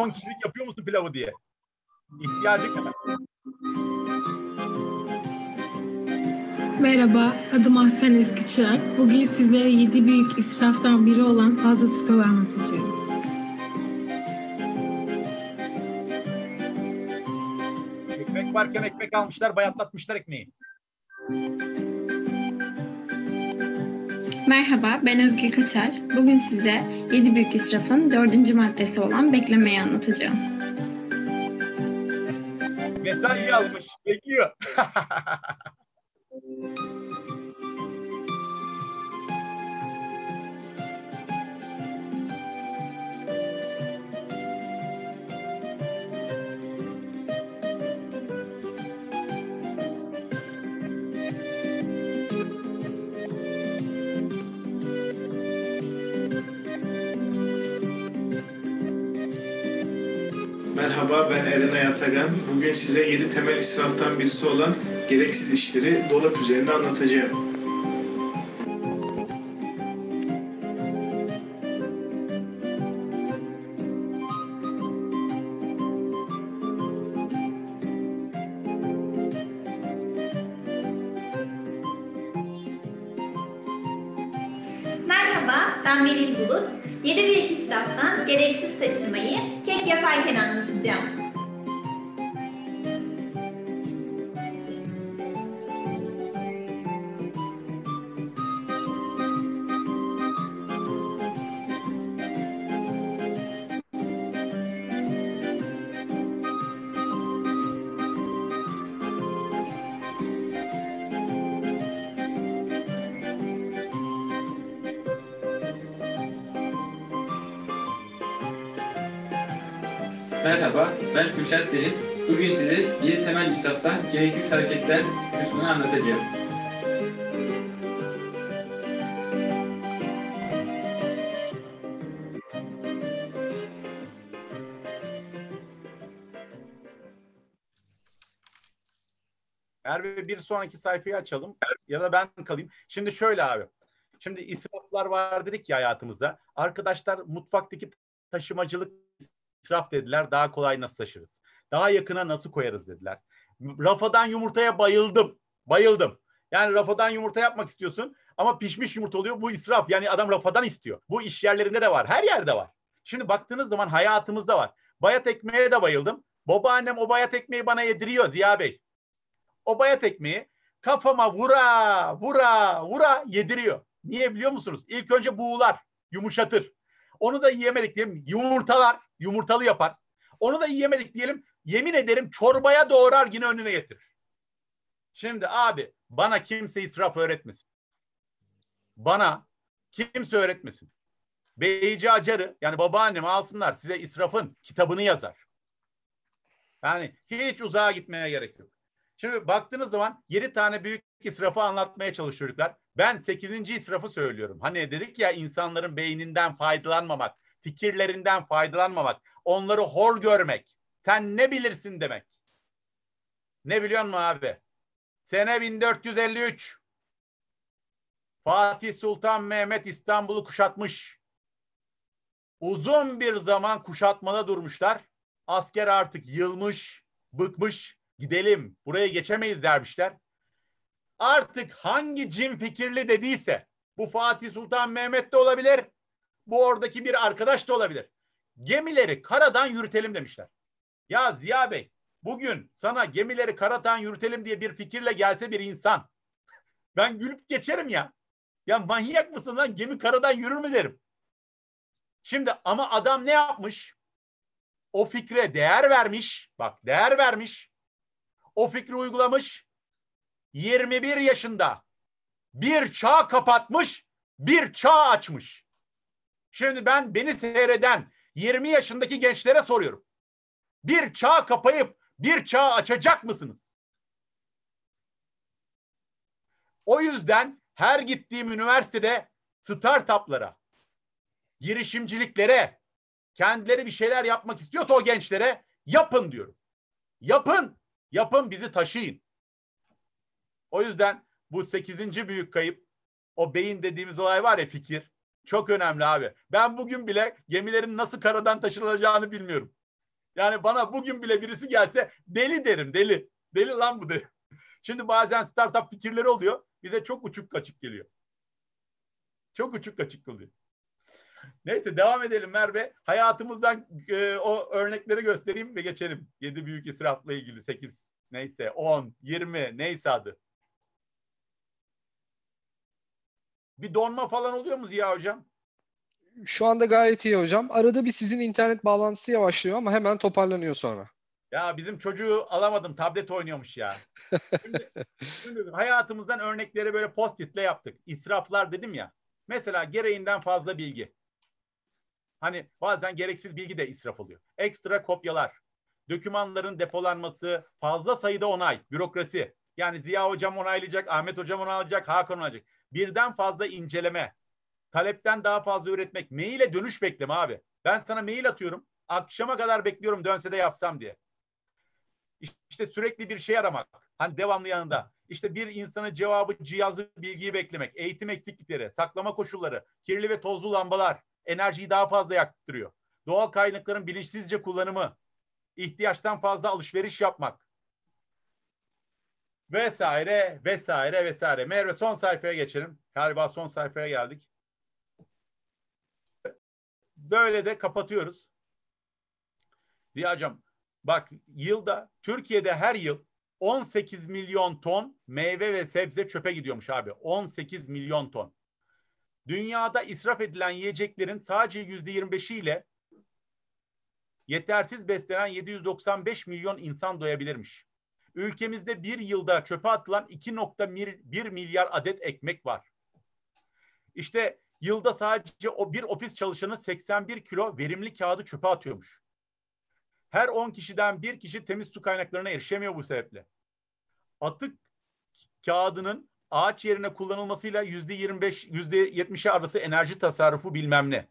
10 kişilik yapıyor musun pilavı diye. İhtiyacı kadar. Merhaba, adım Ahsen Eskiçırak. Bugün sizlere 7 büyük israftan biri olan fazla stoğu anlatacağım. Ekmek varken ekmek almışlar, bayatlatmışlar ekmeği. Merhaba, ben Özge Kaçar. Bugün size 7 büyük israfın dördüncü maddesi olan beklemeyi anlatacağım. Mesaj yazmış, bekliyor. Merhaba ben Eren Atagan. Bugün size 7 temel israftan birisi olan gereksiz işleri dolap üzerinde anlatacağım. Merhaba, ben Melih Bulut. 7 büyük israftan gereksiz taşımayı kek yaparken anlatacağım. Merhaba, Kürşat Deniz. Bugün size 7 temel israftan gereksiz hareketler kısmını anlatacağım. Merve bir sonraki sayfayı açalım ya da ben kalayım. Şimdi şöyle abi. Şimdi israflar var dedik ya hayatımızda. Arkadaşlar mutfaktaki taşımacılık israf dediler. Daha kolay nasıl taşırız? Daha yakına nasıl koyarız dediler. Rafadan yumurtaya bayıldım. Bayıldım. Yani rafadan yumurta yapmak istiyorsun ama pişmiş yumurta oluyor. Bu israf. Yani adam rafadan istiyor. Bu iş yerlerinde de var. Her yerde var. Şimdi baktığınız zaman hayatımızda var. Bayat ekmeğe de bayıldım. Babaannem o bayat ekmeği bana yediriyor Ziya Bey. O bayat ekmeği kafama vura vura vura yediriyor. Niye biliyor musunuz? İlk önce buğular, yumuşatır. Onu da yiyemedik diyelim. Yumurtalar, yumurtalı yapar. Onu da yiyemedik diyelim. Yemin ederim çorbaya doğrar yine önüne getirir. Şimdi abi bana kimse israf öğretmesin. Bana kimse öğretmesin. Beyci Acar'ı yani babaannemi alsınlar size israfın kitabını yazar. Yani hiç uzağa gitmeye gerek yok. Şimdi baktığınız zaman 7 tane büyük israfı anlatmaya çalışıyor çocuklar. Ben 8. israfı söylüyorum. Hani dedik ya insanların beyninden faydalanmamak, fikirlerinden faydalanmamak, onları hor görmek. Sen ne bilirsin demek. Ne biliyor musun abi? Sene 1453. Fatih Sultan Mehmet İstanbul'u kuşatmış. Uzun bir zaman kuşatmada durmuşlar. Asker artık yılmış, bıkmış. Gidelim, buraya geçemeyiz dermişler. Artık hangi cin fikirli dediyse, bu Fatih Sultan Mehmet de olabilir, bu oradaki bir arkadaş da olabilir. Gemileri karadan yürütelim demişler. Ya Ziya Bey, bugün sana gemileri karadan yürütelim diye bir fikirle gelse bir insan, ben gülüp geçerim ya. Ya manyak mısın lan gemi karadan yürür mü derim. Şimdi ama adam ne yapmış? O fikre değer vermiş. Bak değer vermiş. O fikri uygulamış. 21 yaşında bir çağ kapatmış, bir çağ açmış. Şimdi ben beni seyreden 20 yaşındaki gençlere soruyorum. Bir çağ kapayıp bir çağ açacak mısınız? O yüzden her gittiğim üniversitede startuplara, girişimciliklere, kendileri bir şeyler yapmak istiyorsa o gençlere yapın diyorum. Yapın. Yapın bizi taşıyın. O yüzden bu sekizinci büyük kayıp o beyin dediğimiz olay var ya fikir. Çok önemli abi. Ben bugün bile gemilerin nasıl karadan taşınacağını bilmiyorum. Yani bana bugün bile birisi gelse deli derim deli. Deli lan bu derim. Şimdi bazen startup fikirleri oluyor. Bize çok uçuk kaçık geliyor. Çok uçuk kaçık oluyor. Neyse devam edelim Merve. Hayatımızdan e, o örnekleri göstereyim ve geçelim. Yedi büyük israfla ilgili sekiz neyse on yirmi neyse adı. Bir donma falan oluyor mu Ziya Hocam? Şu anda gayet iyi hocam. Arada bir sizin internet bağlantısı yavaşlıyor ama hemen toparlanıyor sonra. Ya bizim çocuğu alamadım. Tablet oynuyormuş ya. Şimdi, şimdi hayatımızdan örnekleri böyle post-it'le yaptık. İsraflar dedim ya. Mesela gereğinden fazla bilgi. Hani bazen gereksiz bilgi de israf oluyor. Ekstra kopyalar, dokümanların depolanması, fazla sayıda onay, bürokrasi. Yani Ziya Hocam onaylayacak, Ahmet Hocam onaylayacak, Hakan onaylayacak. Birden fazla inceleme, talepten daha fazla üretmek, maile dönüş bekleme abi. Ben sana mail atıyorum, akşama kadar bekliyorum dönse de yapsam diye. İşte sürekli bir şey aramak, hani devamlı yanında. İşte bir insanın cevabı, cihazı, bilgiyi beklemek, eğitim eksiklikleri, saklama koşulları, kirli ve tozlu lambalar, enerjiyi daha fazla yaktırıyor. Doğal kaynakların bilinçsizce kullanımı, ihtiyaçtan fazla alışveriş yapmak vesaire vesaire vesaire. Merve son sayfaya geçelim. Galiba son sayfaya geldik. Böyle de kapatıyoruz. Ziyacım bak yılda Türkiye'de her yıl 18 milyon ton meyve ve sebze çöpe gidiyormuş abi. 18 milyon ton. Dünyada israf edilen yiyeceklerin sadece yüzde 25'i ile yetersiz beslenen 795 milyon insan doyabilirmiş. Ülkemizde bir yılda çöpe atılan 2.1 milyar adet ekmek var. İşte yılda sadece o bir ofis çalışanı 81 kilo verimli kağıdı çöpe atıyormuş. Her 10 kişiden bir kişi temiz su kaynaklarına erişemiyor bu sebeple. Atık kağıdının ağaç yerine kullanılmasıyla yüzde 25, yüzde 70'e arası enerji tasarrufu bilmem ne.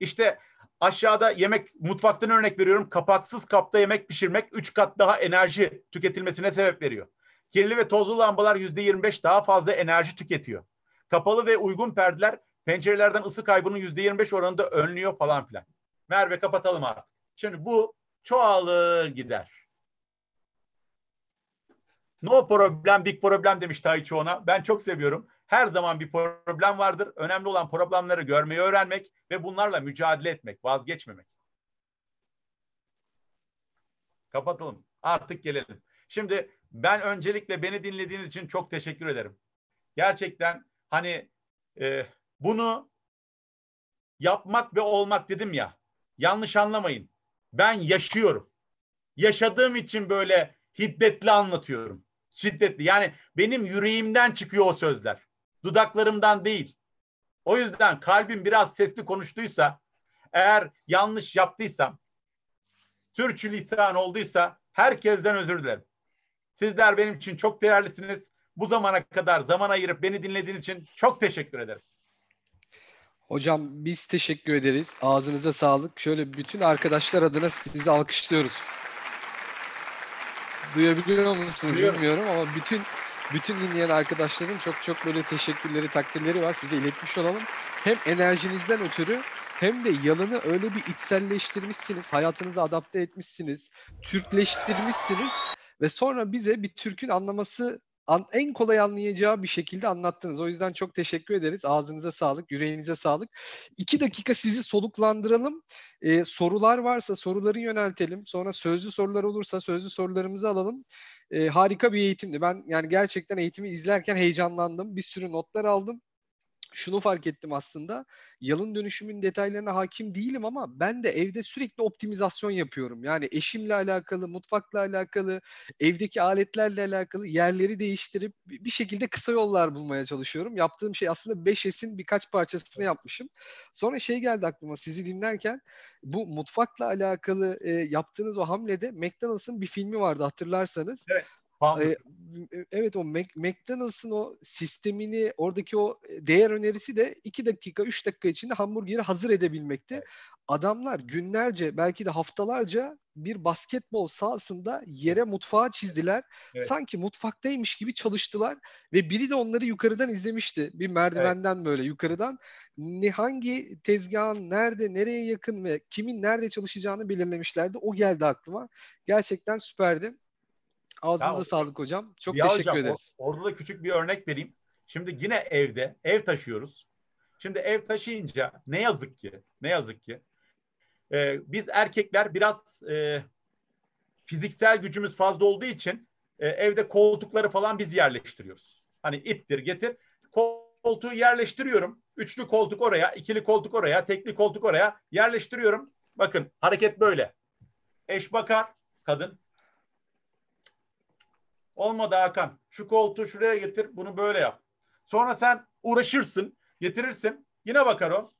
İşte aşağıda yemek mutfaktan örnek veriyorum. Kapaksız kapta yemek pişirmek 3 kat daha enerji tüketilmesine sebep veriyor. Kirli ve tozlu lambalar yüzde 25 daha fazla enerji tüketiyor. Kapalı ve uygun perdeler pencerelerden ısı kaybının yüzde 25 oranında önlüyor falan filan. Merve kapatalım artık. Şimdi bu çoğalır gider. No problem, big problem demiş Taichi ona. Ben çok seviyorum. Her zaman bir problem vardır. Önemli olan problemleri görmeyi öğrenmek ve bunlarla mücadele etmek, vazgeçmemek. Kapatalım. Artık gelelim. Şimdi ben öncelikle beni dinlediğiniz için çok teşekkür ederim. Gerçekten hani e, bunu yapmak ve olmak dedim ya. Yanlış anlamayın. Ben yaşıyorum. Yaşadığım için böyle hiddetli anlatıyorum. Şiddetli. Yani benim yüreğimden çıkıyor o sözler. Dudaklarımdan değil. O yüzden kalbim biraz sesli konuştuysa, eğer yanlış yaptıysam, sürçülisan olduysa herkesten özür dilerim. Sizler benim için çok değerlisiniz. Bu zamana kadar zaman ayırıp beni dinlediğin için çok teşekkür ederim. Hocam biz teşekkür ederiz. Ağzınıza sağlık. Şöyle bütün arkadaşlar adına sizi alkışlıyoruz. Duyabiliyor musunuz Duyuyorum. bilmiyorum ama bütün bütün dinleyen arkadaşların çok çok böyle teşekkürleri, takdirleri var. Size iletmiş olalım. Hem enerjinizden ötürü hem de yalını öyle bir içselleştirmişsiniz, hayatınıza adapte etmişsiniz, Türkleştirmişsiniz ve sonra bize bir Türk'ün anlaması an- en kolay anlayacağı bir şekilde anlattınız. O yüzden çok teşekkür ederiz. Ağzınıza sağlık, yüreğinize sağlık. İki dakika sizi soluklandıralım. Ee, sorular varsa soruları yöneltelim. Sonra sözlü sorular olursa sözlü sorularımızı alalım. Ee, harika bir eğitimdi. Ben yani gerçekten eğitimi izlerken heyecanlandım. Bir sürü notlar aldım şunu fark ettim aslında. Yalın dönüşümün detaylarına hakim değilim ama ben de evde sürekli optimizasyon yapıyorum. Yani eşimle alakalı, mutfakla alakalı, evdeki aletlerle alakalı yerleri değiştirip bir şekilde kısa yollar bulmaya çalışıyorum. Yaptığım şey aslında 5S'in birkaç parçasını yapmışım. Sonra şey geldi aklıma sizi dinlerken bu mutfakla alakalı e, yaptığınız o hamlede McDonald's'ın bir filmi vardı hatırlarsanız. Pamuk. Ee, Evet o Mac- McDonald's'ın o sistemini oradaki o değer önerisi de 2 dakika 3 dakika içinde hamburgeri hazır edebilmekte. Adamlar günlerce belki de haftalarca bir basketbol sahasında yere mutfağı çizdiler. Evet. Sanki mutfaktaymış gibi çalıştılar ve biri de onları yukarıdan izlemişti. Bir merdivenden böyle yukarıdan. Ne hangi tezgahın nerede, nereye yakın ve kimin nerede çalışacağını belirlemişlerdi. O geldi aklıma. Gerçekten süperdi. Ağzınıza Ya, sağlık hocam. Çok Ya teşekkür hocam, ederiz. orada da küçük bir örnek vereyim. Şimdi yine evde ev taşıyoruz. Şimdi ev taşıyınca ne yazık ki ne yazık ki e, biz erkekler biraz e, fiziksel gücümüz fazla olduğu için e, evde koltukları falan biz yerleştiriyoruz. Hani ittir getir koltuğu yerleştiriyorum. Üçlü koltuk oraya, ikili koltuk oraya, tekli koltuk oraya yerleştiriyorum. Bakın hareket böyle. Eş bakar, kadın Olmadı Hakan. Şu koltuğu şuraya getir. Bunu böyle yap. Sonra sen uğraşırsın. Getirirsin. Yine bakar o.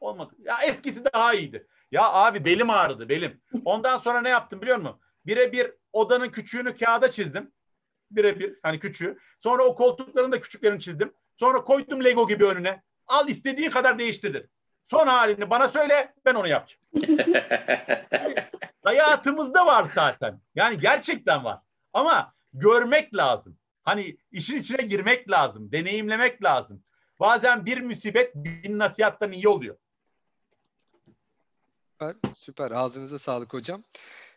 Olmadı. Ya eskisi daha iyiydi. Ya abi belim ağrıdı belim. Ondan sonra ne yaptım biliyor musun? Birebir odanın küçüğünü kağıda çizdim. Birebir hani küçüğü. Sonra o koltukların da küçüklerini çizdim. Sonra koydum Lego gibi önüne. Al istediği kadar değiştirdir. Son halini bana söyle ben onu yapacağım. Hayatımızda var zaten. Yani gerçekten var. Ama görmek lazım. Hani işin içine girmek lazım. Deneyimlemek lazım. Bazen bir musibet bin nasihattan iyi oluyor. Süper, süper. Ağzınıza sağlık hocam.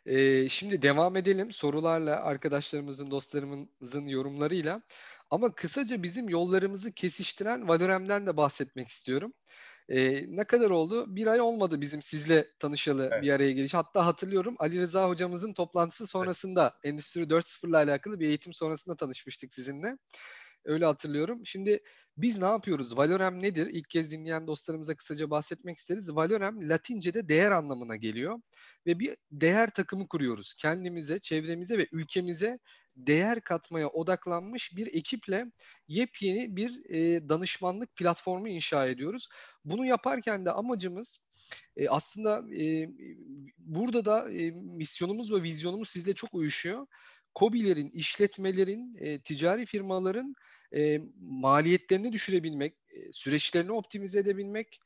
Ee, şimdi devam edelim sorularla, arkadaşlarımızın, dostlarımızın yorumlarıyla. Ama kısaca bizim yollarımızı kesiştiren Valorem'den de bahsetmek istiyorum. Ee, ne kadar oldu? Bir ay olmadı bizim sizle tanışalı Evet. bir araya geliş. Hatta hatırlıyorum Ali Rıza hocamızın toplantısı sonrasında Endüstri 4.0 ile alakalı bir eğitim sonrasında tanışmıştık sizinle. Öyle hatırlıyorum. Şimdi biz ne yapıyoruz? Valorem nedir? İlk kez dinleyen dostlarımıza kısaca bahsetmek isteriz. Valorem Latince'de değer anlamına geliyor ve bir değer takımı kuruyoruz. Kendimize, çevremize ve ülkemize değer katmaya odaklanmış bir ekiple yepyeni bir e, danışmanlık platformu inşa ediyoruz. Bunu yaparken de amacımız e, aslında e, burada da e, misyonumuz ve vizyonumuz sizle çok uyuşuyor. KOBİ'lerin, işletmelerin, e, ticari firmaların e, maliyetlerini düşürebilmek, süreçlerini optimize edebilmek,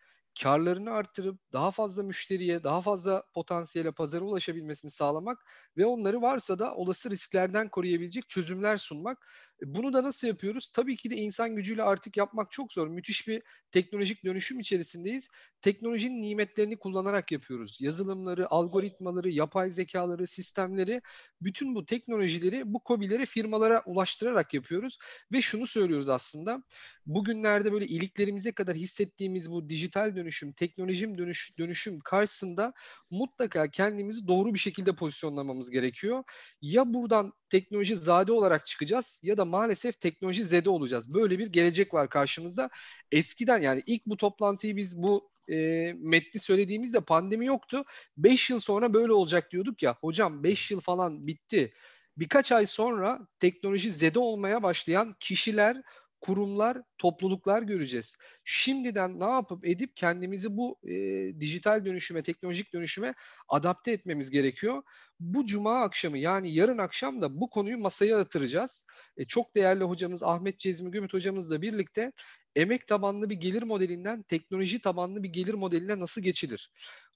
karlarını arttırıp daha fazla müşteriye, daha fazla potansiyele pazara ulaşabilmesini sağlamak ve onları varsa da olası risklerden koruyabilecek çözümler sunmak. Bunu da nasıl yapıyoruz? Tabii ki de insan gücüyle artık yapmak çok zor. Müthiş bir teknolojik dönüşüm içerisindeyiz. Teknolojinin nimetlerini kullanarak yapıyoruz. Yazılımları, algoritmaları, yapay zekaları, sistemleri, bütün bu teknolojileri bu kobilere, firmalara ulaştırarak yapıyoruz. Ve şunu söylüyoruz aslında. Bugünlerde böyle iliklerimize kadar hissettiğimiz bu dijital dönüşüm, teknolojim dönüş, dönüşüm karşısında mutlaka kendimizi doğru bir şekilde pozisyonlamamız gerekiyor. Ya buradan teknoloji zade olarak çıkacağız ya da maalesef teknoloji zede olacağız. Böyle bir gelecek var karşımızda. Eskiden yani ilk bu toplantıyı biz bu e, metni söylediğimizde pandemi yoktu. 5 yıl sonra böyle olacak diyorduk ya. Hocam 5 yıl falan bitti. birkaç ay sonra teknoloji zede olmaya başlayan kişiler, kurumlar, topluluklar göreceğiz. Şimdiden ne yapıp edip kendimizi bu e, dijital dönüşüme, teknolojik dönüşüme adapte etmemiz gerekiyor. Bu cuma akşamı yani yarın akşam da bu konuyu masaya yatıracağız. E, çok değerli hocamız Ahmet Cezmi Gümüt hocamızla birlikte emek tabanlı bir gelir modelinden teknoloji tabanlı bir gelir modeline nasıl geçilir?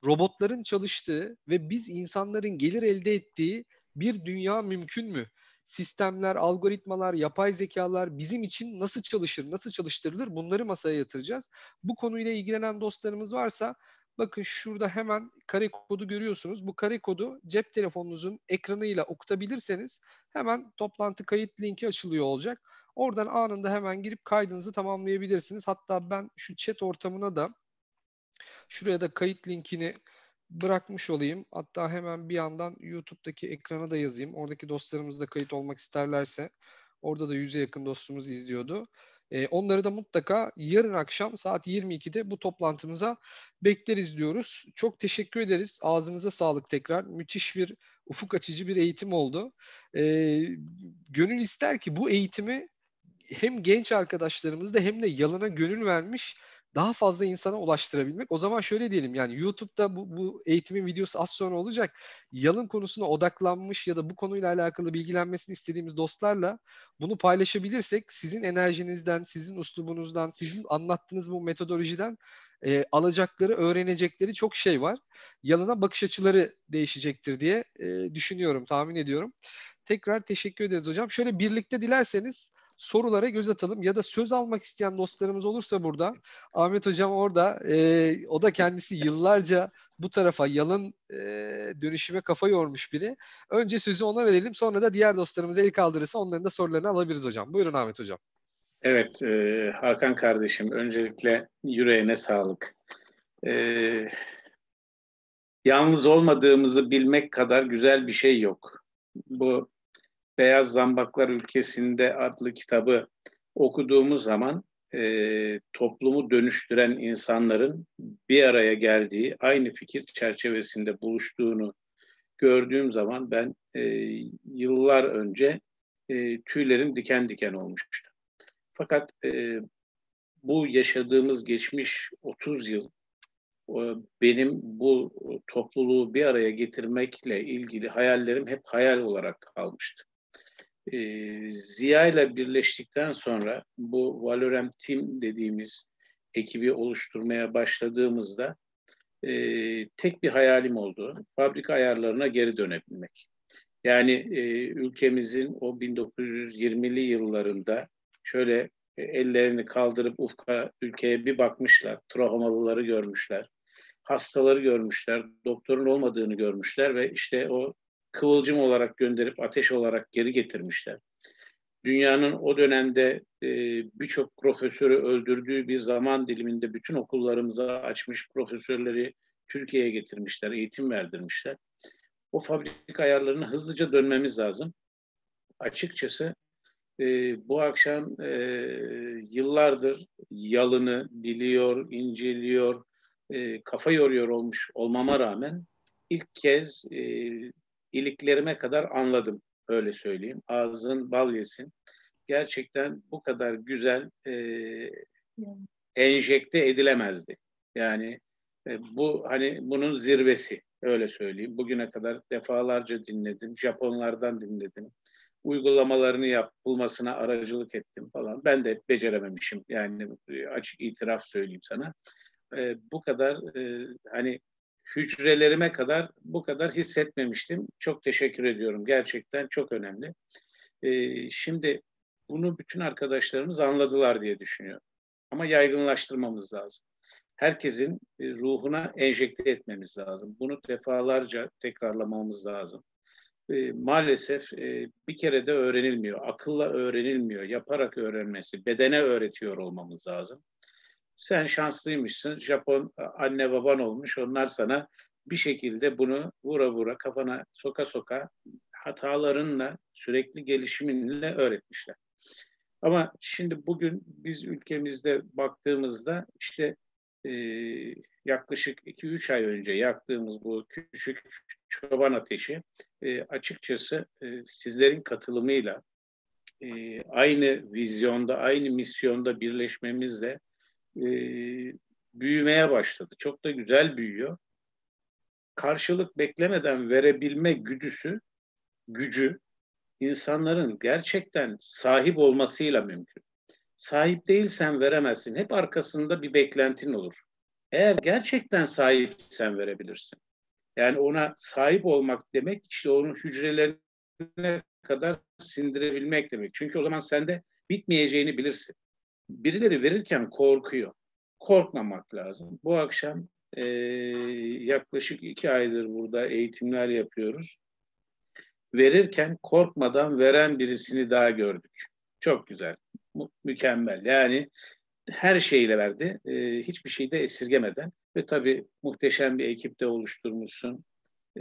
Robotların çalıştığı ve biz insanların gelir elde ettiği bir dünya mümkün mü? Sistemler, algoritmalar, yapay zekalar bizim için nasıl çalışır, nasıl çalıştırılır bunları masaya yatıracağız. Bu konuyla ilgilenen dostlarımız varsa bakın şurada hemen kare kodu görüyorsunuz. Bu kare kodu cep telefonunuzun ekranıyla okutabilirseniz hemen toplantı kayıt linki açılıyor olacak. Oradan anında hemen girip kaydınızı tamamlayabilirsiniz. Hatta ben şu chat ortamına da şuraya da kayıt linkini bırakmış olayım. Hatta hemen bir yandan YouTube'daki ekrana da yazayım. Oradaki dostlarımız da kayıt olmak isterlerse orada da yüze yakın dostumuz izliyordu. E, onları da mutlaka yarın akşam saat 22'de bu toplantımıza bekleriz diyoruz. Çok teşekkür ederiz. Ağzınıza sağlık tekrar. Müthiş bir ufuk açıcı bir eğitim oldu. E, gönül ister ki bu eğitimi hem genç arkadaşlarımız da hem de yalına gönül vermiş daha fazla insana ulaştırabilmek. O zaman şöyle diyelim yani YouTube'da bu, bu eğitimin videosu az sonra olacak. Yalın konusuna odaklanmış ya da bu konuyla alakalı bilgilenmesini istediğimiz dostlarla bunu paylaşabilirsek sizin enerjinizden, sizin uslubunuzdan, sizin anlattığınız bu metodolojiden e, alacakları, öğrenecekleri çok şey var. Yalına bakış açıları değişecektir diye e, düşünüyorum, tahmin ediyorum. Tekrar teşekkür ederiz hocam. Şöyle birlikte dilerseniz sorulara göz atalım ya da söz almak isteyen dostlarımız olursa burada Ahmet Hocam orada e, o da kendisi yıllarca bu tarafa yalın e, dönüşüme kafa yormuş biri. Önce sözü ona verelim sonra da diğer dostlarımız el kaldırırsa onların da sorularını alabiliriz hocam. Buyurun Ahmet Hocam. Evet e, Hakan kardeşim öncelikle yüreğine sağlık. E, yalnız olmadığımızı bilmek kadar güzel bir şey yok. Bu Beyaz Zambaklar Ülkesinde adlı kitabı okuduğumuz zaman e, toplumu dönüştüren insanların bir araya geldiği, aynı fikir çerçevesinde buluştuğunu gördüğüm zaman ben e, yıllar önce e, tüylerim diken diken olmuştu. Fakat e, bu yaşadığımız geçmiş 30 yıl benim bu topluluğu bir araya getirmekle ilgili hayallerim hep hayal olarak kalmıştı e, Ziya ile birleştikten sonra bu Valorem Team dediğimiz ekibi oluşturmaya başladığımızda e, tek bir hayalim oldu. Fabrika ayarlarına geri dönebilmek. Yani e, ülkemizin o 1920'li yıllarında şöyle e, ellerini kaldırıp ufka ülkeye bir bakmışlar. Travmalıları görmüşler. Hastaları görmüşler. Doktorun olmadığını görmüşler ve işte o kıvılcım olarak gönderip ateş olarak geri getirmişler. Dünyanın o dönemde e, birçok profesörü öldürdüğü bir zaman diliminde bütün okullarımıza açmış profesörleri Türkiye'ye getirmişler, eğitim verdirmişler. O fabrika ayarlarına hızlıca dönmemiz lazım. Açıkçası e, bu akşam e, yıllardır yalını biliyor, inceliyor, e, kafa yoruyor olmuş olmama rağmen ilk kez e, iliklerime kadar anladım. Öyle söyleyeyim. Ağzın bal yesin. Gerçekten bu kadar güzel e, enjekte edilemezdi. Yani e, bu hani bunun zirvesi öyle söyleyeyim. Bugüne kadar defalarca dinledim. Japonlardan dinledim. Uygulamalarını yapılmasına aracılık ettim falan. Ben de becerememişim. Yani e, açık itiraf söyleyeyim sana. E, bu kadar e, hani hücrelerime kadar bu kadar hissetmemiştim. Çok teşekkür ediyorum. Gerçekten çok önemli. Ee, şimdi bunu bütün arkadaşlarımız anladılar diye düşünüyorum. Ama yaygınlaştırmamız lazım. Herkesin e, ruhuna enjekte etmemiz lazım. Bunu defalarca tekrarlamamız lazım. E, maalesef e, bir kere de öğrenilmiyor. Akılla öğrenilmiyor. Yaparak öğrenmesi, bedene öğretiyor olmamız lazım. Sen şanslıymışsın. Japon anne baban olmuş. Onlar sana bir şekilde bunu vura vura kafana soka soka hatalarınla sürekli gelişiminle öğretmişler. Ama şimdi bugün biz ülkemizde baktığımızda işte e, yaklaşık 2-3 ay önce yaktığımız bu küçük çoban ateşi e, açıkçası e, sizlerin katılımıyla e, aynı vizyonda, aynı misyonda birleşmemizle e, büyümeye başladı. Çok da güzel büyüyor. Karşılık beklemeden verebilme güdüsü, gücü insanların gerçekten sahip olmasıyla mümkün. Sahip değilsen veremezsin. Hep arkasında bir beklentin olur. Eğer gerçekten sahipsen verebilirsin. Yani ona sahip olmak demek işte onun hücrelerine kadar sindirebilmek demek. Çünkü o zaman sende bitmeyeceğini bilirsin. Birileri verirken korkuyor. Korkmamak lazım. Bu akşam e, yaklaşık iki aydır burada eğitimler yapıyoruz. Verirken korkmadan veren birisini daha gördük. Çok güzel, mü- mükemmel. Yani her şeyle verdi, e, hiçbir şeyde esirgemeden ve tabii muhteşem bir ekip de oluşturmuşsun.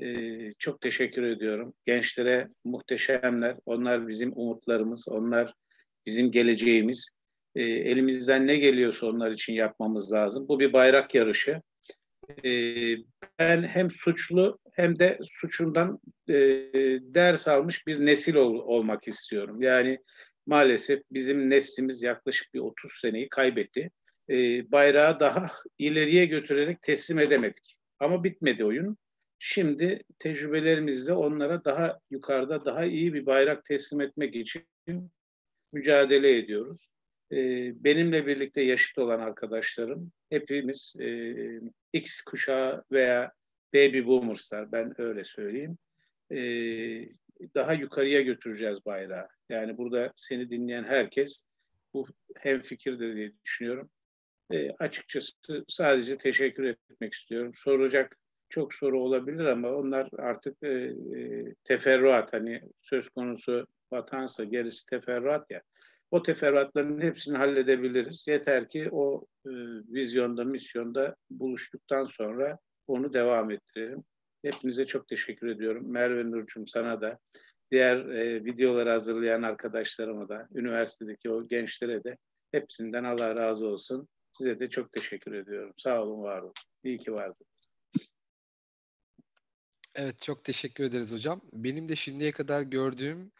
E, çok teşekkür ediyorum. Gençlere muhteşemler. Onlar bizim umutlarımız, onlar bizim geleceğimiz. E, elimizden ne geliyorsa onlar için yapmamız lazım. Bu bir bayrak yarışı. E, ben hem suçlu hem de suçundan e, ders almış bir nesil ol, olmak istiyorum. Yani maalesef bizim neslimiz yaklaşık bir 30 seneyi kaybetti. E, bayrağı daha ileriye götürerek teslim edemedik. Ama bitmedi oyun. Şimdi tecrübelerimizle onlara daha yukarıda daha iyi bir bayrak teslim etmek için mücadele ediyoruz. E, benimle birlikte yaşıt olan arkadaşlarım hepimiz e, X kuşağı veya baby boomerslar ben öyle söyleyeyim. E, daha yukarıya götüreceğiz bayrağı. Yani burada seni dinleyen herkes bu hem fikirdir diye düşünüyorum. E, açıkçası sadece teşekkür etmek istiyorum. Soracak çok soru olabilir ama onlar artık e, e, teferruat hani söz konusu vatansa gerisi teferruat ya. O teferruatların hepsini halledebiliriz. Yeter ki o e, vizyonda, misyonda buluştuktan sonra onu devam ettirelim. Hepinize çok teşekkür ediyorum. Merve Nurcuğum sana da, diğer e, videoları hazırlayan arkadaşlarıma da, üniversitedeki o gençlere de hepsinden Allah razı olsun. Size de çok teşekkür ediyorum. Sağ olun, var olun. İyi ki vardınız. Evet çok teşekkür ederiz hocam. Benim de şimdiye kadar gördüğüm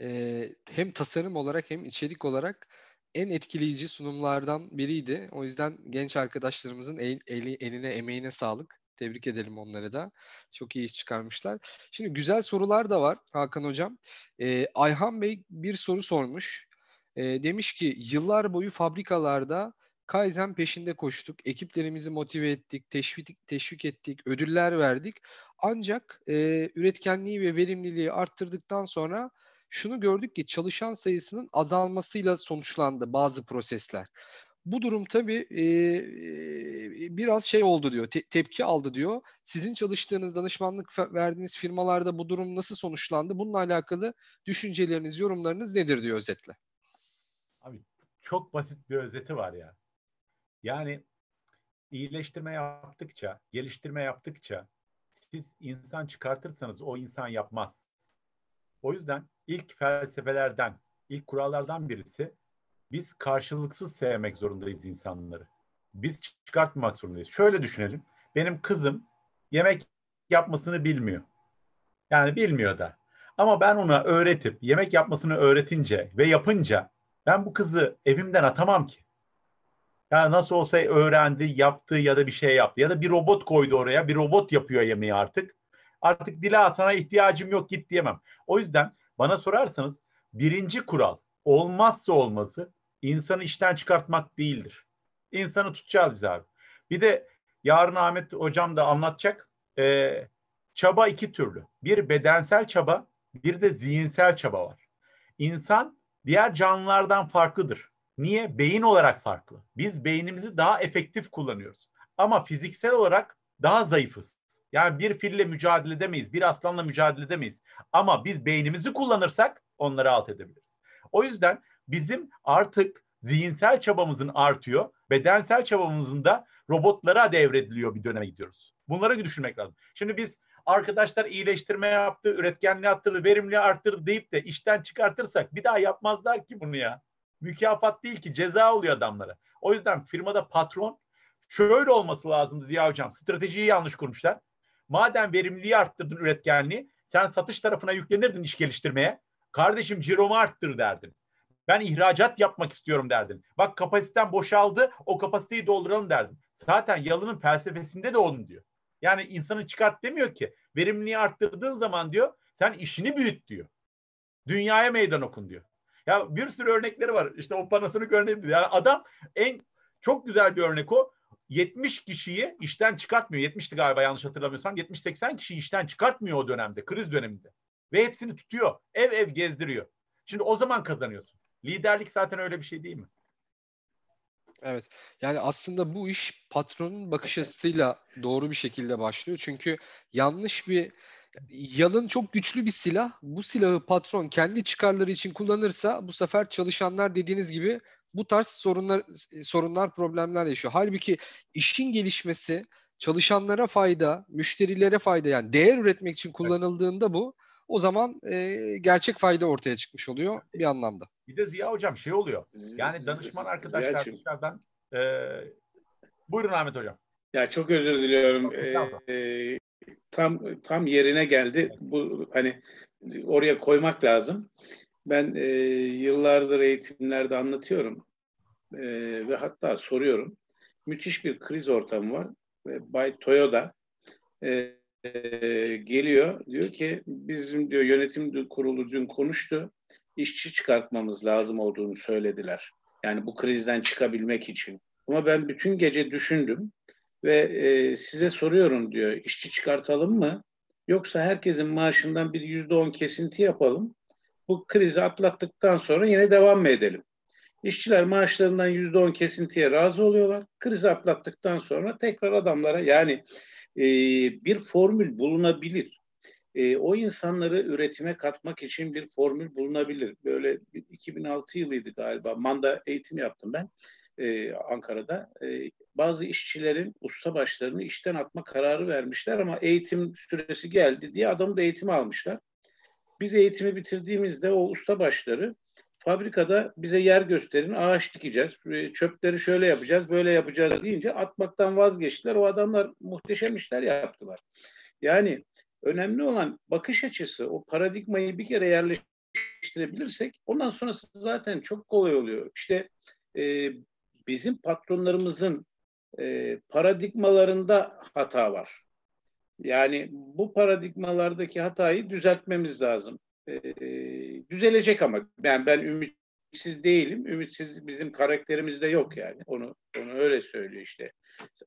e, hem tasarım olarak hem içerik olarak en etkileyici sunumlardan biriydi. O yüzden genç arkadaşlarımızın el, eli, eline emeğine sağlık. Tebrik edelim onları da. Çok iyi iş çıkarmışlar. Şimdi güzel sorular da var Hakan Hocam. E, Ayhan Bey bir soru sormuş. E, demiş ki yıllar boyu fabrikalarda Kaizen peşinde koştuk. Ekiplerimizi motive ettik, teşvik, teşvik ettik, ödüller verdik. Ancak e, üretkenliği ve verimliliği arttırdıktan sonra şunu gördük ki çalışan sayısının azalmasıyla sonuçlandı bazı prosesler. Bu durum tabii e, biraz şey oldu diyor, te- tepki aldı diyor. Sizin çalıştığınız, danışmanlık verdiğiniz firmalarda bu durum nasıl sonuçlandı? Bununla alakalı düşünceleriniz, yorumlarınız nedir diyor özetle. Abi çok basit bir özeti var ya. Yani iyileştirme yaptıkça, geliştirme yaptıkça siz insan çıkartırsanız o insan yapmaz. O yüzden ilk felsefelerden, ilk kurallardan birisi biz karşılıksız sevmek zorundayız insanları. Biz çıkartmamak zorundayız. Şöyle düşünelim. Benim kızım yemek yapmasını bilmiyor. Yani bilmiyor da. Ama ben ona öğretip yemek yapmasını öğretince ve yapınca ben bu kızı evimden atamam ki. Ya nasıl olsa öğrendi, yaptı ya da bir şey yaptı. Ya da bir robot koydu oraya. Bir robot yapıyor yemeği artık. Artık Dila sana ihtiyacım yok git diyemem. O yüzden bana sorarsanız birinci kural olmazsa olması insanı işten çıkartmak değildir. İnsanı tutacağız biz abi. Bir de yarın Ahmet hocam da anlatacak. Ee, çaba iki türlü. Bir bedensel çaba, bir de zihinsel çaba var. İnsan diğer canlılardan farklıdır. Niye? Beyin olarak farklı. Biz beynimizi daha efektif kullanıyoruz. Ama fiziksel olarak daha zayıfız. Yani bir fille mücadele edemeyiz, bir aslanla mücadele edemeyiz. Ama biz beynimizi kullanırsak onları alt edebiliriz. O yüzden bizim artık zihinsel çabamızın artıyor, bedensel çabamızın da robotlara devrediliyor bir döneme gidiyoruz. Bunları düşünmek lazım. Şimdi biz arkadaşlar iyileştirme yaptı, üretkenliği arttırdı, verimliliği arttırdı deyip de işten çıkartırsak bir daha yapmazlar ki bunu ya. Mükafat değil ki ceza oluyor adamlara. O yüzden firmada patron şöyle olması lazım Ziya Hocam. Stratejiyi yanlış kurmuşlar. Madem verimliliği arttırdın üretkenliği, sen satış tarafına yüklenirdin iş geliştirmeye. Kardeşim ciromu arttır derdin. Ben ihracat yapmak istiyorum derdin. Bak kapasiten boşaldı, o kapasiteyi dolduralım derdin. Zaten yalının felsefesinde de onun diyor. Yani insanı çıkart demiyor ki. Verimliliği arttırdığın zaman diyor, sen işini büyüt diyor. Dünyaya meydan okun diyor. Ya bir sürü örnekleri var. İşte o Panasonic örneği. Yani adam en çok güzel bir örnek o. 70 kişiyi işten çıkartmıyor. 70'ti galiba yanlış hatırlamıyorsam. 70-80 kişiyi işten çıkartmıyor o dönemde, kriz döneminde. Ve hepsini tutuyor. Ev ev gezdiriyor. Şimdi o zaman kazanıyorsun. Liderlik zaten öyle bir şey değil mi? Evet. Yani aslında bu iş patronun bakış açısıyla doğru bir şekilde başlıyor. Çünkü yanlış bir yalın çok güçlü bir silah. Bu silahı patron kendi çıkarları için kullanırsa bu sefer çalışanlar dediğiniz gibi bu tarz sorunlar sorunlar problemler yaşıyor. Halbuki işin gelişmesi çalışanlara fayda, müşterilere fayda yani değer üretmek için kullanıldığında bu o zaman e, gerçek fayda ortaya çıkmış oluyor bir anlamda. Bir de Ziya Hocam şey oluyor. Yani danışman arkadaşlar Ziyacığım. dışarıdan e, buyurun Ahmet Hocam. Ya çok özür diliyorum. Ee, tam tam yerine geldi. Bu hani oraya koymak lazım. Ben e, yıllardır eğitimlerde anlatıyorum E, ve hatta soruyorum. Müthiş bir kriz ortamı var. E, Bay Toyoda e, e, geliyor diyor ki bizim diyor yönetim kurulu dün konuştu. İşçi çıkartmamız lazım olduğunu söylediler. Yani bu krizden çıkabilmek için. Ama ben bütün gece düşündüm ve e, size soruyorum diyor işçi çıkartalım mı yoksa herkesin maaşından bir yüzde on kesinti yapalım bu krizi atlattıktan sonra yine devam mı edelim? İşçiler maaşlarından yüzde on kesintiye razı oluyorlar. Krizi atlattıktan sonra tekrar adamlara yani e, bir formül bulunabilir. E, o insanları üretime katmak için bir formül bulunabilir. Böyle 2006 yılıydı galiba. Manda eğitim yaptım ben e, Ankara'da. E, bazı işçilerin ustabaşlarını işten atma kararı vermişler ama eğitim süresi geldi diye adamı da eğitime almışlar. Biz eğitimi bitirdiğimizde o ustabaşları fabrikada bize yer gösterin, ağaç dikeceğiz, e, çöpleri şöyle yapacağız, böyle yapacağız deyince atmaktan vazgeçtiler. O adamlar muhteşem işler yaptılar. Yani önemli olan bakış açısı, o paradigmayı bir kere yerleştirebilirsek ondan sonrası zaten çok kolay oluyor. İşte e, bizim patronlarımızın e, paradigmalarında hata var. Yani bu paradigmalardaki hatayı düzeltmemiz lazım. E, düzelecek ama yani ben ümitsiz değilim. Ümitsiz bizim karakterimizde yok yani. Onu onu öyle söylüyor işte.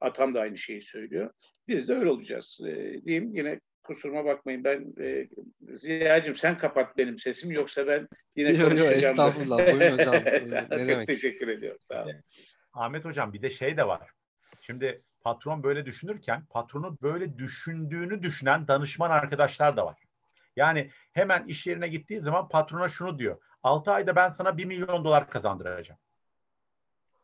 Atam da aynı şeyi söylüyor. Biz de öyle olacağız. E, diyeyim yine kusuruma bakmayın. Ben e, Ziya'cığım sen kapat benim sesim yoksa ben yine Yok yok konuşacağım. estağfurullah. Buyurun hocam. Çok demek? teşekkür ediyorum. Sağ olun. Ahmet Hocam bir de şey de var. Şimdi patron böyle düşünürken patronu böyle düşündüğünü düşünen danışman arkadaşlar da var. Yani hemen iş yerine gittiği zaman patrona şunu diyor. 6 ayda ben sana 1 milyon dolar kazandıracağım.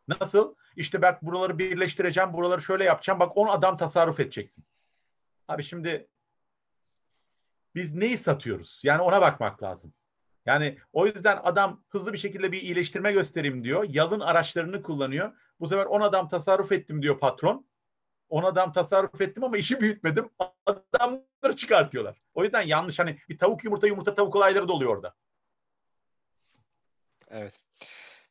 Nasıl? İşte bak buraları birleştireceğim, buraları şöyle yapacağım. Bak 10 adam tasarruf edeceksin. Abi şimdi biz neyi satıyoruz? Yani ona bakmak lazım. Yani o yüzden adam hızlı bir şekilde bir iyileştirme göstereyim diyor. Yalın araçlarını kullanıyor. Bu sefer 10 adam tasarruf ettim diyor patron. 10 adam tasarruf ettim ama işi büyütmedim. Adamları çıkartıyorlar. O yüzden yanlış hani bir tavuk yumurta yumurta tavuk olayları da oluyor orada. Evet.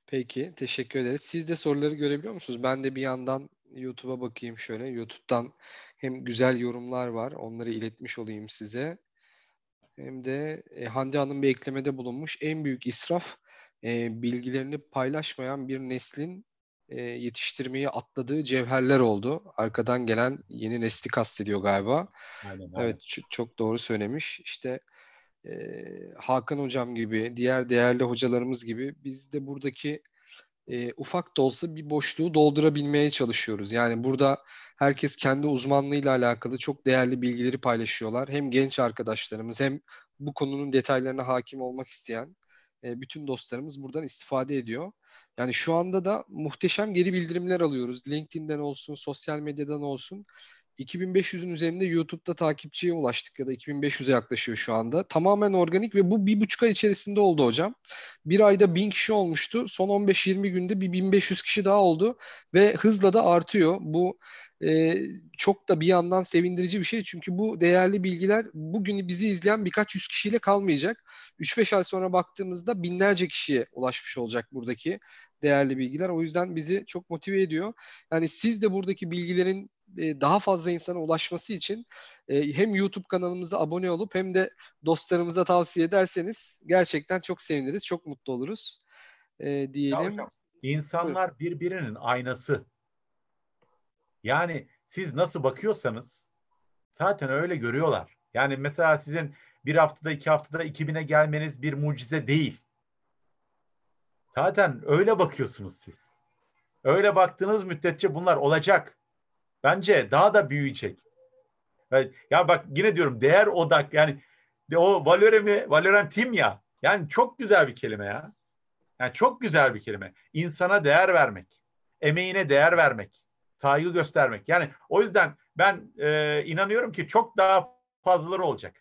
Peki, teşekkür ederiz. Siz de soruları görebiliyor musunuz? Ben de bir yandan YouTube'a bakayım şöyle. YouTube'dan hem güzel yorumlar var, onları iletmiş olayım size. Hem de e, Hande Hanım bir eklemede bulunmuş. En büyük israf e, bilgilerini paylaşmayan bir neslin e, yetiştirmeyi atladığı cevherler oldu. Arkadan gelen yeni nesli kastediyor galiba. Aynen, Evet, ç- çok doğru söylemiş. İşte e, Hakan hocam gibi, diğer değerli hocalarımız gibi biz de buradaki e, ufak da olsa bir boşluğu doldurabilmeye çalışıyoruz. Yani burada herkes kendi uzmanlığıyla alakalı çok değerli bilgileri paylaşıyorlar. Hem genç arkadaşlarımız hem bu konunun detaylarına hakim olmak isteyen e, bütün dostlarımız buradan istifade ediyor. Yani şu anda da muhteşem geri bildirimler alıyoruz. LinkedIn'den olsun, sosyal medyadan olsun. 2500'ün üzerinde YouTube'da takipçiye ulaştık ya da 2500'e yaklaşıyor şu anda. Tamamen organik ve bu bir buçuk ay içerisinde oldu hocam. Bir ayda 1000 kişi olmuştu. Son 15-20 günde bir 1500 kişi daha oldu ve hızla da artıyor. Bu e, çok da bir yandan sevindirici bir şey. Çünkü bu değerli bilgiler bugün bizi izleyen birkaç yüz kişiyle kalmayacak. 3-5 ay sonra baktığımızda binlerce kişiye ulaşmış olacak buradaki değerli bilgiler. O yüzden bizi çok motive ediyor. Yani siz de buradaki bilgilerin e, daha fazla insana ulaşması için e, hem YouTube kanalımıza abone olup hem de dostlarımıza tavsiye ederseniz gerçekten çok seviniriz, çok mutlu oluruz e, diyelim. Ya hocam, insanlar birbirinin aynası. Yani siz nasıl bakıyorsanız zaten öyle görüyorlar. Yani mesela sizin bir haftada iki haftada 2000'e gelmeniz bir mucize değil. Zaten öyle bakıyorsunuz siz. Öyle baktığınız müddetçe bunlar olacak. Bence daha da büyüyecek. Ya bak yine diyorum değer odak yani o valöre mi valorem tim ya. Yani çok güzel bir kelime ya. Yani çok güzel bir kelime. İnsana değer vermek, emeğine değer vermek, saygı göstermek. Yani o yüzden ben e, inanıyorum ki çok daha fazlaları olacak.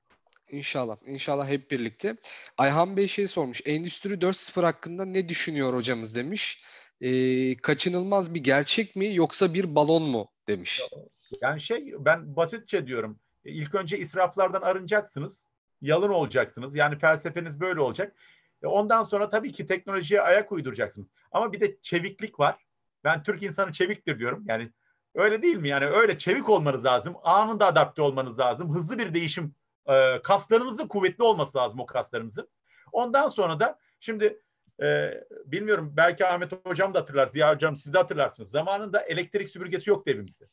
İnşallah. İnşallah hep birlikte. Ayhan Bey şey sormuş. Endüstri 4.0 hakkında ne düşünüyor hocamız demiş. Ee, kaçınılmaz bir gerçek mi yoksa bir balon mu demiş. Yani şey ben basitçe diyorum. İlk önce israflardan arınacaksınız. Yalın olacaksınız. Yani felsefeniz böyle olacak. E, ondan sonra tabii ki teknolojiye ayak uyduracaksınız. Ama bir de çeviklik var. Ben Türk insanı çeviktir diyorum. Yani öyle değil mi? Yani öyle çevik olmanız lazım. Anında adapte olmanız lazım. Hızlı bir değişim. E, kaslarınızın kuvvetli olması lazım o kaslarınızın. Ondan sonra da şimdi e, bilmiyorum belki Ahmet Hocam da hatırlar. Ziya Hocam siz de hatırlarsınız. Zamanında elektrik süpürgesi yoktu evimizde.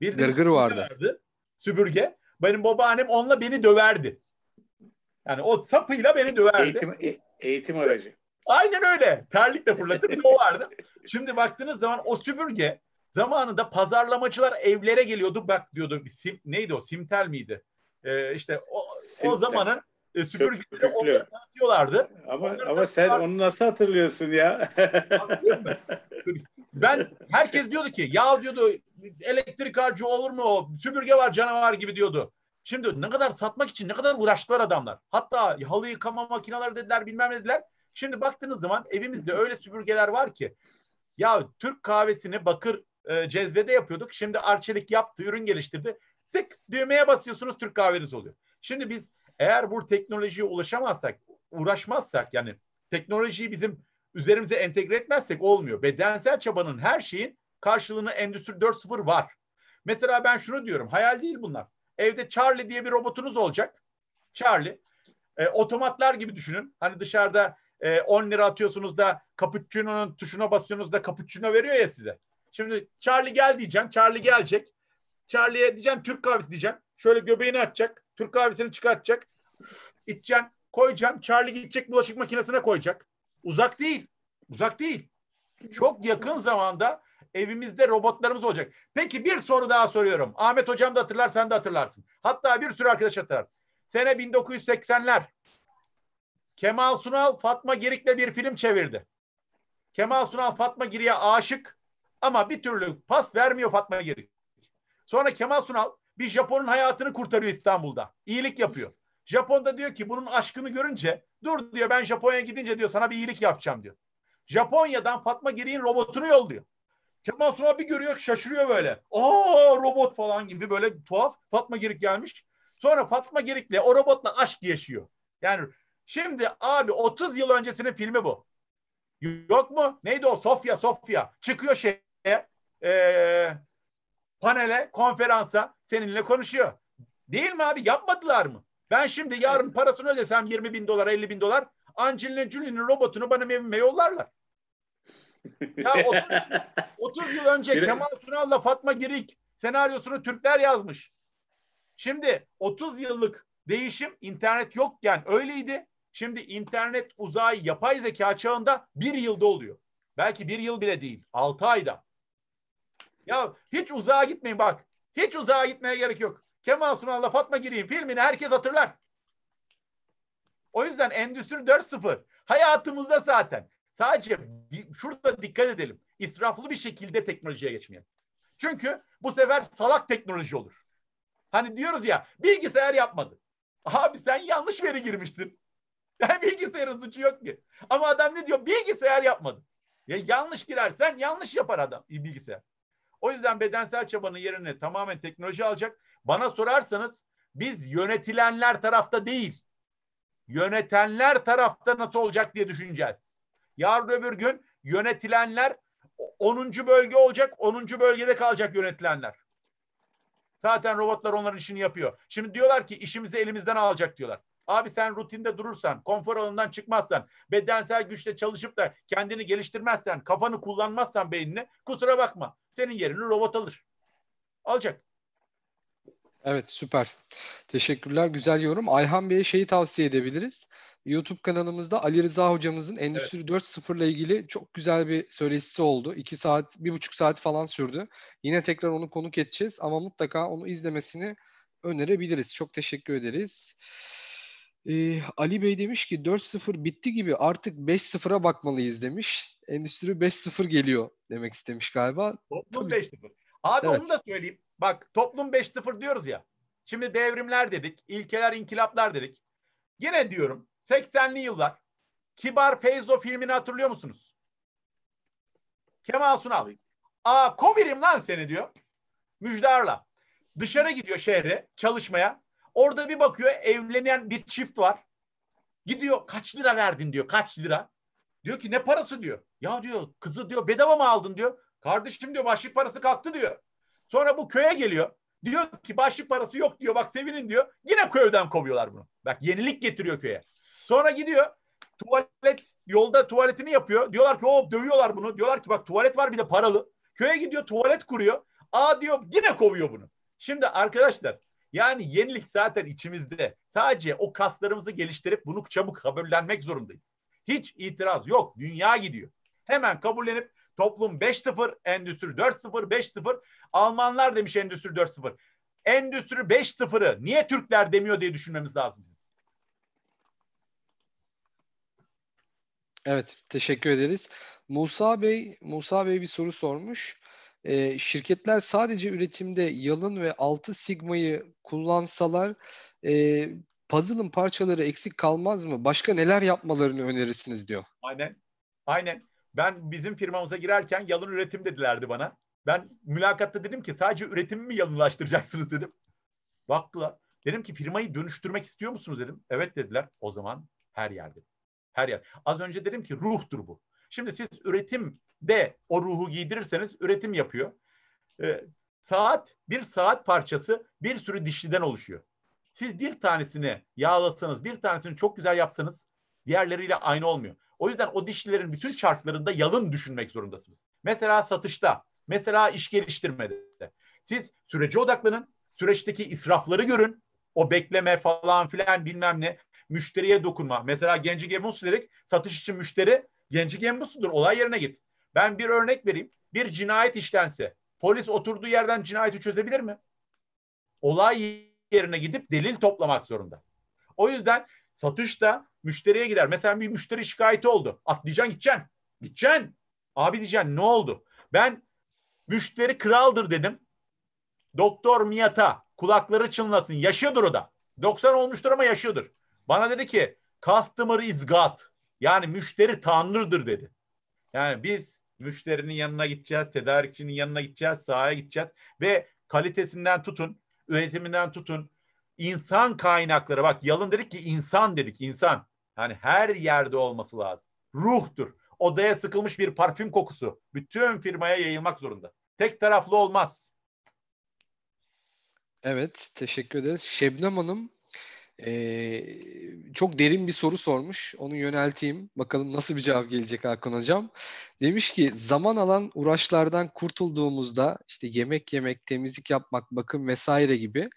Bir Gırgır vardı. vardı. Süpürge. Benim babaannem onunla beni döverdi. Yani o sapıyla beni döverdi. Eğitim, e, eğitim aracı. Aynen öyle. Terlikle fırlatır bir de o vardı. Şimdi baktığınız zaman o süpürge zamanında pazarlamacılar evlere geliyordu. Bak diyordu sim, neydi o? Simtel miydi? Ee, işte o, o zamanın e, süpürgeleri onları tanıtıyorlardı. Ama, onları ama sen onu nasıl hatırlıyorsun ya? ben herkes diyordu ki ya diyordu elektrik harcı olur mu o süpürge var canavar gibi diyordu. Şimdi ne kadar satmak için ne kadar uğraştılar adamlar. Hatta halı yıkama makineleri dediler bilmem ne dediler. Şimdi baktığınız zaman evimizde öyle süpürgeler var ki ya Türk kahvesini bakır e, cezvede yapıyorduk. Şimdi Arçelik yaptı, ürün geliştirdi. Tık düğmeye basıyorsunuz Türk kahveniz oluyor. Şimdi biz eğer bu teknolojiye ulaşamazsak, uğraşmazsak yani teknolojiyi bizim üzerimize entegre etmezsek olmuyor. Bedensel çabanın her şeyin karşılığını Endüstri 4.0 var. Mesela ben şunu diyorum, hayal değil bunlar. Evde Charlie diye bir robotunuz olacak. Charlie. E, otomatlar gibi düşünün. Hani dışarıda e, 10 lira atıyorsunuz da cappuccino'nun tuşuna basıyorsunuz da cappuccino veriyor ya size. Şimdi Charlie gel diyeceğim. Charlie gelecek. Charlie'ye diyeceğim Türk kahvesi diyeceğim. Şöyle göbeğini açacak. Türk kahvesini çıkartacak. İçeceksin. Koyacaksın. Charlie gidecek bulaşık makinesine koyacak. Uzak değil. Uzak değil. Çok yakın zamanda evimizde robotlarımız olacak. Peki bir soru daha soruyorum. Ahmet hocam da hatırlar sen de hatırlarsın. Hatta bir sürü arkadaş hatırlar. Sene 1980'ler. Kemal Sunal Fatma Girik'le bir film çevirdi. Kemal Sunal Fatma Girik'e aşık ama bir türlü pas vermiyor Fatma Girik. Sonra Kemal Sunal bir Japon'un hayatını kurtarıyor İstanbul'da. İyilik yapıyor. Japon da diyor ki bunun aşkını görünce dur diyor ben Japonya'ya gidince diyor sana bir iyilik yapacağım diyor. Japonya'dan Fatma Girik'in robotunu yolluyor. Kemal Sunal bir görüyor şaşırıyor böyle. Aa robot falan gibi böyle tuhaf. Fatma Girik gelmiş. Sonra Fatma Girik'le o robotla aşk yaşıyor. Yani şimdi abi 30 yıl öncesinin filmi bu. Yok mu? Neydi o? Sofya Sofya. Çıkıyor şeye ee, panele, konferansa seninle konuşuyor. Değil mi abi? Yapmadılar mı? Ben şimdi yarın parasını ödesem 20 bin dolar, 50 bin dolar Angelina Jolie'nin robotunu bana evime yollarlar. Ya 30, 30 yıl önce Kemal Sunal'la Fatma Girik senaryosunu Türkler yazmış. Şimdi 30 yıllık değişim internet yokken öyleydi. Şimdi internet uzay yapay zeka çağında bir yılda oluyor. Belki bir yıl bile değil. Altı ayda. Ya hiç uzağa gitmeyin bak. Hiç uzağa gitmeye gerek yok. Kemal Sunal'la Fatma Girik'in filmini herkes hatırlar. O yüzden Endüstri 4.0 hayatımızda zaten. Sadece bir, şurada dikkat edelim. İsraflı bir şekilde teknolojiye geçmeyelim. Çünkü bu sefer salak teknoloji olur. Hani diyoruz ya bilgisayar yapmadı. Abi sen yanlış veri girmişsin. Yani bilgisayarın suçu yok ki. Ama adam ne diyor? Bilgisayar yapmadı. Ya yanlış girersen yanlış yapar adam bilgisayar. O yüzden bedensel çabanın yerine tamamen teknoloji alacak. Bana sorarsanız biz yönetilenler tarafta değil, yönetenler tarafta nasıl olacak diye düşüneceğiz. Yarın öbür gün yönetilenler 10. bölge olacak, 10. bölgede kalacak yönetilenler. Zaten robotlar onların işini yapıyor. Şimdi diyorlar ki işimizi elimizden alacak diyorlar. Abi sen rutinde durursan, konfor alanından çıkmazsan, bedensel güçle çalışıp da kendini geliştirmezsen, kafanı kullanmazsan beynini kusura bakma. Senin yerini robot alır. Alacak. Evet süper. Teşekkürler. Güzel yorum. Ayhan Bey'e şeyi tavsiye edebiliriz. YouTube kanalımızda Ali Rıza hocamızın Endüstri evet. 4.0 ile ilgili çok güzel bir söyleşisi oldu. 2 saat, bir buçuk saat falan sürdü. Yine tekrar onu konuk edeceğiz ama mutlaka onu izlemesini önerebiliriz. Çok teşekkür ederiz. Ee, Ali Bey demiş ki 4.0 bitti gibi artık 5.0'a bakmalıyız demiş. Endüstri 5.0 geliyor demek istemiş galiba. Toplum 5.0. Abi evet. onu da söyleyeyim. Bak toplum 5.0 diyoruz ya. Şimdi devrimler dedik, ilkeler, inkılaplar dedik. Yine diyorum 80'li yıllar Kibar Feyzo filmini hatırlıyor musunuz? Kemal Sunal. Aa kovirim lan seni diyor. Müjdarla. Dışarı gidiyor şehre çalışmaya. Orada bir bakıyor evlenen bir çift var. Gidiyor kaç lira verdin diyor kaç lira. Diyor ki ne parası diyor. Ya diyor kızı diyor bedava mı aldın diyor. Kardeşim diyor başlık parası kalktı diyor. Sonra bu köye geliyor. Diyor ki başlık parası yok diyor. Bak sevinin diyor. Yine köyden kovuyorlar bunu. Bak yenilik getiriyor köye. Sonra gidiyor. Tuvalet yolda tuvaletini yapıyor. Diyorlar ki o dövüyorlar bunu. Diyorlar ki bak tuvalet var bir de paralı. Köye gidiyor tuvalet kuruyor. Aa diyor yine kovuyor bunu. Şimdi arkadaşlar yani yenilik zaten içimizde. Sadece o kaslarımızı geliştirip bunu çabuk kabullenmek zorundayız. Hiç itiraz yok. Dünya gidiyor. Hemen kabullenip toplum 5.0, endüstri 4.0, 5.0. Almanlar demiş endüstri 4.0. Endüstri 5.0'ı niye Türkler demiyor diye düşünmemiz lazım. Evet, teşekkür ederiz. Musa Bey, Musa Bey bir soru sormuş. Ee, şirketler sadece üretimde yalın ve altı sigmayı kullansalar e, puzzle'ın parçaları eksik kalmaz mı? Başka neler yapmalarını önerirsiniz diyor. Aynen. Aynen. Ben bizim firmamıza girerken yalın üretim dedilerdi bana. Ben mülakatta dedim ki sadece üretimi mi yalınlaştıracaksınız dedim. Baktılar. Dedim ki firmayı dönüştürmek istiyor musunuz dedim. Evet dediler. O zaman her yerde. Her yer. Az önce dedim ki ruhtur bu. Şimdi siz üretimde o ruhu giydirirseniz üretim yapıyor. Ee, saat, bir saat parçası bir sürü dişliden oluşuyor. Siz bir tanesini yağlasanız, bir tanesini çok güzel yapsanız diğerleriyle aynı olmuyor. O yüzden o dişlilerin bütün çarklarında yalın düşünmek zorundasınız. Mesela satışta, mesela iş geliştirmede. Siz sürece odaklanın, süreçteki israfları görün. O bekleme falan filan bilmem ne. Müşteriye dokunma. Mesela genci gemus dedik. Satış için müşteri genci gemusudur. Olay yerine git. Ben bir örnek vereyim. Bir cinayet işlense polis oturduğu yerden cinayeti çözebilir mi? Olay yerine gidip delil toplamak zorunda. O yüzden satışta müşteriye gider. Mesela bir müşteri şikayeti oldu. Atlayacaksın gideceksin. Gideceksin. Abi diyeceksin ne oldu? Ben müşteri kraldır dedim. Doktor Miyata kulakları çınlasın. Yaşıyordur o da. 90 olmuştur ama yaşıyordur. Bana dedi ki customer is God. Yani müşteri tanrıdır dedi. Yani biz müşterinin yanına gideceğiz, tedarikçinin yanına gideceğiz, sahaya gideceğiz ve kalitesinden tutun, üretiminden tutun, insan kaynakları bak yalın dedik ki insan dedik insan. Yani her yerde olması lazım. Ruhtur. Odaya sıkılmış bir parfüm kokusu bütün firmaya yayılmak zorunda. Tek taraflı olmaz. Evet, teşekkür ederiz. Şebnem Hanım ee, çok derin bir soru sormuş. Onu yönelteyim. Bakalım nasıl bir cevap gelecek Hakan Hocam. Demiş ki zaman alan uğraşlardan kurtulduğumuzda işte yemek yemek, temizlik yapmak, bakım vesaire gibi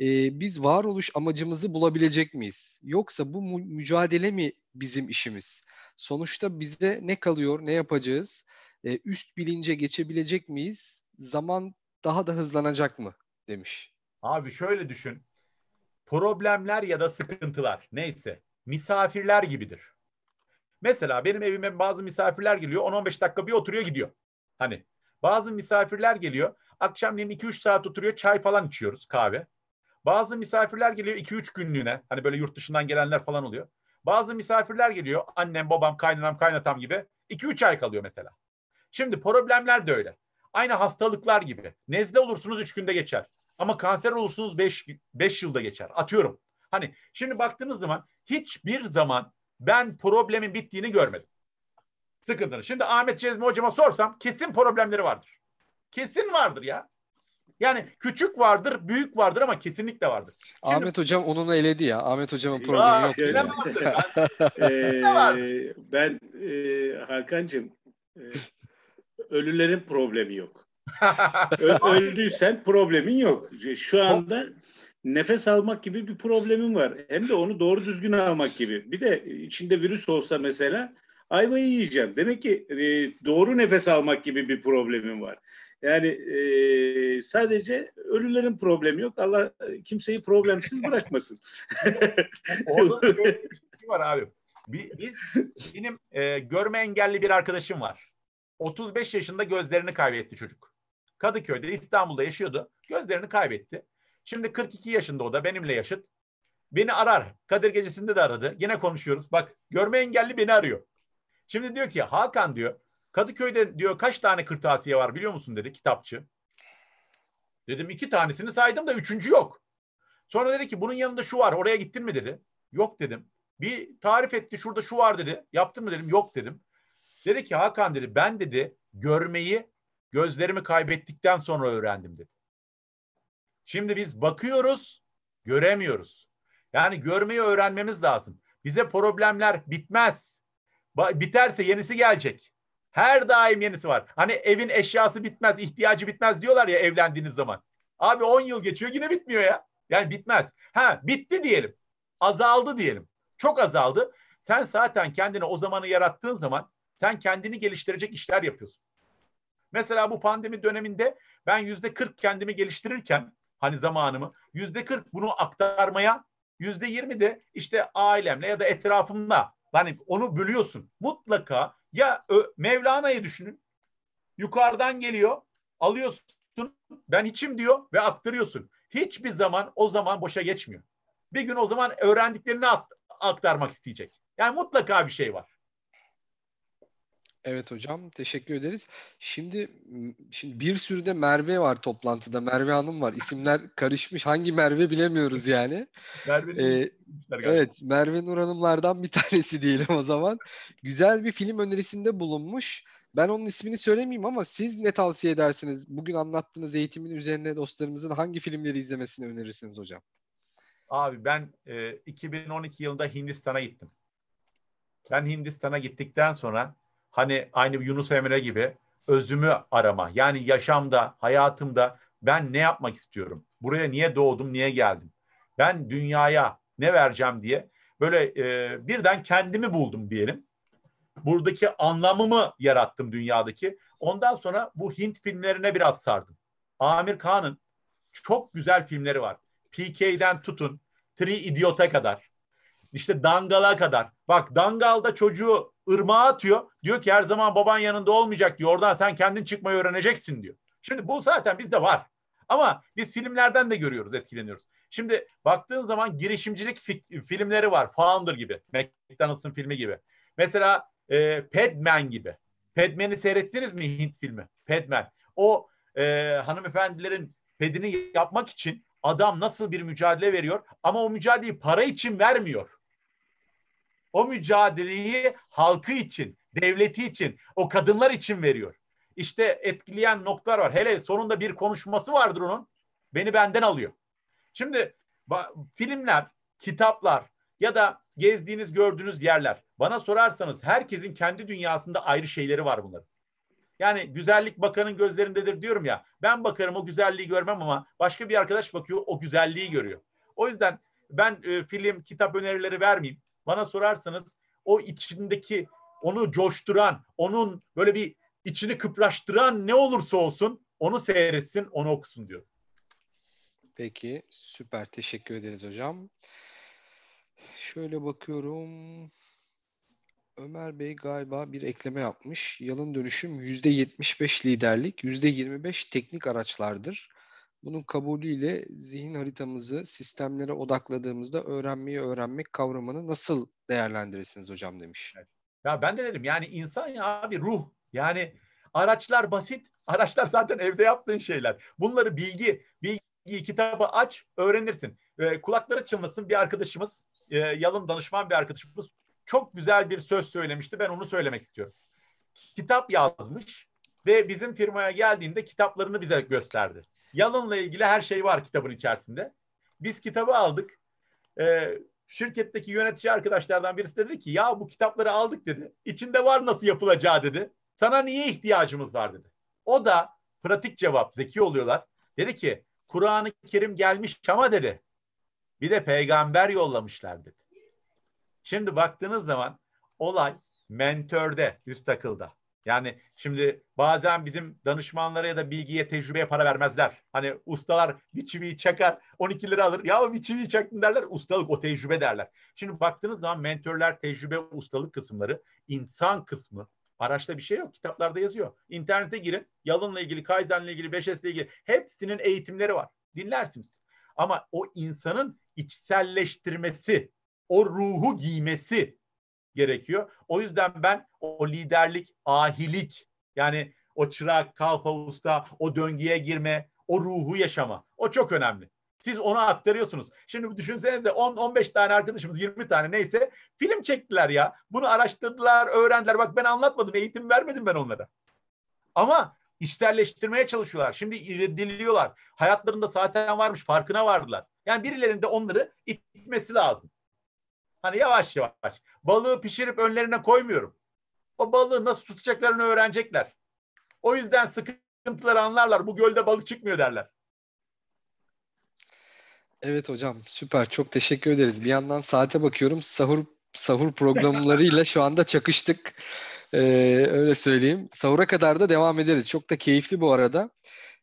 e, biz varoluş amacımızı bulabilecek miyiz? Yoksa bu mu- mücadele mi bizim işimiz? Sonuçta bize ne kalıyor, ne yapacağız? E, üst bilince geçebilecek miyiz? Zaman daha da hızlanacak mı? Demiş. Abi şöyle düşün. Problemler ya da sıkıntılar neyse misafirler gibidir. Mesela benim evime bazı misafirler geliyor 10-15 dakika bir oturuyor gidiyor. Hani bazı misafirler geliyor akşamleyin 2-3 saat oturuyor çay falan içiyoruz kahve. Bazı misafirler geliyor 2-3 günlüğüne. Hani böyle yurt dışından gelenler falan oluyor. Bazı misafirler geliyor. Annem, babam, kaynanam, kaynatam gibi 2-3 ay kalıyor mesela. Şimdi problemler de öyle. Aynı hastalıklar gibi. Nezle olursunuz 3 günde geçer. Ama kanser olursunuz 5 5 yılda geçer. Atıyorum. Hani şimdi baktığınız zaman hiçbir zaman ben problemin bittiğini görmedim. Sıkıntını. Şimdi Ahmet Cezmi hocama sorsam kesin problemleri vardır. Kesin vardır ya. Yani küçük vardır, büyük vardır ama kesinlikle vardır. Şimdi, Ahmet hocam onununu eledi ya. Ahmet hocamın problemi yok. Şöyle, ben, e, ben e, Hakan'cığım e, ölülerin problemi yok. Öldüysen problemin yok. Şu anda nefes almak gibi bir problemin var. Hem de onu doğru düzgün almak gibi. Bir de içinde virüs olsa mesela ayvayı yiyeceğim. Demek ki e, doğru nefes almak gibi bir problemin var. Yani e, sadece ölülerin problemi yok. Allah kimseyi problemsiz bırakmasın. Orada bir şey var abi. Biz, benim e, görme engelli bir arkadaşım var. 35 yaşında gözlerini kaybetti çocuk. Kadıköy'de İstanbul'da yaşıyordu. Gözlerini kaybetti. Şimdi 42 yaşında o da benimle yaşıt. Beni arar. Kadir gecesinde de aradı. Yine konuşuyoruz. Bak görme engelli beni arıyor. Şimdi diyor ki Hakan diyor Kadıköy'de diyor kaç tane kırtasiye var biliyor musun dedi kitapçı. Dedim iki tanesini saydım da üçüncü yok. Sonra dedi ki bunun yanında şu var oraya gittin mi dedi. Yok dedim. Bir tarif etti şurada şu var dedi. Yaptın mı dedim yok dedim. Dedi ki Hakan dedi ben dedi görmeyi gözlerimi kaybettikten sonra öğrendim dedi. Şimdi biz bakıyoruz göremiyoruz. Yani görmeyi öğrenmemiz lazım. Bize problemler bitmez. Biterse yenisi gelecek. Her daim yenisi var. Hani evin eşyası bitmez, ihtiyacı bitmez diyorlar ya evlendiğiniz zaman. Abi 10 yıl geçiyor yine bitmiyor ya. Yani bitmez. Ha bitti diyelim. Azaldı diyelim. Çok azaldı. Sen zaten kendini o zamanı yarattığın zaman sen kendini geliştirecek işler yapıyorsun. Mesela bu pandemi döneminde ben yüzde 40 kendimi geliştirirken hani zamanımı yüzde 40 bunu aktarmaya yüzde 20 de işte ailemle ya da etrafımla hani onu bölüyorsun. Mutlaka ya Mevlana'yı düşünün. Yukarıdan geliyor, alıyorsun, ben içim diyor ve aktarıyorsun. Hiçbir zaman o zaman boşa geçmiyor. Bir gün o zaman öğrendiklerini aktarmak isteyecek. Yani mutlaka bir şey var. Evet hocam teşekkür ederiz. Şimdi şimdi bir sürü de Merve var toplantıda. Merve Hanım var. İsimler karışmış. Hangi Merve bilemiyoruz yani. Merve'nin ee, evet Merve Nur Hanımlardan bir tanesi diyelim o zaman. Güzel bir film önerisinde bulunmuş. Ben onun ismini söylemeyeyim ama siz ne tavsiye edersiniz? Bugün anlattığınız eğitimin üzerine dostlarımızın hangi filmleri izlemesini önerirsiniz hocam? Abi ben e, 2012 yılında Hindistan'a gittim. Ben Hindistan'a gittikten sonra hani aynı Yunus Emre gibi özümü arama. Yani yaşamda, hayatımda ben ne yapmak istiyorum? Buraya niye doğdum, niye geldim? Ben dünyaya ne vereceğim diye böyle e, birden kendimi buldum diyelim. Buradaki anlamımı yarattım dünyadaki. Ondan sonra bu Hint filmlerine biraz sardım. Amir Khan'ın çok güzel filmleri var. PK'den tutun, Three Idiot'a kadar. İşte Dangal'a kadar. Bak Dangal'da çocuğu ırmağa atıyor. Diyor ki her zaman baban yanında olmayacak diyor. Oradan sen kendin çıkmayı öğreneceksin diyor. Şimdi bu zaten bizde var. Ama biz filmlerden de görüyoruz, etkileniyoruz. Şimdi baktığın zaman girişimcilik filmleri var. Founder gibi. McDonald's'ın filmi gibi. Mesela e, Padman gibi. Padman'i seyrettiniz mi Hint filmi? Padman. O e, hanımefendilerin pedini yapmak için adam nasıl bir mücadele veriyor ama o mücadeleyi para için vermiyor o mücadeleyi halkı için, devleti için, o kadınlar için veriyor. İşte etkileyen noktalar var. Hele sonunda bir konuşması vardır onun. Beni benden alıyor. Şimdi filmler, kitaplar ya da gezdiğiniz, gördüğünüz yerler. Bana sorarsanız herkesin kendi dünyasında ayrı şeyleri var bunların. Yani güzellik bakanın gözlerindedir diyorum ya. Ben bakarım o güzelliği görmem ama başka bir arkadaş bakıyor o güzelliği görüyor. O yüzden ben e, film, kitap önerileri vermeyeyim. Bana sorarsanız o içindeki onu coşturan, onun böyle bir içini kıpraştıran ne olursa olsun onu seyretsin, onu okusun diyor. Peki, süper. Teşekkür ederiz hocam. Şöyle bakıyorum. Ömer Bey galiba bir ekleme yapmış. Yalın dönüşüm %75 liderlik, %25 teknik araçlardır. Bunun kabulüyle zihin haritamızı sistemlere odakladığımızda öğrenmeyi öğrenmek kavramını nasıl değerlendirirsiniz hocam demiş. Ya ben de dedim yani insan ya abi ruh. Yani Araçlar basit. Araçlar zaten evde yaptığın şeyler. Bunları bilgi, bilgi kitabı aç, öğrenirsin. E, kulakları çınlasın bir arkadaşımız, e, yalın danışman bir arkadaşımız çok güzel bir söz söylemişti. Ben onu söylemek istiyorum. Kitap yazmış ve bizim firmaya geldiğinde kitaplarını bize gösterdi. Yalınla ilgili her şey var kitabın içerisinde. Biz kitabı aldık. Ee, şirketteki yönetici arkadaşlardan birisi dedi ki ya bu kitapları aldık dedi. İçinde var nasıl yapılacağı dedi. Sana niye ihtiyacımız var dedi. O da pratik cevap zeki oluyorlar. Dedi ki Kur'an-ı Kerim gelmiş ama dedi bir de peygamber yollamışlar dedi. Şimdi baktığınız zaman olay mentörde, üst akılda. Yani şimdi bazen bizim danışmanlara ya da bilgiye, tecrübeye para vermezler. Hani ustalar bir çiviyi çakar, 12 lira alır. Ya bir çiviyi çaktın derler, ustalık o tecrübe derler. Şimdi baktığınız zaman mentörler, tecrübe, ustalık kısımları, insan kısmı, araçta bir şey yok. Kitaplarda yazıyor. İnternete girin. Yalınla ilgili, Kaizen'le ilgili, 5S'le ilgili hepsinin eğitimleri var. Dinlersiniz. Ama o insanın içselleştirmesi, o ruhu giymesi gerekiyor. O yüzden ben o liderlik, ahilik yani o çırak, kalfa usta, o döngüye girme, o ruhu yaşama. O çok önemli. Siz onu aktarıyorsunuz. Şimdi düşünsenize 10-15 tane arkadaşımız 20 tane neyse film çektiler ya. Bunu araştırdılar, öğrendiler. Bak ben anlatmadım, eğitim vermedim ben onlara. Ama içselleştirmeye çalışıyorlar. Şimdi irdiliyorlar. Hayatlarında zaten varmış, farkına vardılar. Yani birilerinde onları itmesi lazım. Hani yavaş yavaş. Balığı pişirip önlerine koymuyorum. O balığı nasıl tutacaklarını öğrenecekler. O yüzden sıkıntıları anlarlar. Bu gölde balık çıkmıyor derler. Evet hocam süper çok teşekkür ederiz. Bir yandan saate bakıyorum sahur sahur programlarıyla şu anda çakıştık. Ee, öyle söyleyeyim. Sahura kadar da devam ederiz. Çok da keyifli bu arada.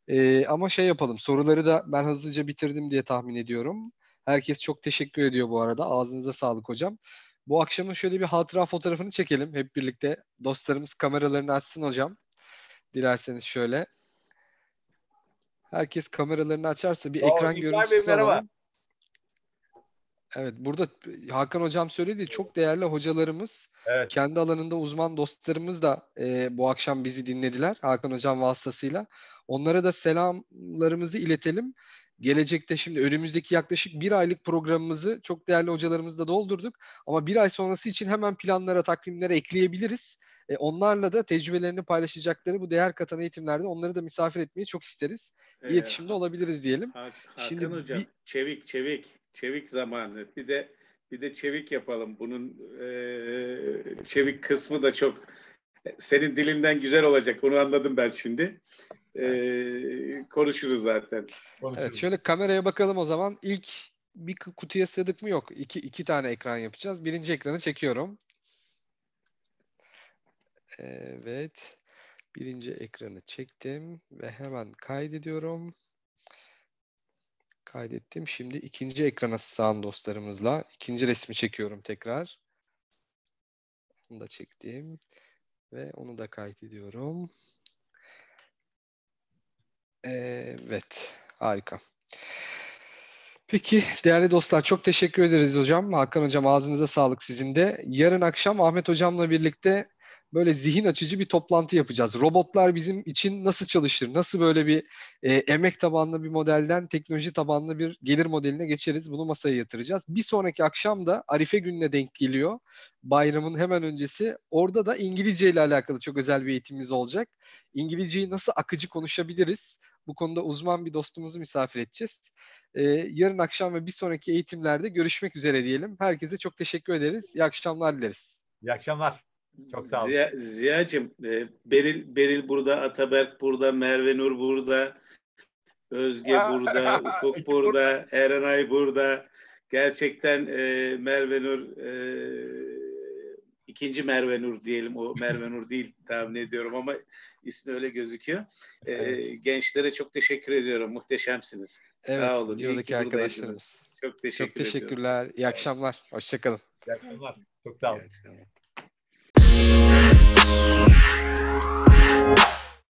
Ee, ama şey yapalım soruları da ben hızlıca bitirdim diye tahmin ediyorum. Herkes çok teşekkür ediyor bu arada. Ağzınıza sağlık hocam. Bu akşamın şöyle bir hatıra fotoğrafını çekelim hep birlikte. Dostlarımız kameralarını açsın hocam. Dilerseniz şöyle. Herkes kameralarını açarsa bir Oo, ekran İbrahim görüntüsü Bey, alalım. Evet burada Hakan hocam söyledi çok değerli hocalarımız Evet. kendi alanında uzman dostlarımız da e, bu akşam bizi dinlediler Hakan hocam vasıtasıyla. Onlara da selamlarımızı iletelim. Gelecekte şimdi önümüzdeki yaklaşık bir aylık programımızı çok değerli hocalarımızla doldurduk. Ama bir ay sonrası için hemen planlara, takvimlere ekleyebiliriz. E, onlarla da tecrübelerini paylaşacakları bu değer katan eğitimlerde onları da misafir etmeyi çok isteriz. Ee, İletişimde olabiliriz diyelim. Hakan Şimdi hocam bir- çevik çevik çevik zamanı. Bir de bir de çevik yapalım. Bunun eee, çevik kısmı da çok senin dilinden güzel olacak. Onu anladım ben şimdi. Eee, konuşuruz zaten. Evet şöyle kameraya bakalım o zaman. İlk bir kutuya sığdık mı? Yok. İki, iki tane ekran yapacağız. Birinci ekranı çekiyorum. Evet. Birinci ekranı çektim ve hemen kaydediyorum. Kaydettim. Şimdi ikinci ekrana sığan dostlarımızla ikinci resmi çekiyorum tekrar. Onu da çektim ve onu da kaydediyorum. Evet, harika. Peki değerli dostlar çok teşekkür ederiz hocam. Hakan hocam ağzınıza sağlık sizin de. Yarın akşam Ahmet hocamla birlikte böyle zihin açıcı bir toplantı yapacağız. Robotlar bizim için nasıl çalışır? Nasıl böyle bir e, emek tabanlı bir modelden teknoloji tabanlı bir gelir modeline geçeriz? Bunu masaya yatıracağız. Bir sonraki akşam da Arife gününe denk geliyor. Bayramın hemen öncesi. Orada da İngilizce ile alakalı çok özel bir eğitimimiz olacak. İngilizceyi nasıl akıcı konuşabiliriz? Bu konuda uzman bir dostumuzu misafir edeceğiz. Ee, yarın akşam ve bir sonraki eğitimlerde görüşmek üzere diyelim. Herkese çok teşekkür ederiz. İyi akşamlar dileriz. İyi akşamlar. Çok sağ olun. Ziya, Ziya'cığım, e, Beril, Beril burada, Ataberk burada, Merve Nur burada, Özge burada, Ufuk burada, Erenay burada. Gerçekten e, Merve Nur, e, ikinci Merve Nur diyelim, o Merve Nur değil tahmin ediyorum ama ismi öyle gözüküyor. E, Evet. Gençlere çok teşekkür ediyorum, muhteşemsiniz. Evet, Sağ olun, iyi ki videodaki buradaydınız. arkadaşlarımız. Çok teşekkür Çok teşekkürler. İyi akşamlar. Hoşçakalın. İyi akşamlar. Çok sağ olun. ediyorum.